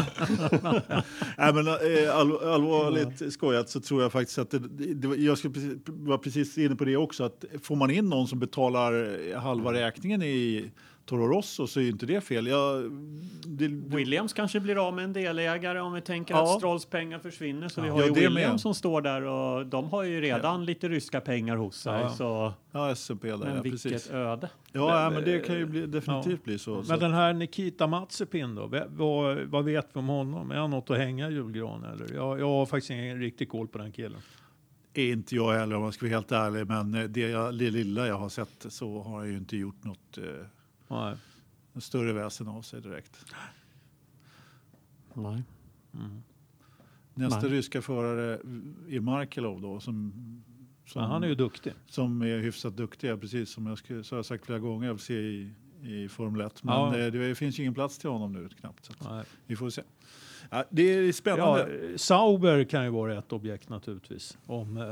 S1: Nej, men eh, all, allvarligt skojat så tror jag faktiskt att det, det, jag skulle precis, var precis inne på det också att får man in någon som betalar halva räkningen i Toro Rosso så är ju inte det fel. Jag, det, det,
S2: Williams kanske blir av med en delägare om vi tänker
S1: Ja.
S2: att Strolls pengar försvinner. Så vi
S1: Ja,
S2: har ju
S1: det med.
S2: Williams som står där och de har ju redan lite ryska pengar hos sig.
S3: Ja.
S2: Så,
S1: ja, SMP där,
S2: men
S1: ja,
S2: vilket
S1: precis.
S2: öde.
S1: Ja, ja, men det kan ju bli, definitivt bli så. så.
S3: Men den här Nikita Mazepin då, vad, vad vet vi om honom? Är han något att hänga i julgran eller? Jag, jag har faktiskt ingen riktig koll på den killen.
S1: är inte jag heller om jag ska vara helt ärlig, men eh, det, jag, det lilla jag har sett så har jag ju inte gjort något eh,
S3: Nej.
S1: större väsen av sig direkt.
S2: Nej.
S1: Nästa
S2: Nej.
S1: ryska förare är Markelov då som, som,
S3: han är ju duktig.
S1: som är hyfsat duktig, precis som jag, skulle, så har jag sagt flera gånger, jag vill se i, i Formel 1. Men
S3: Ja.
S1: eh, det finns ju ingen plats till honom nu knappt. Så att
S3: Nej.
S1: vi får se. Ja, det är spännande.
S3: Ja, Sauber kan ju vara ett objekt naturligtvis. Om, eh,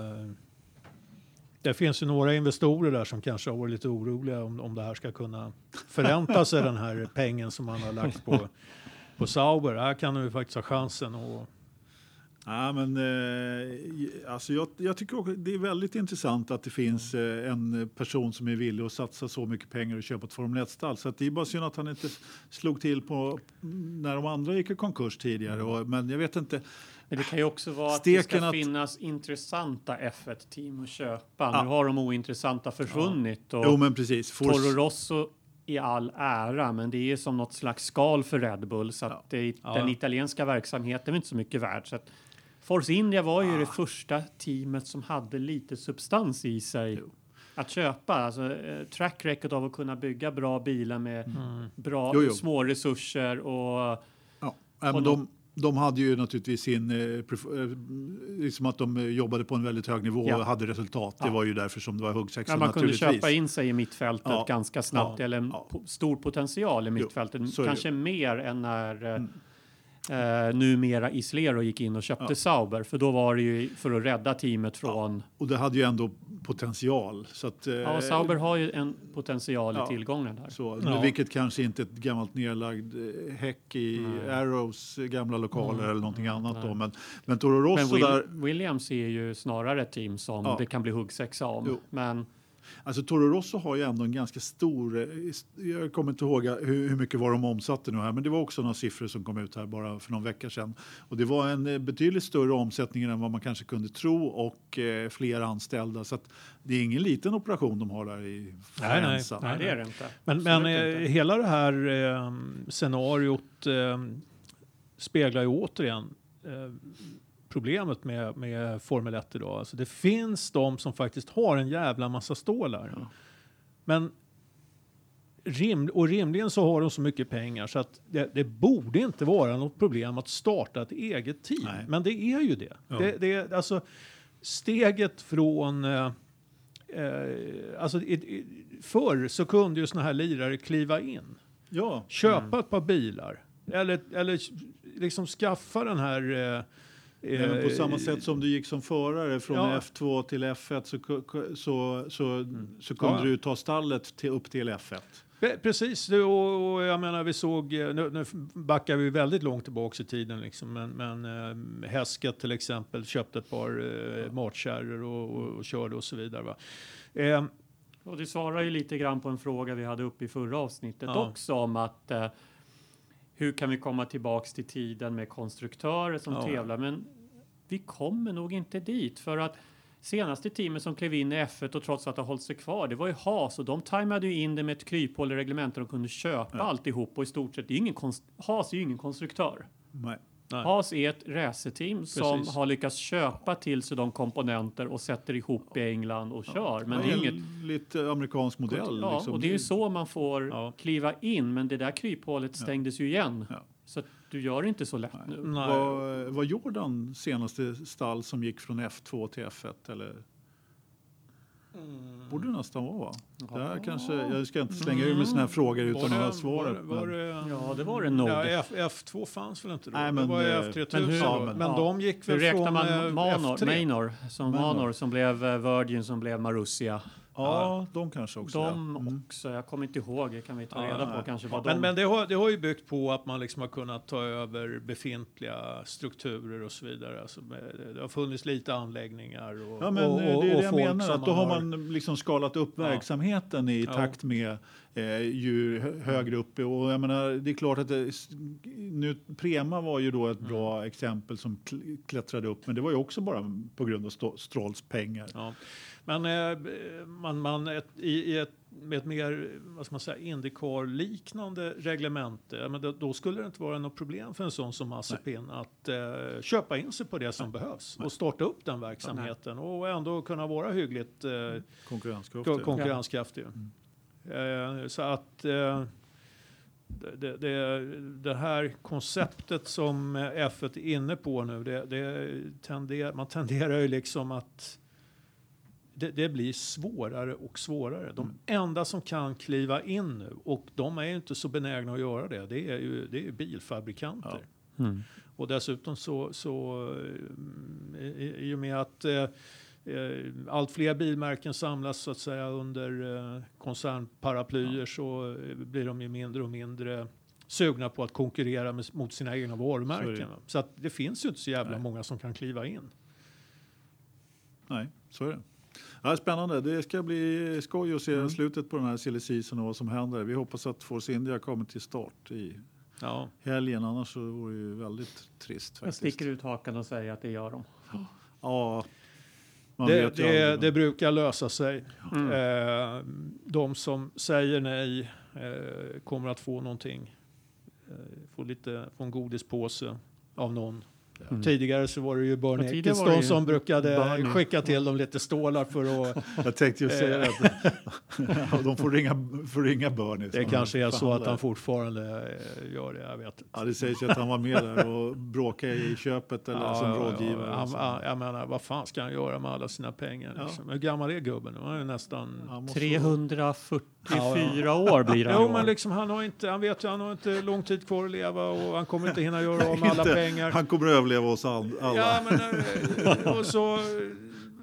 S3: det finns ju några investorer där som kanske har varit lite oroliga om, om det här ska kunna förränta sig den här pengen som man har lagt på, på Sauber. Här kan du faktiskt ha chansen att
S1: Ja, men, eh, alltså jag, jag tycker också det är väldigt intressant att det finns eh, en person som är villig att satsa så mycket pengar och köpa ett Formel 1-stall. Så att det är bara synd att han inte slog till på när de andra gick i konkurs tidigare. Och, men jag vet inte.
S2: Men det kan ju också vara att
S1: Steken
S2: det ska
S1: att-
S2: finnas intressanta F1-team att köpa.
S1: Ja.
S2: Nu har de ointressanta försvunnit. Och
S1: Jo, men precis. Force-
S2: Toro Rosso i all ära, men det är som något slags skal för Red Bull. Så att
S1: Ja.
S2: det,
S3: Ja.
S2: den italienska verksamheten är inte så mycket värd. Så att Force India var ju det första teamet som hade lite substans i sig att köpa. Alltså, eh, track record av att kunna bygga bra bilar med bra
S1: Jo, jo.
S2: små resurser och
S1: Ja, men de, de hade ju naturligtvis sin, eh, eh, liksom att de eh, jobbade på en väldigt hög nivå
S2: Ja.
S1: och hade resultat. Det
S2: Ja.
S1: var ju därför som det var huggsexa
S2: Ja, man kunde köpa in sig i mittfältet ganska snabbt, eller en stor potential i mittfältet.
S1: det
S2: Kanske mer än när,
S1: Mm.
S2: Eh, numera Islero gick in och köpte
S1: Ja.
S2: Sauber. För då var det ju för att rädda teamet från...
S1: Och det hade ju ändå potential. Så att, eh,
S2: Ja, Sauber har ju en potential
S1: Ja.
S2: i tillgången där.
S1: Så,
S3: Ja.
S1: Vilket kanske inte är ett gammalt nedlagd eh, häck i
S2: Nej.
S1: Arrows gamla lokaler
S2: Mm.
S1: eller någonting annat.
S2: Nej.
S1: Då. Men, men Toro
S2: Men
S1: Rosso
S2: Will,
S1: där,
S2: Williams är ju snarare ett team som
S1: Ja.
S2: det kan bli huggsexa om.
S1: Jo.
S2: Men
S1: alltså Toro Rosso har ju ändå en ganska stor, eh, jag kommer inte ihåg hur, hur mycket var de omsatte nu här, men det var också några siffror som kom ut här bara för någon vecka sedan. Och det var en eh, betydligt större omsättning än vad man kanske kunde tro och eh, fler anställda. Så att det är ingen liten operation de har där i
S3: Nej, nej.
S1: Faenza.
S2: nej, det är det inte.
S3: Men, men eh,
S2: inte.
S3: hela det här eh, scenariot eh, speglar ju återigen eh, problemet med, med Formel 1 idag. Alltså det finns de som faktiskt har en jävla massa stålar.
S1: Ja.
S3: Men rim, och rimligen så har de så mycket pengar så att det, det borde inte vara något problem att starta ett eget team.
S1: Nej.
S3: Men det är ju det.
S1: Ja.
S3: det, det alltså, steget från... Eh, eh, alltså, i, i, förr så kunde ju såna här lirare kliva in
S1: Ja,
S3: köpa ett par bilar. Eller, eller liksom skaffa den här... Eh,
S1: Även på
S3: eh,
S1: samma sätt som du gick som förare från
S3: Ja.
S1: F2 till F1 så, så, så, så kunde
S3: Ja.
S1: du ta stallet till, upp till F1.
S3: Pre- Precis, och, och jag menar vi såg, eh, nu, nu backar vi väldigt långt tillbaka i tiden liksom, men, men eh, Hesket till exempel köpte ett par eh, matkärror och, och, och körde och så vidare. Va? Eh,
S2: Och det svarar ju lite grann på en fråga vi hade uppe i förra avsnittet
S3: Ja.
S2: också om att eh, hur kan vi komma tillbaks till tiden med konstruktörer som
S3: Ja.
S2: tävlar? Men vi kommer nog inte dit för att senaste teamet som klev in i F1 och trots att det har hållit sig kvar, det var ju Haas och de tajmade ju in det med ett kryphål i reglementet de kunde köpa
S1: Ja.
S2: alltihop och i stort sett, det är ingen Haas är ju ingen konstruktör.
S1: Nej.
S3: nej.
S2: Haas är ett racerteam som har lyckats köpa till sig de komponenter och sätter ihop i England och kör. Men det är inget
S1: Lite amerikansk modell.
S2: Ja,
S1: liksom.
S2: och det är ju så man får
S3: Ja.
S2: kliva in, men det där kryphålet stängdes ju igen.
S1: Ja.
S2: Du gör det inte så lätt nu.
S3: Nej.
S1: Var, var Jordan senaste stall som gick från F2 till F1? Eller? Borde det nästan vara va? Det här kanske, jag ska inte slänga ur mig såna här frågor utan
S3: Var
S1: att ha
S3: det-
S1: svaret.
S3: Var, var det,
S2: Ja, det var det nog.
S3: Ja, F, F2 fanns väl inte då?
S1: Nej,
S3: det
S1: men,
S3: var ju
S1: eh,
S3: F3000.
S2: men hur-
S1: ja,
S3: men
S1: men-
S3: de gick
S2: Hur
S3: väl
S2: räknar
S3: från
S2: man
S3: eh,
S2: Manor,
S3: F3?
S2: Manor, som
S1: Manor.
S2: Manor som blev eh, Virgin som blev Marussia?
S1: Ja, de kanske också. ja.
S2: De
S1: Mm.
S2: också, jag kommer inte ihåg, det kan vi ta
S3: Ja,
S2: reda på kanske vad
S3: Men,
S2: de...
S3: men det, har, det har ju byggt på att man liksom har kunnat ta över befintliga strukturer och så vidare. Alltså, det har funnits lite anläggningar och,
S1: Ja, men
S3: och, och,
S1: det är det jag menar. Att då har man liksom skalat upp
S3: Ja.
S1: verksamheten i
S3: Ja.
S1: takt med eh, ju hö- högre upp. Och jag menar, det är klart att det, nu, Prema var ju då ett
S3: Mm.
S1: bra exempel som kl- klättrade upp. Men det var ju också bara på grund av Strolls pengar.
S3: Ja. Men eh, man, man ett, i, ett, med ett mer vad ska man säga, Indycar-liknande reglemente, ja, men då, då skulle det inte vara något problem för en sån som Mazepin att eh, köpa in sig på det som behövs och starta upp den verksamheten och ändå kunna vara hyggligt eh,
S1: Konkurrenskraft.
S3: kon- konkurrenskraftig. Eh, så att eh, det, det, det, här konceptet som eh, F1 är inne på nu, det, det tenderar, man tenderar ju liksom att det, det blir svårare och svårare. De enda som kan kliva in nu, och de är ju inte så benägna att göra det, det är ju, det är ju bilfabrikanter.
S2: Mm.
S3: Och dessutom så, så eh, i, i och med att eh, eh, allt fler bilmärken samlas så att säga under eh, koncernparaplyer så eh, blir de ju mindre och mindre sugna på att konkurrera med, mot sina egna
S1: Så är
S3: varumärken. va. Så att det finns ju inte så jävla
S1: Nej.
S3: många som kan kliva in.
S1: Nej, så är det. Ja, spännande. Det ska bli skoj att se
S3: Mm.
S1: slutet på den här silly season och vad som händer. Vi hoppas att Force India kommer till start i
S3: Ja.
S1: helgen. Annars så vore det ju väldigt trist
S2: Jag
S1: faktiskt.
S2: sticker ut hakan och säger att det gör de.
S1: Ja, man
S3: Det,
S1: vet ju
S3: det, det brukar lösa sig.
S2: Mm.
S3: Eh, de som säger nej eh, kommer att få någonting. Eh, få, lite, få en godispåse av någon.
S2: Mm.
S3: Tidigare så var det ju Bernie
S2: Ja,
S3: Ecclestone som brukade
S2: Bernie.
S3: skicka till dem lite stålar för att...
S1: Jag tänkte ju säga
S3: Eh.
S1: Ja, De får ringa, får ringa Bernie.
S3: Det kanske är så att han fortfarande eh, gör det, jag vet.
S1: Ja, det sägs ju att han var med där och bråkade i köpet eller som rådgivare.
S3: Ja,
S1: och så.
S3: han, jag menar, vad fan ska han göra med alla sina pengar?
S1: Ja.
S3: Liksom? Hur gammal är gubben? Han är nästan...
S1: Han måste-
S2: 340 till
S3: Ja, ja.
S2: fyra år blir han
S3: Jo, men liksom, han, har inte, han vet ju han har inte lång tid kvar att leva och han kommer inte hinna göra av med alla pengar.
S1: Han kommer att överleva oss all- alla.
S3: Ja, men, eh, och så,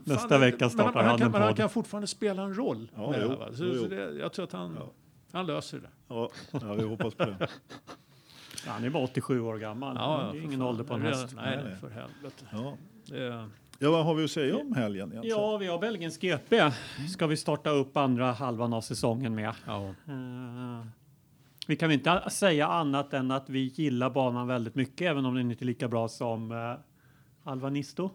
S2: Nästa
S3: fan,
S2: vecka
S3: men
S2: startar
S3: han,
S2: han
S3: kan,
S2: en
S3: men han
S2: podd.
S3: kan fortfarande spela en roll.
S1: Ja,
S3: med det
S1: jo,
S3: va? Så,
S1: jo,
S3: så det, jag tror att han,
S1: Ja.
S3: han löser det.
S1: Ja, ja, vi hoppas på det.
S2: Han är bara 87 år gammal. det är
S3: för
S2: ingen
S3: fan.
S2: ålder på en
S3: Nej,
S2: häst.
S3: Nej,
S1: Nej,
S3: nej,
S1: nej.
S3: för helvete.
S1: Ja.
S3: Det,
S1: ja, vad har vi att säga om helgen egentligen?
S2: Ja, vi har Belgiens GP. Ska vi starta upp andra halvan av säsongen med.
S3: ja.
S2: Eh, vi kan väl inte säga annat än att vi gillar banan väldigt mycket, även om den inte är lika bra som uh, Alvanisto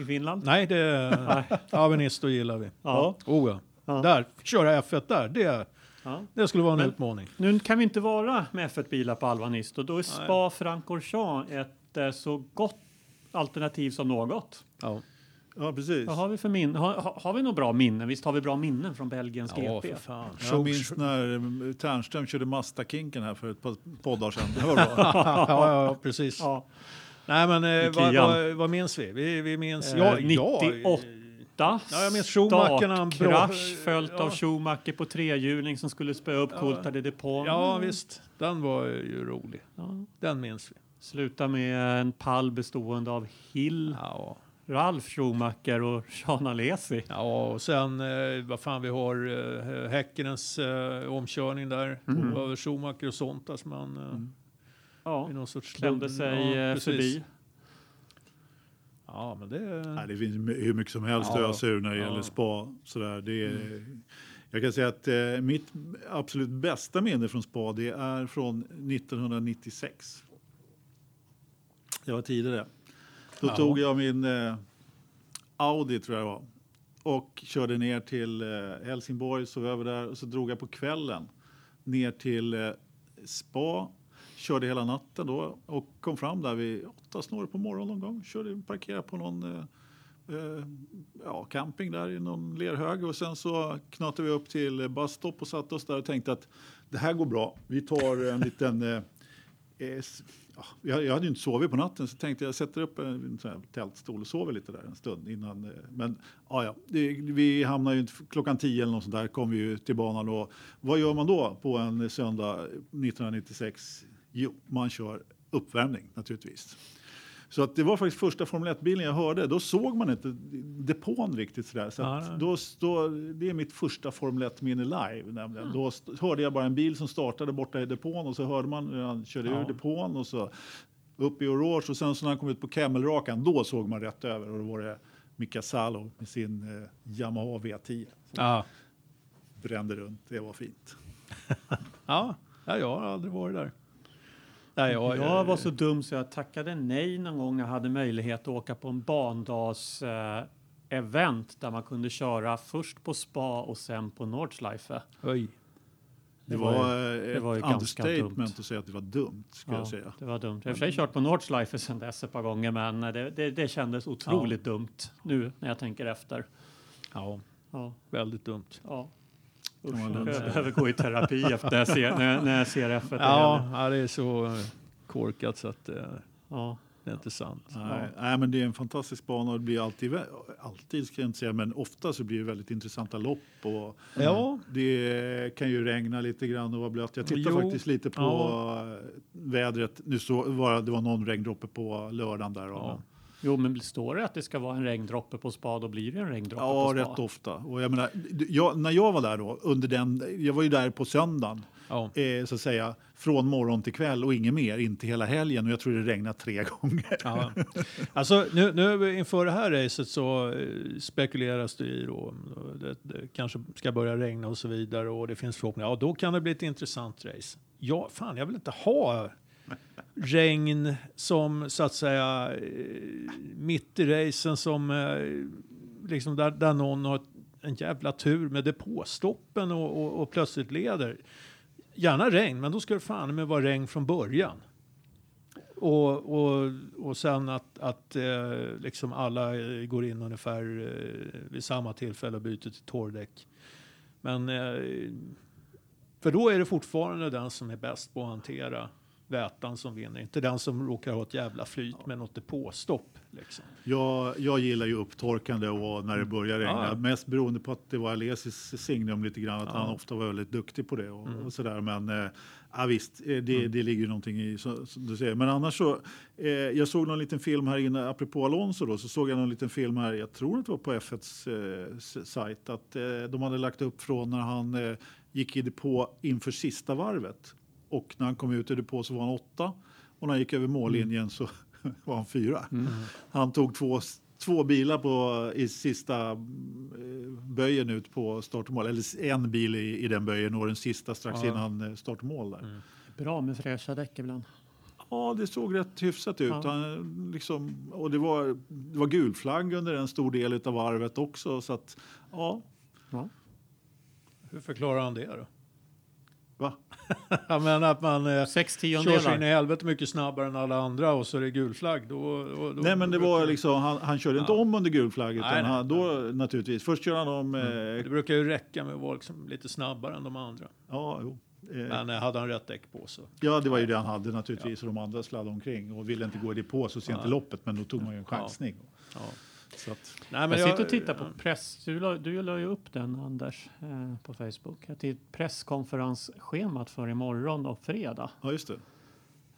S2: i Finland.
S3: Nej, det,
S2: Nej.
S3: Avenisto gillar vi.
S2: Ja.
S3: Oh, ja.
S2: Ja.
S3: Där, köra F1 där, det,
S2: Ja.
S3: det skulle vara en
S2: Men-
S3: utmaning.
S2: Nu kan vi inte vara med F1-bilar på Alvanisto. Då är Spa Francorchamps ett eh, så gott alternativ som något.
S3: Ja,
S1: Ja, precis.
S2: Vad har vi för minnen? Har, har, har vi några bra minnen? Visst har vi bra minnen från Belgiens
S3: ja
S2: GP?
S3: för fan.
S1: Jag minns när eh, Ternström körde Mazda-kinken här för ett par poddar sedan. Det var bra.
S3: ja, ja, ja, precis.
S2: Ja.
S3: Nej, men eh, vad, vad, vad minns vi? Vi, vi minns...
S2: Eh,
S3: ja,
S2: 98.
S3: Ja, jag minns Schumacher
S2: Startkrasch följt
S3: ja.
S2: av Schumacher på trehjuling som skulle spöa upp
S3: Ja.
S2: Coulthard i depån.
S3: Ja, visst. Den var ju rolig.
S2: Ja.
S3: Den minns vi.
S2: Sluta med en pall bestående av Hill,
S3: Ja,
S2: Ralf Schumacher och Jean Alesi.
S3: ja och sen eh, vad fan vi har eh, Häckenens eh, omkörning där.
S2: Mm.
S3: Över Schumacher och sånt. Alltså man, eh,
S2: Ja,
S3: i någon sorts
S2: klämde sig
S3: ja,
S2: eh, förbi.
S3: Ja, men det...
S1: Nej, det finns hur mycket som helst att
S3: Ja.
S1: ösa ur när det
S3: Ja.
S1: gäller spa. Sådär. Det är, Jag kan säga att eh, mitt absolut bästa minne från spa det är från 1996. Det var tidigare. Då
S3: Ja.
S1: tog jag min eh, Audi tror jag det var och körde ner till eh, Helsingborg, sov över där och så drog jag på kvällen ner till eh, spa. Körde hela natten då och kom fram där vid åtta snåret på morgonen någon gång. Körde, parkerade på någon eh, eh, ja, camping där i någon lerhög och sen så knatade vi upp till eh, busstop och satte oss där och tänkte att det här går bra. Vi tar en liten eh, jag, jag hade ju inte sovit på natten så tänkte jag sätter upp en sån här tältstol och sover lite där en stund innan. Eh, men ja, ja, det, vi hamnar ju inte klockan 10 eller något sånt där kom vi ju till banan och vad gör man då på en söndag 1996? Jo, man kör uppvärmning naturligtvis. Så att det var faktiskt första Formel 1-bilen jag hörde. Då såg man inte depån riktigt sådär. Så
S3: nej.
S1: då, då, det är mitt första Formel 1-minne live. Nämligen. Då st- hörde jag bara en bil som startade borta i depån och så hörde man hur han körde
S3: Ja.
S1: ur depån och så upp i orange och sen så när han kom ut på Camelrakan då såg man rätt över och då var det Mika Salo med sin eh, Yamaha V10 som
S3: Ja.
S1: brände runt. Det var fint.
S3: Ja, jag har aldrig varit där. Nej, jag,
S2: Jag var så dum så jag tackade nej någon gång när jag hade möjlighet att åka på en bandags eh, event där man kunde köra först på spa och sen på Nordschleife.
S3: Oj.
S1: Det,
S2: var
S1: var,
S2: ju- det var ju
S1: ett
S2: ganska
S1: understatement
S2: dumt.
S1: att säga att det var dumt. Skulle jag säga.
S2: det var dumt. Jag har för sig kört på Nordschleife sedan dess ett par gånger men det, det, det kändes otroligt dumt nu när jag tänker efter.
S3: Ja,
S2: Ja,
S3: väldigt dumt.
S2: ja. Usch, jag behöver gå i terapi efter jag ser, när, jag- när jag ser F1 igen.
S3: Ja, ja, det är så eh, korkat så att eh,
S2: ja.
S3: det är inte sant.
S1: Nej, nej, men det är en fantastisk bana och det blir alltid, alltid ska jag inte säga, men ofta så blir det väldigt intressanta lopp. Och
S3: Ja.
S1: Det kan ju regna lite grann och vara blött. Jag tittar
S3: Jo,
S1: faktiskt lite på
S3: ja.
S1: eh, vädret. Nu så var det- det var någon regndroppe på lördagen där. Och,
S3: Ja.
S2: Jo, men står det att det ska vara en regndroppe på spa, då blir det en regndroppe
S1: Ja,
S2: på spa.
S1: rätt ofta. Och jag menar, jag, när jag var där då, under den, jag var ju där på söndagen,
S3: Ja.
S1: eh, så att säga, från morgon till kväll och inget mer, inte hela helgen. Och jag tror det regnade tre gånger.
S3: Ja. Alltså, nu, nu inför det här racet så eh, spekuleras det i då, det, det kanske ska börja regna och så vidare och det finns förhoppningar. Ja, då kan det bli ett intressant race. Ja, fan, jag vill inte ha regn som så att säga eh, mitt i racen som eh, liksom där, där någon har en jävla tur med depåstoppen och, och, och plötsligt leder. Gärna regn, men då ska det fan med vara regn från början. Och, och, och sen att, att eh, liksom alla går in ungefär vid samma tillfälle och byter till torrdäck. Men för då är det fortfarande den som är bäst på att hantera vätan som vinner. Inte den som råkar ha ett jävla flyt med något depåstopp. Liksom.
S1: Jag, jag gillar ju upptorkande och när det börjar regna.
S3: Ja.
S1: Mest beroende på att det var Alesis signum lite grann. Att
S3: Ja.
S1: han ofta var väldigt duktig på det och,
S3: Mm.
S1: och sådär. Men eh, ja, visst, eh, det, det ligger ju någonting i som du säger. Men annars så, eh, jag såg någon liten film här inne, apropå Alonso då, så såg jag någon liten film här, jag tror att det var på F1s eh, sajt, att eh, de hade lagt upp från när han eh, gick i depå inför sista varvet. Och när han kom ut i depå så var han åtta. Och när han gick över mållinjen så var han fyra. Han tog två, två bilar på, i sista eh, böjen ut på start och mål. Eller en bil i, i den böjen och den sista strax
S3: Ja.
S1: innan eh, start och mål. Där.
S2: Bra med fräscha däck ibland.
S1: Ja, det såg rätt hyfsat ut.
S2: Ja.
S1: Han, liksom, och det var, det var gul flagg under en stor del av varvet också. Så att, ja,
S2: Ja.
S3: Hur förklarar han det då?
S1: Va?
S3: Jag menar att man eh,
S2: Sex
S3: kör sig in i helvete mycket snabbare än alla andra och så är det gul flagg. Då, då, då,
S1: Nej, men det var liksom, han, han körde inte
S3: Ja.
S1: om under gul flagg. Utan
S3: Nej, nej.
S1: han, då, naturligtvis, först körde han om... Eh,
S3: Det brukar ju räcka med att vara liksom lite snabbare än de andra.
S1: ja, jo. Eh,
S3: Men eh, hade han rätt däck på så.
S1: Ja, det var ju det han hade naturligtvis. Och de andra sladdade omkring och ville inte gå i depå så sent
S3: Ja.
S1: i loppet. Men då tog man ju en chansning.
S3: Ja.
S1: Så att,
S3: Nej,
S2: Jag sitter och tittar på press. Du la, du la ju upp den Anders eh, på Facebook. Att det är presskonferensschemat för imorgon och fredag.
S1: ja, just det.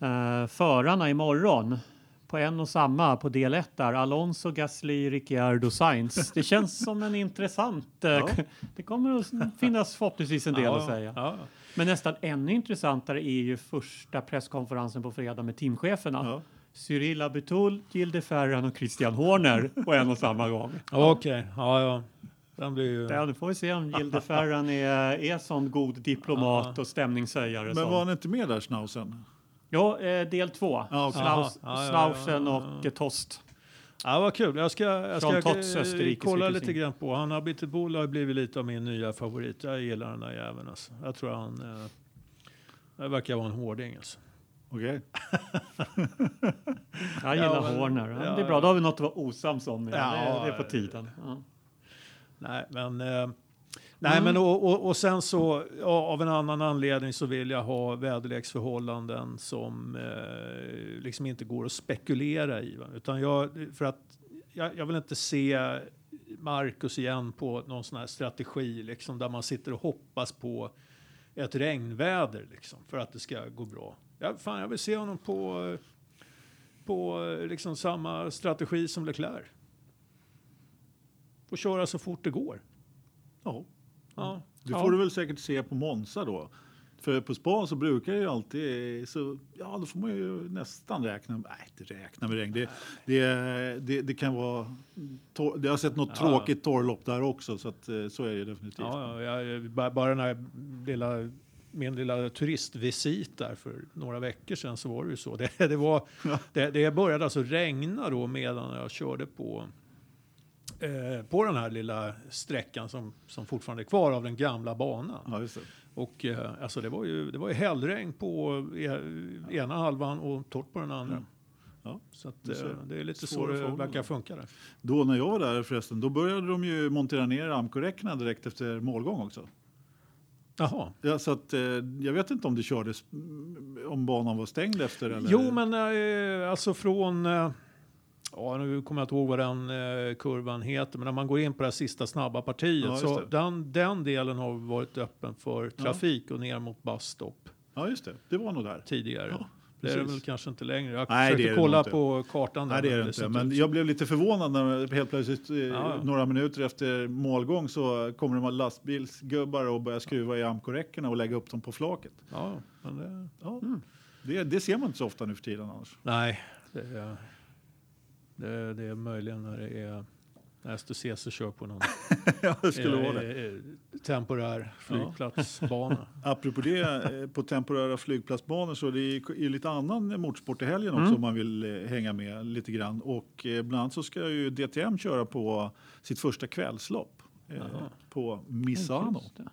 S2: Eh, förarna imorgon på en och samma på del 1 där. Alonso, Gasly, Ricciardo, Sainz. Det känns som en intressant... Eh,
S1: Ja.
S2: Det kommer att finnas förhoppningsvis en del
S3: ja,
S2: att säga.
S3: Ja,
S2: Men nästan ännu intressantare är ju första presskonferensen på fredag med teamcheferna. Cyril Abitol, Gilde Ferran och Christian Horner på en och samma gång.
S3: Okej, ja, ja. Den blir ju...
S2: Ja, nu får vi se om Gilde Ferran är, är sån god diplomat och stämningshöjare.
S1: Men var han inte med där, Schnauzen?
S2: Ja, eh, del två.
S1: Ja, okej.
S2: Snaus,
S3: Jaha, ja, ja,
S2: Snausen
S3: ja,
S2: och eh, Tost.
S3: Ja, vad kul. Jag ska, jag ska
S2: Tots
S3: kolla lite grann på. Han Abiteboul har blivit lite av min nya favorit. Jag gillar den där jäveln. Alltså. Jag tror han... Eh, det verkar vara en hårding. Alltså.
S1: Okej.
S2: Jag gillar
S3: Ja, men-
S2: Horner. Ja, det är bra, då har vi något att vara osams om. Ja,
S3: Ja,
S2: det, det är på tiden. Ja.
S3: Nej, men... Eh, nej,
S2: Mm.
S3: men och, och, och sen så av en annan anledning så vill jag ha väderleksförhållanden som eh, liksom inte går att spekulera i. Va? Utan jag, för att jag, jag vill inte se Marcus igen på någon sån här strategi liksom, där man sitter och hoppas på ett regnväder liksom, för att det ska gå bra. Ja, fan, jag vill se honom på, på liksom samma strategi som Leclerc. Och köra så fort det går.
S1: Ja.
S3: Ja.
S1: Det
S3: ja.
S1: får du väl säkert se på Monza då. För på span så brukar det ju alltid, så, ja då får man ju nästan räkna, nej inte räkna med regn. Det, det, det, det kan vara, tor, jag har sett något
S3: Ja.
S1: tråkigt torrlopp där också så att eh, så är det definitivt.
S3: Ja, ja, bara den här lilla, min lilla turistvisit där för några veckor sedan så var det ju så. Det, det, var, det, det började alltså regna då medan jag körde på, eh, på den här lilla sträckan som, som fortfarande är kvar av den gamla banan.
S1: Ja, det.
S3: Och eh, alltså det var ju, det var ju hällregn på e- ena halvan och torrt på den andra.
S1: Mm. Ja,
S3: Så att,
S1: ser.
S3: eh, det är lite så det verkar funka där.
S1: Då när jag var där förresten, då började de ju montera ner Amco-räckena direkt efter målgång också.
S3: Jaha.
S1: Ja, så att, eh, jag vet inte om det kördes, mm, om banan var stängd efter eller?
S3: Jo, men eh, alltså från... Eh, ja, nu kommer jag inte ihåg vad den eh, kurvan heter, men när man går in på det här sista snabba partiet
S1: Ja,
S3: så den, den delen har varit öppen för trafik och ner mot busstop
S1: Ja, just det. Det var nog där.
S3: tidigare.
S1: Ja,
S3: det är det väl kanske inte längre. Jag
S1: Nej,
S3: försökte kolla
S1: inte.
S3: på kartan. där,
S1: Nej, det är det inte. Men jag blev lite förvånad när helt plötsligt, eh,
S3: Ja.
S1: några minuter efter målgång, så kommer det lastbilsgubbar och börjar skruva i Amco-räckena och lägga upp dem på flaket.
S3: Ja, men det,
S1: Ja. Det, det ser man inte så ofta nu för tiden annars.
S3: nej, det är, det, det är möjligen när det är när STCC kör på någon
S1: ja, det skulle
S3: eh,
S1: vara det.
S3: eh, temporär flygplatsbana.
S1: Apropå det, eh, på temporära flygplatsbanor så är det lite annan motorsport i helgen också
S2: Mm.
S1: om man vill eh, hänga med lite grann. Och bland annat så ska ju DTM köra på sitt första kvällslopp eh, på Misano.
S2: Det.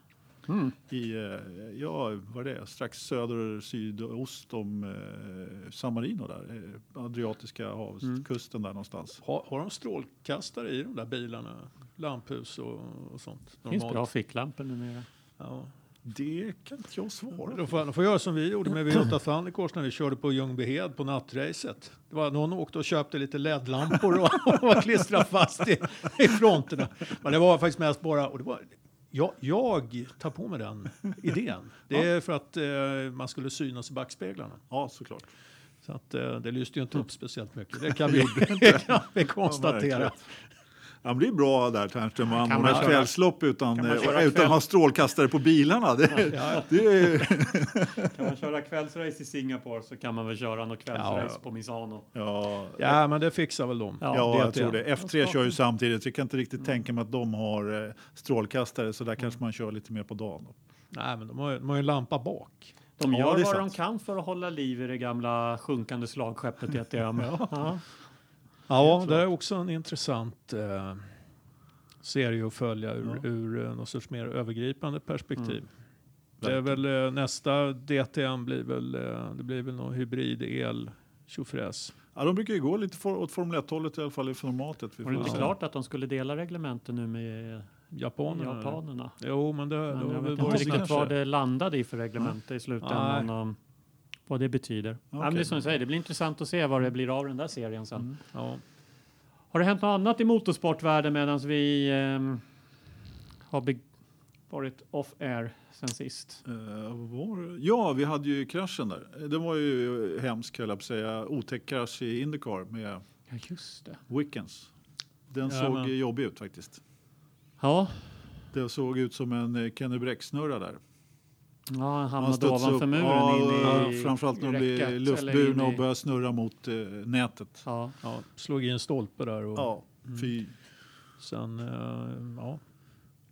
S2: Mm.
S1: i, eh, ja, vad är det, strax söder sydost om eh, San Marino där, eh, Adriatiska havskusten där någonstans.
S3: Har, har de strålkastare i de där bilarna? Lamphus och, och sånt?
S2: Det finns bra ficklampor numera.
S3: Ja.
S1: Det kan inte jag svara
S3: De får, de får göra som vi gjorde med V8 Thundercars när vi körde på Ljungbyhed på nattracet. Det var någon åkte och köpte lite LED-lampor och, och var klistrad fast i, i fronterna. Men det var faktiskt mest bara, och det var, jag, jag tar på mig den idén. Det är för att eh, man skulle synas i backspeglarna.
S1: Ja, såklart.
S3: Så att, eh, det lyste ju inte upp speciellt mycket. Det kan vi, det kan vi konstatera.
S1: Ja, det är bra där Ternström att
S2: Kan
S1: anordna
S2: man
S1: ett
S2: köra-
S1: kvällslopp utan, eh, utan att ha strålkastare på bilarna. Det,
S3: Ja,
S1: det är,
S2: Kan man köra kvällsrace i Singapore så kan man väl köra något kvällsrace
S3: Ja.
S2: på Misano.
S1: ja,
S3: ja, men det fixar väl de.
S2: Ja,
S1: Ja, jag tror det. F3 kör ju samtidigt. Jag kan inte riktigt tänka mig att de har eh, strålkastare, så där kanske man kör lite mer på dagen. Då.
S3: Nej, men de har, ju- de har ju en lampa bak.
S2: De
S1: Ja,
S2: gör
S1: är
S2: vad
S1: sant.
S2: de kan för att hålla liv i det gamla sjunkande slagskeppet DTM. ja.
S3: Ja, det är också en intressant eh, serie att följa ur,
S1: Ja.
S3: ur eh, något sorts mer övergripande perspektiv.
S2: Mm.
S3: Det är väl eh, nästa DTM blir väl, eh, det blir väl någon hybrid el tjofräs.
S1: Ja, de brukar ju gå lite for, åt Formel 1-hållet i alla fall i formatet.
S2: Var det inte klart att de skulle dela reglementen nu med
S3: Japanerna.
S2: japanerna?
S3: Jo, men det,
S2: Men
S3: har
S2: jag vet inte riktigt vad det landade i för reglemente i slutändan. Vad det betyder. Men det som du säger, det blir intressant att se vad det blir av den där serien sen.
S1: Mm.
S3: Ja.
S2: Har det hänt något annat i motorsportvärlden medan vi ehm, har varit off-air sen sist?
S1: Eh, vad var det? ja, vi hade ju kraschen där. Den var ju hemsk, höll jag på att säga. Otäck krasch i Indycar med
S2: Ja, just det.
S1: Wickens. Den
S3: Ja,
S1: såg
S3: men-
S1: jobbig ut faktiskt.
S2: Ja,
S1: Det såg ut som en eh, Kenny Bräck-snurra där.
S2: Ja han
S1: Han
S2: hamnade
S1: studsade
S2: ovanför
S1: upp.
S2: muren
S1: ja,
S2: in i
S1: Framförallt när de blir luftburna och börjar snurra mot eh, nätet.
S2: Ja,
S3: Ja, slog i en stolpe där och
S1: Ja, fy.
S3: sen, eh, ja.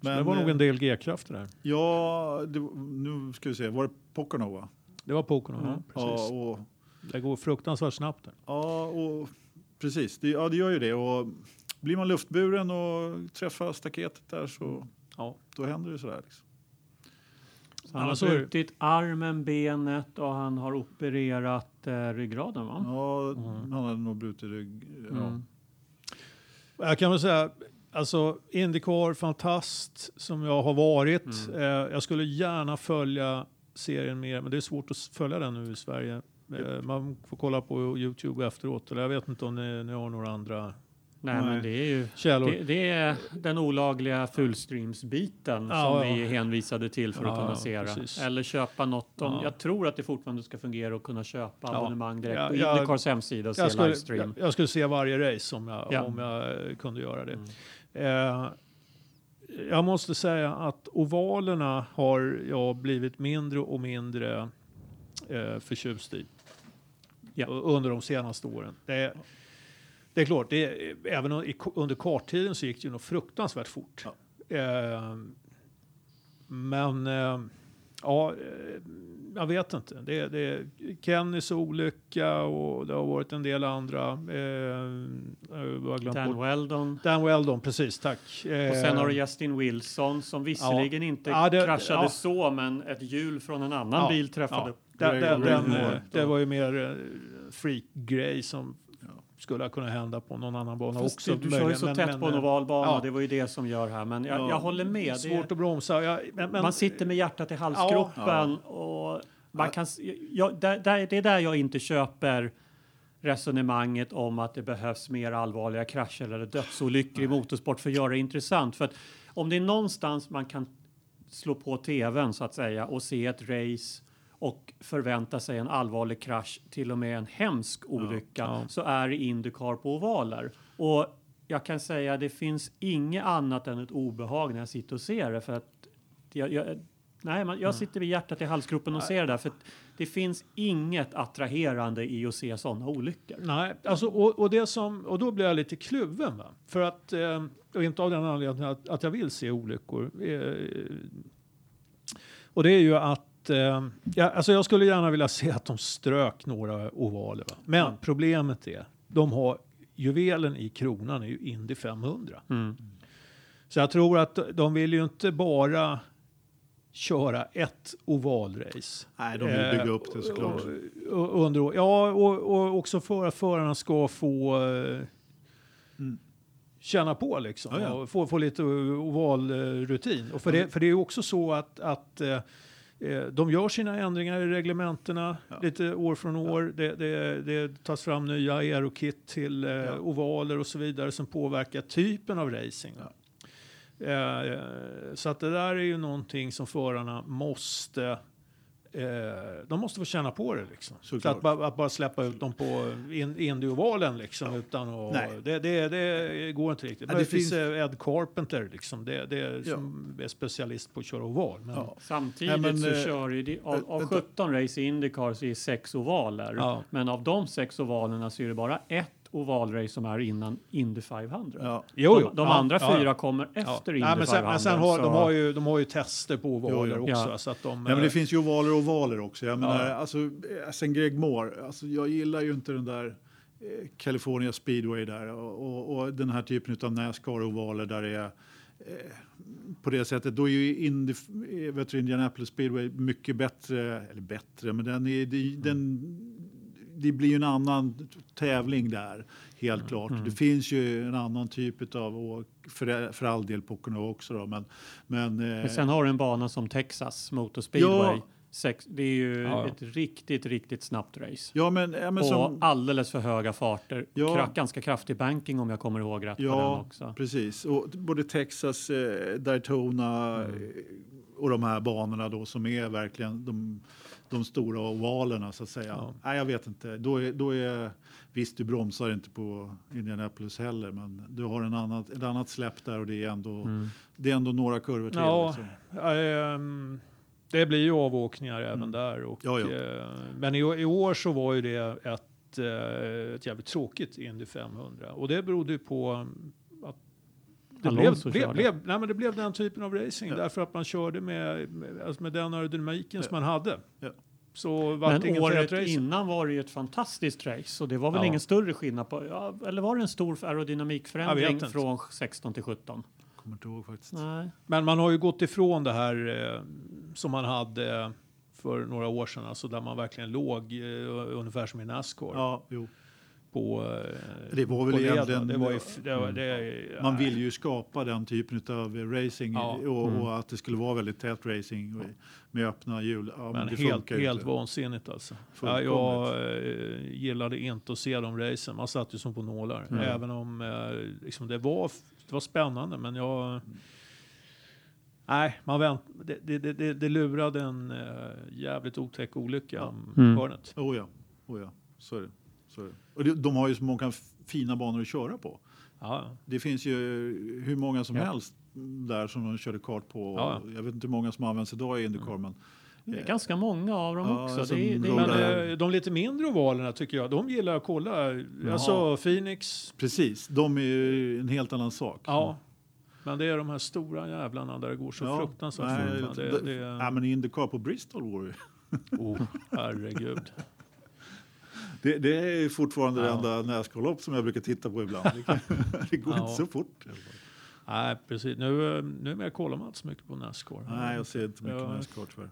S3: Så
S1: Men,
S3: det var nog
S1: eh,
S3: en del G-krafter där.
S1: Ja, det, nu ska vi se. Var det Pocono?
S3: Det var Pocono,
S2: Mm.
S3: ja, precis.
S1: Ja, och,
S3: Det går fruktansvärt snabbt där.
S1: ja, och precis. Det, ja, det gör ju det. Och blir man luftburen och träffar staketet där så
S3: Ja.
S1: då händer det sådär. Liksom.
S2: Han har brutit armen, benet och han har opererat eh, ryggraden va?
S1: Ja, han hade nog brutit rygg. Ja.
S2: Mm.
S3: Jag kan väl säga, alltså Indycar, fantast som jag har varit.
S2: Mm.
S3: Eh, jag skulle gärna följa serien mer, men det är svårt att följa den nu i Sverige. Eh, man får kolla på Youtube efteråt. Eller jag vet inte om ni, ni har några andra
S2: Nej,
S1: Nej.
S2: men det är ju det, det är den olagliga fullstreams-biten
S3: Ja,
S2: som
S3: ja.
S2: vi är hänvisade till för att
S3: Ja,
S2: kunna
S3: ja,
S2: se det. Eller köpa något. Om,
S3: Ja.
S2: Jag tror att det fortfarande ska fungera att kunna köpa abonnemang direkt
S3: Ja,
S2: på Indycars hemsida och se
S3: jag, skulle,
S2: livestream.
S3: jag, jag skulle se varje race om jag,
S2: Ja.
S3: om jag kunde göra det.
S2: Mm.
S3: Eh, jag måste säga att ovalerna har jag blivit mindre och mindre eh, förtjust i under de senaste åren. Det det är klart, det är, även under karttiden så gick det ju nog fruktansvärt fort. Eh, men eh, ja, jag vet inte. Det, det Kennys olycka och det har varit en del andra. Eh,
S2: Dan
S3: bort.
S2: Weldon.
S3: Dan Weldon, precis, tack. Eh,
S2: Och sen har du Justin Wilson som visserligen inte
S3: Ja, det-
S2: kraschade
S3: ja.
S2: så, men ett hjul från en annan
S3: Ja,
S2: bil träffade.
S3: ja. Den, den, den, eh, det var ju mer eh, freak-grej som skulle ha kunnat hända på någon annan bana
S2: Fast
S3: också.
S2: du, kör ju så
S3: men-
S2: tätt
S3: men,
S2: på en ovalbana,
S3: ja.
S2: det var ju det som gör här. Men jag,
S1: Ja.
S2: jag håller med. Det,
S3: Svårt att bromsa. Ja, men,
S2: man sitter med hjärtat i halsgropen och man kan, jag, där, där, det är där jag inte köper resonemanget om att det behövs mer allvarliga krascher eller dödsolyckor i motorsport för att göra det intressant. För att om det är någonstans man kan slå på tvn så att säga och se ett race och förvänta sig en allvarlig krasch, till och med en hemsk olycka,
S3: ja.
S2: så är det Indycar på ovaler. Och jag kan säga det finns inget annat än ett obehag när jag sitter och ser det. För att jag, jag, nej, man, jag sitter vid hjärtat i halsgropen och ser det där. För att det finns inget attraherande i att se sådana olyckor.
S3: Nej, alltså, och, och, det som, och då blir jag lite kluven. Va? För att, eh, och inte av den anledningen att, att jag vill se olyckor. Eh, och det är ju att eh, ja, alltså jag skulle gärna vilja se att de strök några ovaler. Va? Men problemet är, de har juvelen i kronan är ju Indy 500.
S2: Mm.
S3: Så jag tror att de vill ju inte bara köra ett ovalrace.
S1: Nej, de vill
S3: Eh,
S1: bygga upp det såklart.
S3: Och, och, under, ja, och, och också för att förarna ska få eh,
S1: Mm.
S3: känna på liksom
S1: Ja, ja.
S3: och få, få lite ovalrutin. Och för, det, för det är ju också så att, att eh, eh, de gör sina ändringar i reglementena
S1: Ja.
S3: lite år från år. Det, det, det tas fram nya aerokit till eh,
S1: Ja.
S3: ovaler och så vidare som påverkar typen av racing.
S1: Ja.
S3: Eh, så att det där är ju någonting som förarna måste Eh, de måste få känna på det liksom. Så att, bara, att bara släppa ut dem på in, Indy-ovalen liksom utan att...
S1: Nej.
S3: Det, det, det går inte riktigt.
S1: Ja,
S3: det
S1: det
S3: finns Ed Carpenter liksom. Det, det är, som är specialist på att köra oval. Men,
S1: Ja.
S2: Samtidigt
S1: Nej, men,
S2: så
S1: eh,
S2: kör ju av, av
S1: vänta.
S2: 17 race i Indycar så är det sex ovaler.
S3: Ja.
S2: Men av de sex ovalerna så är det bara ett ovalrace som är innan Indy 500.
S1: Ja.
S3: Jo, jo.
S2: De, de
S3: ja,
S2: andra
S3: ja,
S2: fyra
S3: ja.
S2: kommer
S3: Ja.
S2: efter Indy
S3: Nej, men sen,
S2: 500.
S3: men sen har,
S2: så-
S3: de, har ju, de har ju tester på ovaler
S1: Jo,
S3: också.
S2: Ja.
S3: Så att de,
S1: Nej, men det
S3: eh,
S1: finns ju ovaler och ovaler också. Jag menar,
S3: Ja.
S1: alltså, eh, sen Greg Moore, alltså, jag gillar ju inte den där eh, California speedway där och, och, och den här typen av Nascar-ovaler där det är på det sättet. Då är ju Indy, vet du, Indianapolis speedway mycket bättre, eller bättre, men den är, den, det blir ju en annan tävling där, helt klart. Det finns ju en annan typ av, och för, för all del Pocono också då, men, men, eh,
S2: Men sen har du en bana som Texas Motor Speedway.
S1: Ja.
S2: Sex, det är ju
S3: Ja.
S2: ett riktigt, riktigt snabbt race.
S1: ja, men, ja, men
S2: och
S1: som,
S2: alldeles för höga farter.
S1: Ja.
S2: Kra- ganska kraftig banking om jag kommer ihåg rätt på den
S1: Ja,
S2: också.
S1: precis. Och både Texas, eh, Daytona
S2: Mm.
S1: eh, och de här banorna då som är verkligen de, de stora ovalerna så att säga.
S3: Ja.
S1: Nej, jag vet inte. Då är, då är, visst, du bromsar inte på Indianapolis heller, men du har en annat, ett annat släpp där och det är ändå,
S2: Mm.
S1: det är ändå några kurvor till.
S3: Ja.
S1: Liksom.
S3: Ehm, det blir ju avåkningar även
S1: Mm.
S3: där. Och,
S1: Ja, ja.
S3: eh, men i, i år så var ju det ett, eh, ett jävligt tråkigt Indy 500. Och det berodde ju på att det blev, blev, blev, nej, men det blev den typen av racing.
S1: Ja.
S3: Därför att man körde med, med, alltså med den aerodynamiken som
S1: Ja.
S3: man hade.
S1: Ja.
S3: Så var det
S2: Men
S3: ingen
S2: året innan var det ju ett fantastiskt race och det var väl
S3: Ja.
S2: ingen större skillnad på, ja, eller var det en stor
S3: Jag
S2: aerodynamikförändring från 16 till 17?
S1: Kommer inte ihåg faktiskt.
S2: Nej.
S3: Men man har ju gått ifrån det här eh, som man hade för några år sedan, alltså där man verkligen låg eh, ungefär som i Nascar.
S1: Ja, jo.
S3: På eh,
S1: Det var väl
S3: på
S1: egentligen-? Mm.
S3: Det var ju, det var, det,
S1: Man vill ju skapa den typen av racing
S3: Ja.
S1: och,
S2: Mm.
S1: och att det skulle vara väldigt tät racing och, med öppna hjul. Ja,
S3: Men
S1: det
S3: helt, helt vansinnigt alltså. Ja, jag eh, gillade inte att se de racen. Man satt ju som på nålar.
S2: Mm.
S3: Även om eh, liksom, det, var, det var spännande. Men jag... Nej, man vänt, det, det, det- det, lurade en jävligt otäck olycka om
S2: Mm.
S3: hörnet.
S1: Oh ja, oh ja. Så är det. Så det. Och de, har ju så många fina banor att köra på.
S3: Ja,
S1: Det finns ju hur många som
S2: Ja.
S1: helst där som de körde kart på.
S3: Ja.
S1: Jag vet inte hur många som används idag i Indycar, men
S2: Det är ganska många av dem
S1: Ja,
S2: också.
S1: alltså,
S2: det, det,
S3: Men eh, de lite mindre ovalerna tycker jag, de gillar att kolla. Alltså Phoenix,
S1: precis, de är ju en helt annan sak.
S3: ja. Men det är de här stora jävlarna där det går så
S1: Ja.
S3: fruktansvärt
S1: Nej,
S3: fort.
S1: det,
S3: Det,
S1: det,
S3: det,
S1: Nej, men Indycar på Bristol var ju...
S3: oh, herregud.
S1: Det, det är fortfarande
S3: Ja.
S1: det enda Nascar-lopp som jag brukar titta på ibland. Det, går
S3: Ja.
S1: inte så fort.
S3: Nej, precis. Nu, eh, numera kollar man inte så mycket på Nascar.
S1: Nej, jag ser inte mycket
S3: Ja.
S1: Nascar tyvärr.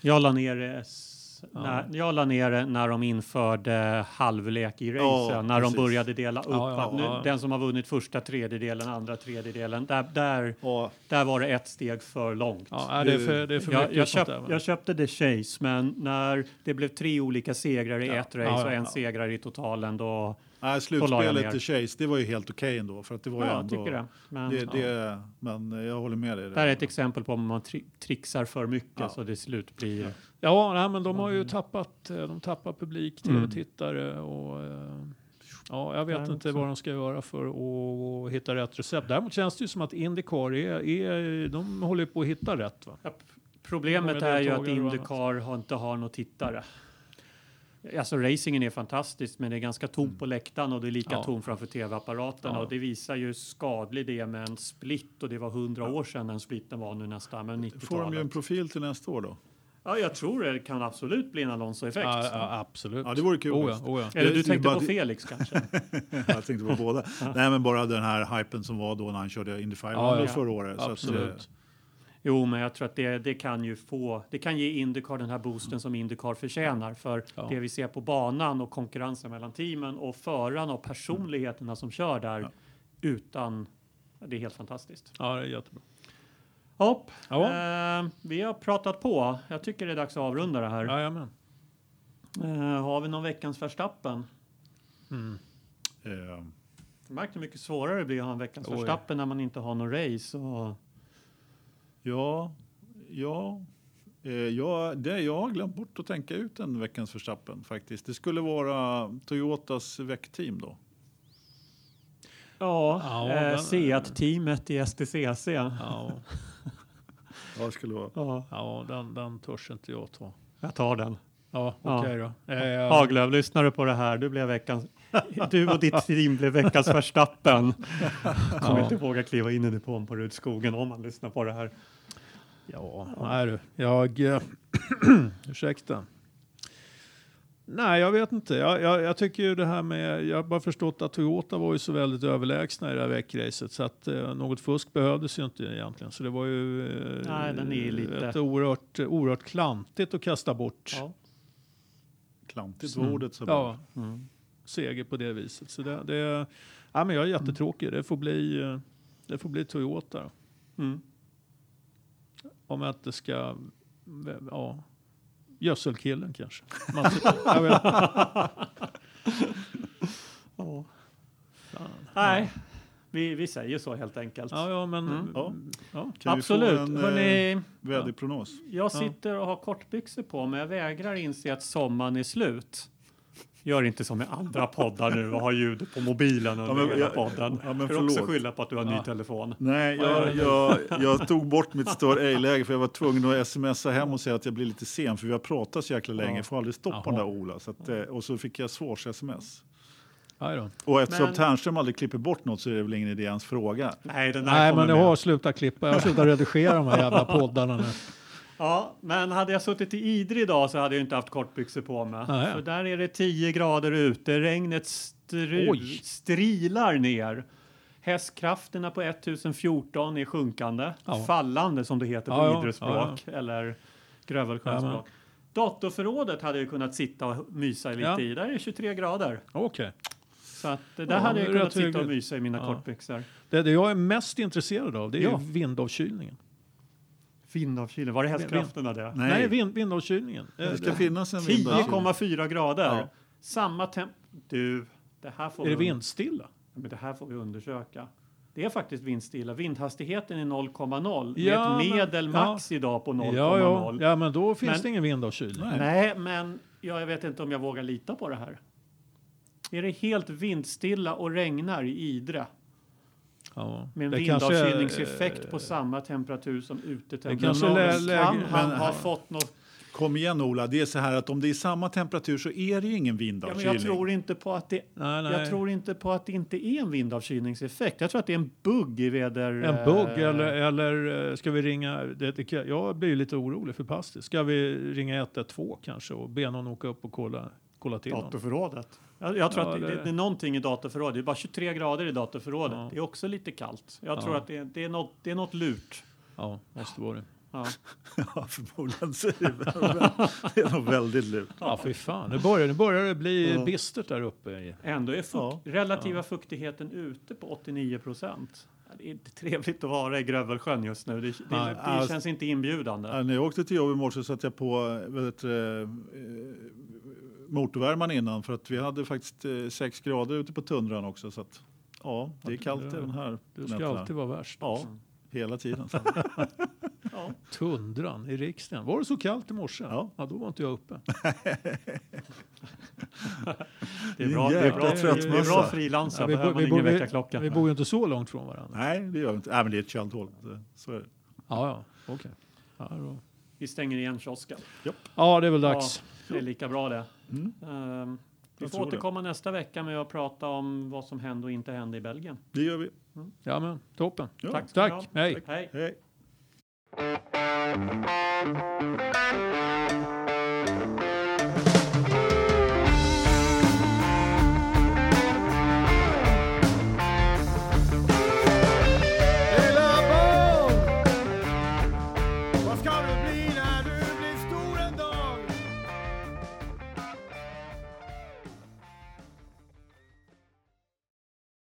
S2: jag la ner det s-
S3: Ja.
S2: när, jag la ner det när de införde halvlek i racen.
S1: Ja,
S2: när
S1: precis.
S2: de började dela upp.
S3: Ja,
S2: nu. Den som har vunnit första tredjedelen, andra tredjedelen. Där, där, där var det ett steg för långt.
S3: Ja, det är för, det är för
S2: Jag, jag,
S3: sånt
S2: köp,
S3: där. va?
S2: jag köpte The Chase, men när det blev tre olika segrar i ett race och en
S3: ja.
S2: segrare i totalen, då...
S1: nej, slutspelet till Chase, det var ju helt okej ändå. För att det var
S2: Ja,
S1: ju
S2: jag
S1: ändå,
S2: tycker det. Men
S1: Det,
S2: ja.
S1: det, Men jag håller med dig.
S2: det här är ett exempel på om man tri trixar för mycket
S1: Ja.
S2: så det slut blir...
S3: Ja, nej, men de har ju tappat, eh, de tappar publik,
S2: Mm.
S3: tv-tittare och eh, ja, jag vet
S2: Ja,
S3: inte vad de ska göra för att hitta rätt recept. Däremot känns det ju som att Indycar är, är de håller på att hitta rätt. Va?
S2: Ja, Problemet är ju att. Indycar har inte har några tittare. Alltså racingen är fantastisk men det är ganska tomt på läktaren och det är lika
S3: Ja.
S2: tomt framför tv-apparaterna
S3: Ja.
S2: och det visar ju skadlig det är med en split och det var hundra år sedan den splitten var nu nästan, men
S1: Får de ju en
S2: 90-talet.
S1: profil till nästa år då?
S2: Ja, jag tror det kan absolut bli en Alonso-effekt.
S3: Ja, ja, absolut.
S1: Ja, det vore kul.
S3: Oh ja, oh ja.
S2: Eller du tänkte på Felix kanske?
S1: jag tänkte på båda. Nej, men bara den här hypen som var då när han körde Indy 500
S3: Ja, ja.
S1: förra året. Så att,
S3: Absolut.
S1: eh,
S2: Jo, men jag tror att det, det kan ju få, det kan ge Indycar den här boosten som Indycar förtjänar. För
S3: Ja.
S2: det vi ser på banan och konkurrensen mellan teamen och förarna och personligheterna som kör där
S1: Ja.
S2: utan... Det är helt fantastiskt.
S3: Ja, det är jättebra.
S2: Hopp.
S3: Ja.
S2: Eh, vi har pratat på. Jag tycker det är dags att avrunda det här.
S3: Jajamän.
S2: Eh, har vi någon veckans Verstappen?
S3: Mm.
S1: Eh,
S2: Jag märkte hur mycket svårare det blir att ha en veckans
S3: Oj.
S2: Verstappen när man inte har någon race. Och...
S1: ja, ja. Eh, ja, det, jag har glömt bort att tänka ut en veckans Verstappen faktiskt. Det skulle vara Toyotas väckteam då.
S2: Ja,
S3: Ja,
S2: eh,
S3: den-
S2: Seat-teamet i STCC.
S3: Ja,
S1: Ja, det skulle vara.
S2: Ja,
S3: ja den, den törs inte jag ta.
S2: jag tar den.
S3: Ja,
S2: Ja.
S3: okej då. Eh,
S2: Haglöf, lyssnar du på det här? Du, blev veckans, du och ditt team blev veckans Verstappen. Kommer
S3: Ja.
S2: inte våga kliva in i depån på Rudskogen om man lyssnar på det här.
S3: Ja, nej du. Jag... eh, ursäkta. Nej, jag vet inte. Jag, jag, jag tycker ju det här med... Jag har bara förstått att Toyota var ju så väldigt överlägsna i det här veckracet så att eh, något fusk behövdes ju inte egentligen. Så det var ju eh,
S2: Nej, den är lite-
S3: ett oerhört, oerhört klantigt att kasta bort
S2: Ja.
S1: Klantigt
S3: Mm.
S1: var ordet. Så
S3: ja,
S2: Mm.
S3: Seger på det viset. Så det, det, ja, men jag är jättetråkig. Det får bli, eh, det får bli Toyota.
S2: Mm.
S3: Om jag inte ska... Ja, gödselkillen kanske. Jag vet.
S2: Ja.
S3: Fan.
S2: Nej, vi, vi säger så helt enkelt.
S3: Ja, ja, men...
S2: Mm.
S3: Ja.
S1: Ja. Kan
S2: Absolut.
S1: vi få en eh,
S2: Hörrni,
S1: väderprognos?
S2: jag sitter och har kortbyxor på men jag vägrar inse att sommaren är slut. Gör inte som i andra poddar nu och ha ljudet på mobilen under
S1: Ja, men
S2: hela
S1: jag-
S2: podden.
S1: ja, men
S2: du kan också skylla på att du har ny
S3: Ja.
S2: telefon.
S1: Nej, jag, jag, jag tog bort mitt stör ej-läge för jag var tvungen att smsa hem och säga att jag blir lite sen för vi har pratat så jäkla länge,
S3: Ja.
S1: får aldrig stopp på den där Ola. Så att, eh, och så fick jag svårs-sms.
S3: Då.
S1: Och eftersom
S2: Men-
S1: Ternström aldrig klipper bort något så är det väl ingen idé ens fråga.
S2: Nej, den där
S3: Nej, men jag
S2: med.
S3: har slutat klippa. Jag har slutat redigera de här jävla poddarna nu.
S2: Ja, men hade jag suttit i Idre idag så hade jag inte haft kortbyxor på mig.
S3: Ah, ja.
S2: För där är det 10 grader ute, regnet stru- strilar ner. Hästkrafterna på 1014 är sjunkande,
S3: Ja.
S2: fallande som det heter på
S3: Ja, ja,
S2: Idrespråk eller Grövelsjöspråk. Datorförrådet hade jag kunnat sitta och mysa lite
S3: Ja.
S2: i. Där är det 23 grader.
S3: Okej.
S2: Så att det där
S3: Ja,
S2: hade jag kunnat sitta och mysa i mina
S3: Ja.
S2: kortbyxor.
S3: Det, det jag är mest intresserad av det är
S2: Ja.
S3: vindavkylningen.
S2: Vindavkylen, var det hästkrafterna det?
S1: Nej,
S3: Nej, vind, vindavkylningen. Eh,
S1: det ska finnas en vindavkylning.
S2: 10,4 grader.
S1: Ja.
S2: Samma temp... Du, det här får
S3: Är det
S2: vi...
S3: vindstilla?
S2: Men det här får vi undersöka. Det är faktiskt vindstilla. Vindhastigheten är 0,0
S3: Ja,
S2: med
S3: men-
S2: ett medelmax idag på 0,0.
S3: Ja, ja. ja, men då finns
S2: Men-
S3: det ingen vindavkylning.
S1: Nej.
S2: Nej, men ja, jag vet inte om jag vågar lita på det här. Är det helt vindstilla och regnar i Idre
S3: Ja.
S2: med en vindavkylningseffekt på samma temperatur som utetemperatur?
S3: kanske
S2: Men
S3: lä-
S2: kan han ha fått något?
S1: Kom igen Ola, det är så här att om det är samma temperatur så är det ju ingen
S2: Ja,
S1: vindavkylning.
S2: jag tror inte på att det
S3: Nej, nej.
S2: Jag tror inte på att det inte är en vindavkylningseffekt. Jag tror att det är en bugg i väder...
S3: En bugg
S2: eh,
S3: eller, eller eh, ska vi ringa? Det, det, jag blir lite orolig för Pasti. Ska vi ringa 112 kanske och be någon åka upp och kolla, kolla till honom?
S2: Datorförrådet. Jag, jag tror
S3: Ja,
S2: att det,
S3: det-
S2: det, är någonting i datorförrådet. Det är bara 23 grader i datorförrådet.
S3: Ja.
S2: Det är också lite kallt. Jag
S3: Ja.
S2: tror att det, det, är något, det är något lurt.
S3: Ja, måste vara det.
S2: Ja.
S1: Ja, förmodligen så är det, det är nog väldigt lurt.
S3: Ja, fy fan. Nu börjar, nu börjar det bli
S1: Ja.
S3: bistert där uppe.
S2: Ändå är fukt,
S1: Ja.
S2: relativa fuktigheten ute på 89 procent. Det är inte trevligt att vara i Grövelsjön just nu. Det, det, det
S1: alltså-
S2: känns inte inbjudande.
S1: Ja, när jag åkte till jobbet i morse satte jag på vet, du, eh, motorvärmaren innan för att vi hade faktiskt eh, sex grader ute på tundran också. Så att, ja, det är kallt
S3: det-
S1: även här.
S3: Du ska
S1: nätterna.
S3: alltid vara värst.
S1: Ja,
S3: alltså.
S1: hela tiden.
S2: Ja.
S3: Tundran i riksdagen. Var det så kallt i morse?
S1: Ja.
S3: ja då var inte jag uppe.
S2: Det är bra, det är bra, det är bra frilansare.
S3: Ja, vi, bo, vi, vi, vi bor ju inte så långt från varandra.
S1: Nej, det gör vi inte. Nej, men det är ett känt hål. Så är det.
S3: Ja, ja, okej. Ja, då-
S2: Vi stänger igen kiosken.
S3: ja, det är väl dags.
S2: Ja, det är lika bra det.
S1: Mm.
S2: Ehm, vi får
S1: tror det.
S2: återkomma nästa vecka med att prata om vad som hände och inte hände i Belgien.
S1: Det gör vi.
S3: Ja, men toppen.
S1: Ja.
S2: Tack
S3: Tack. Hej.
S2: Hej.
S1: Hej.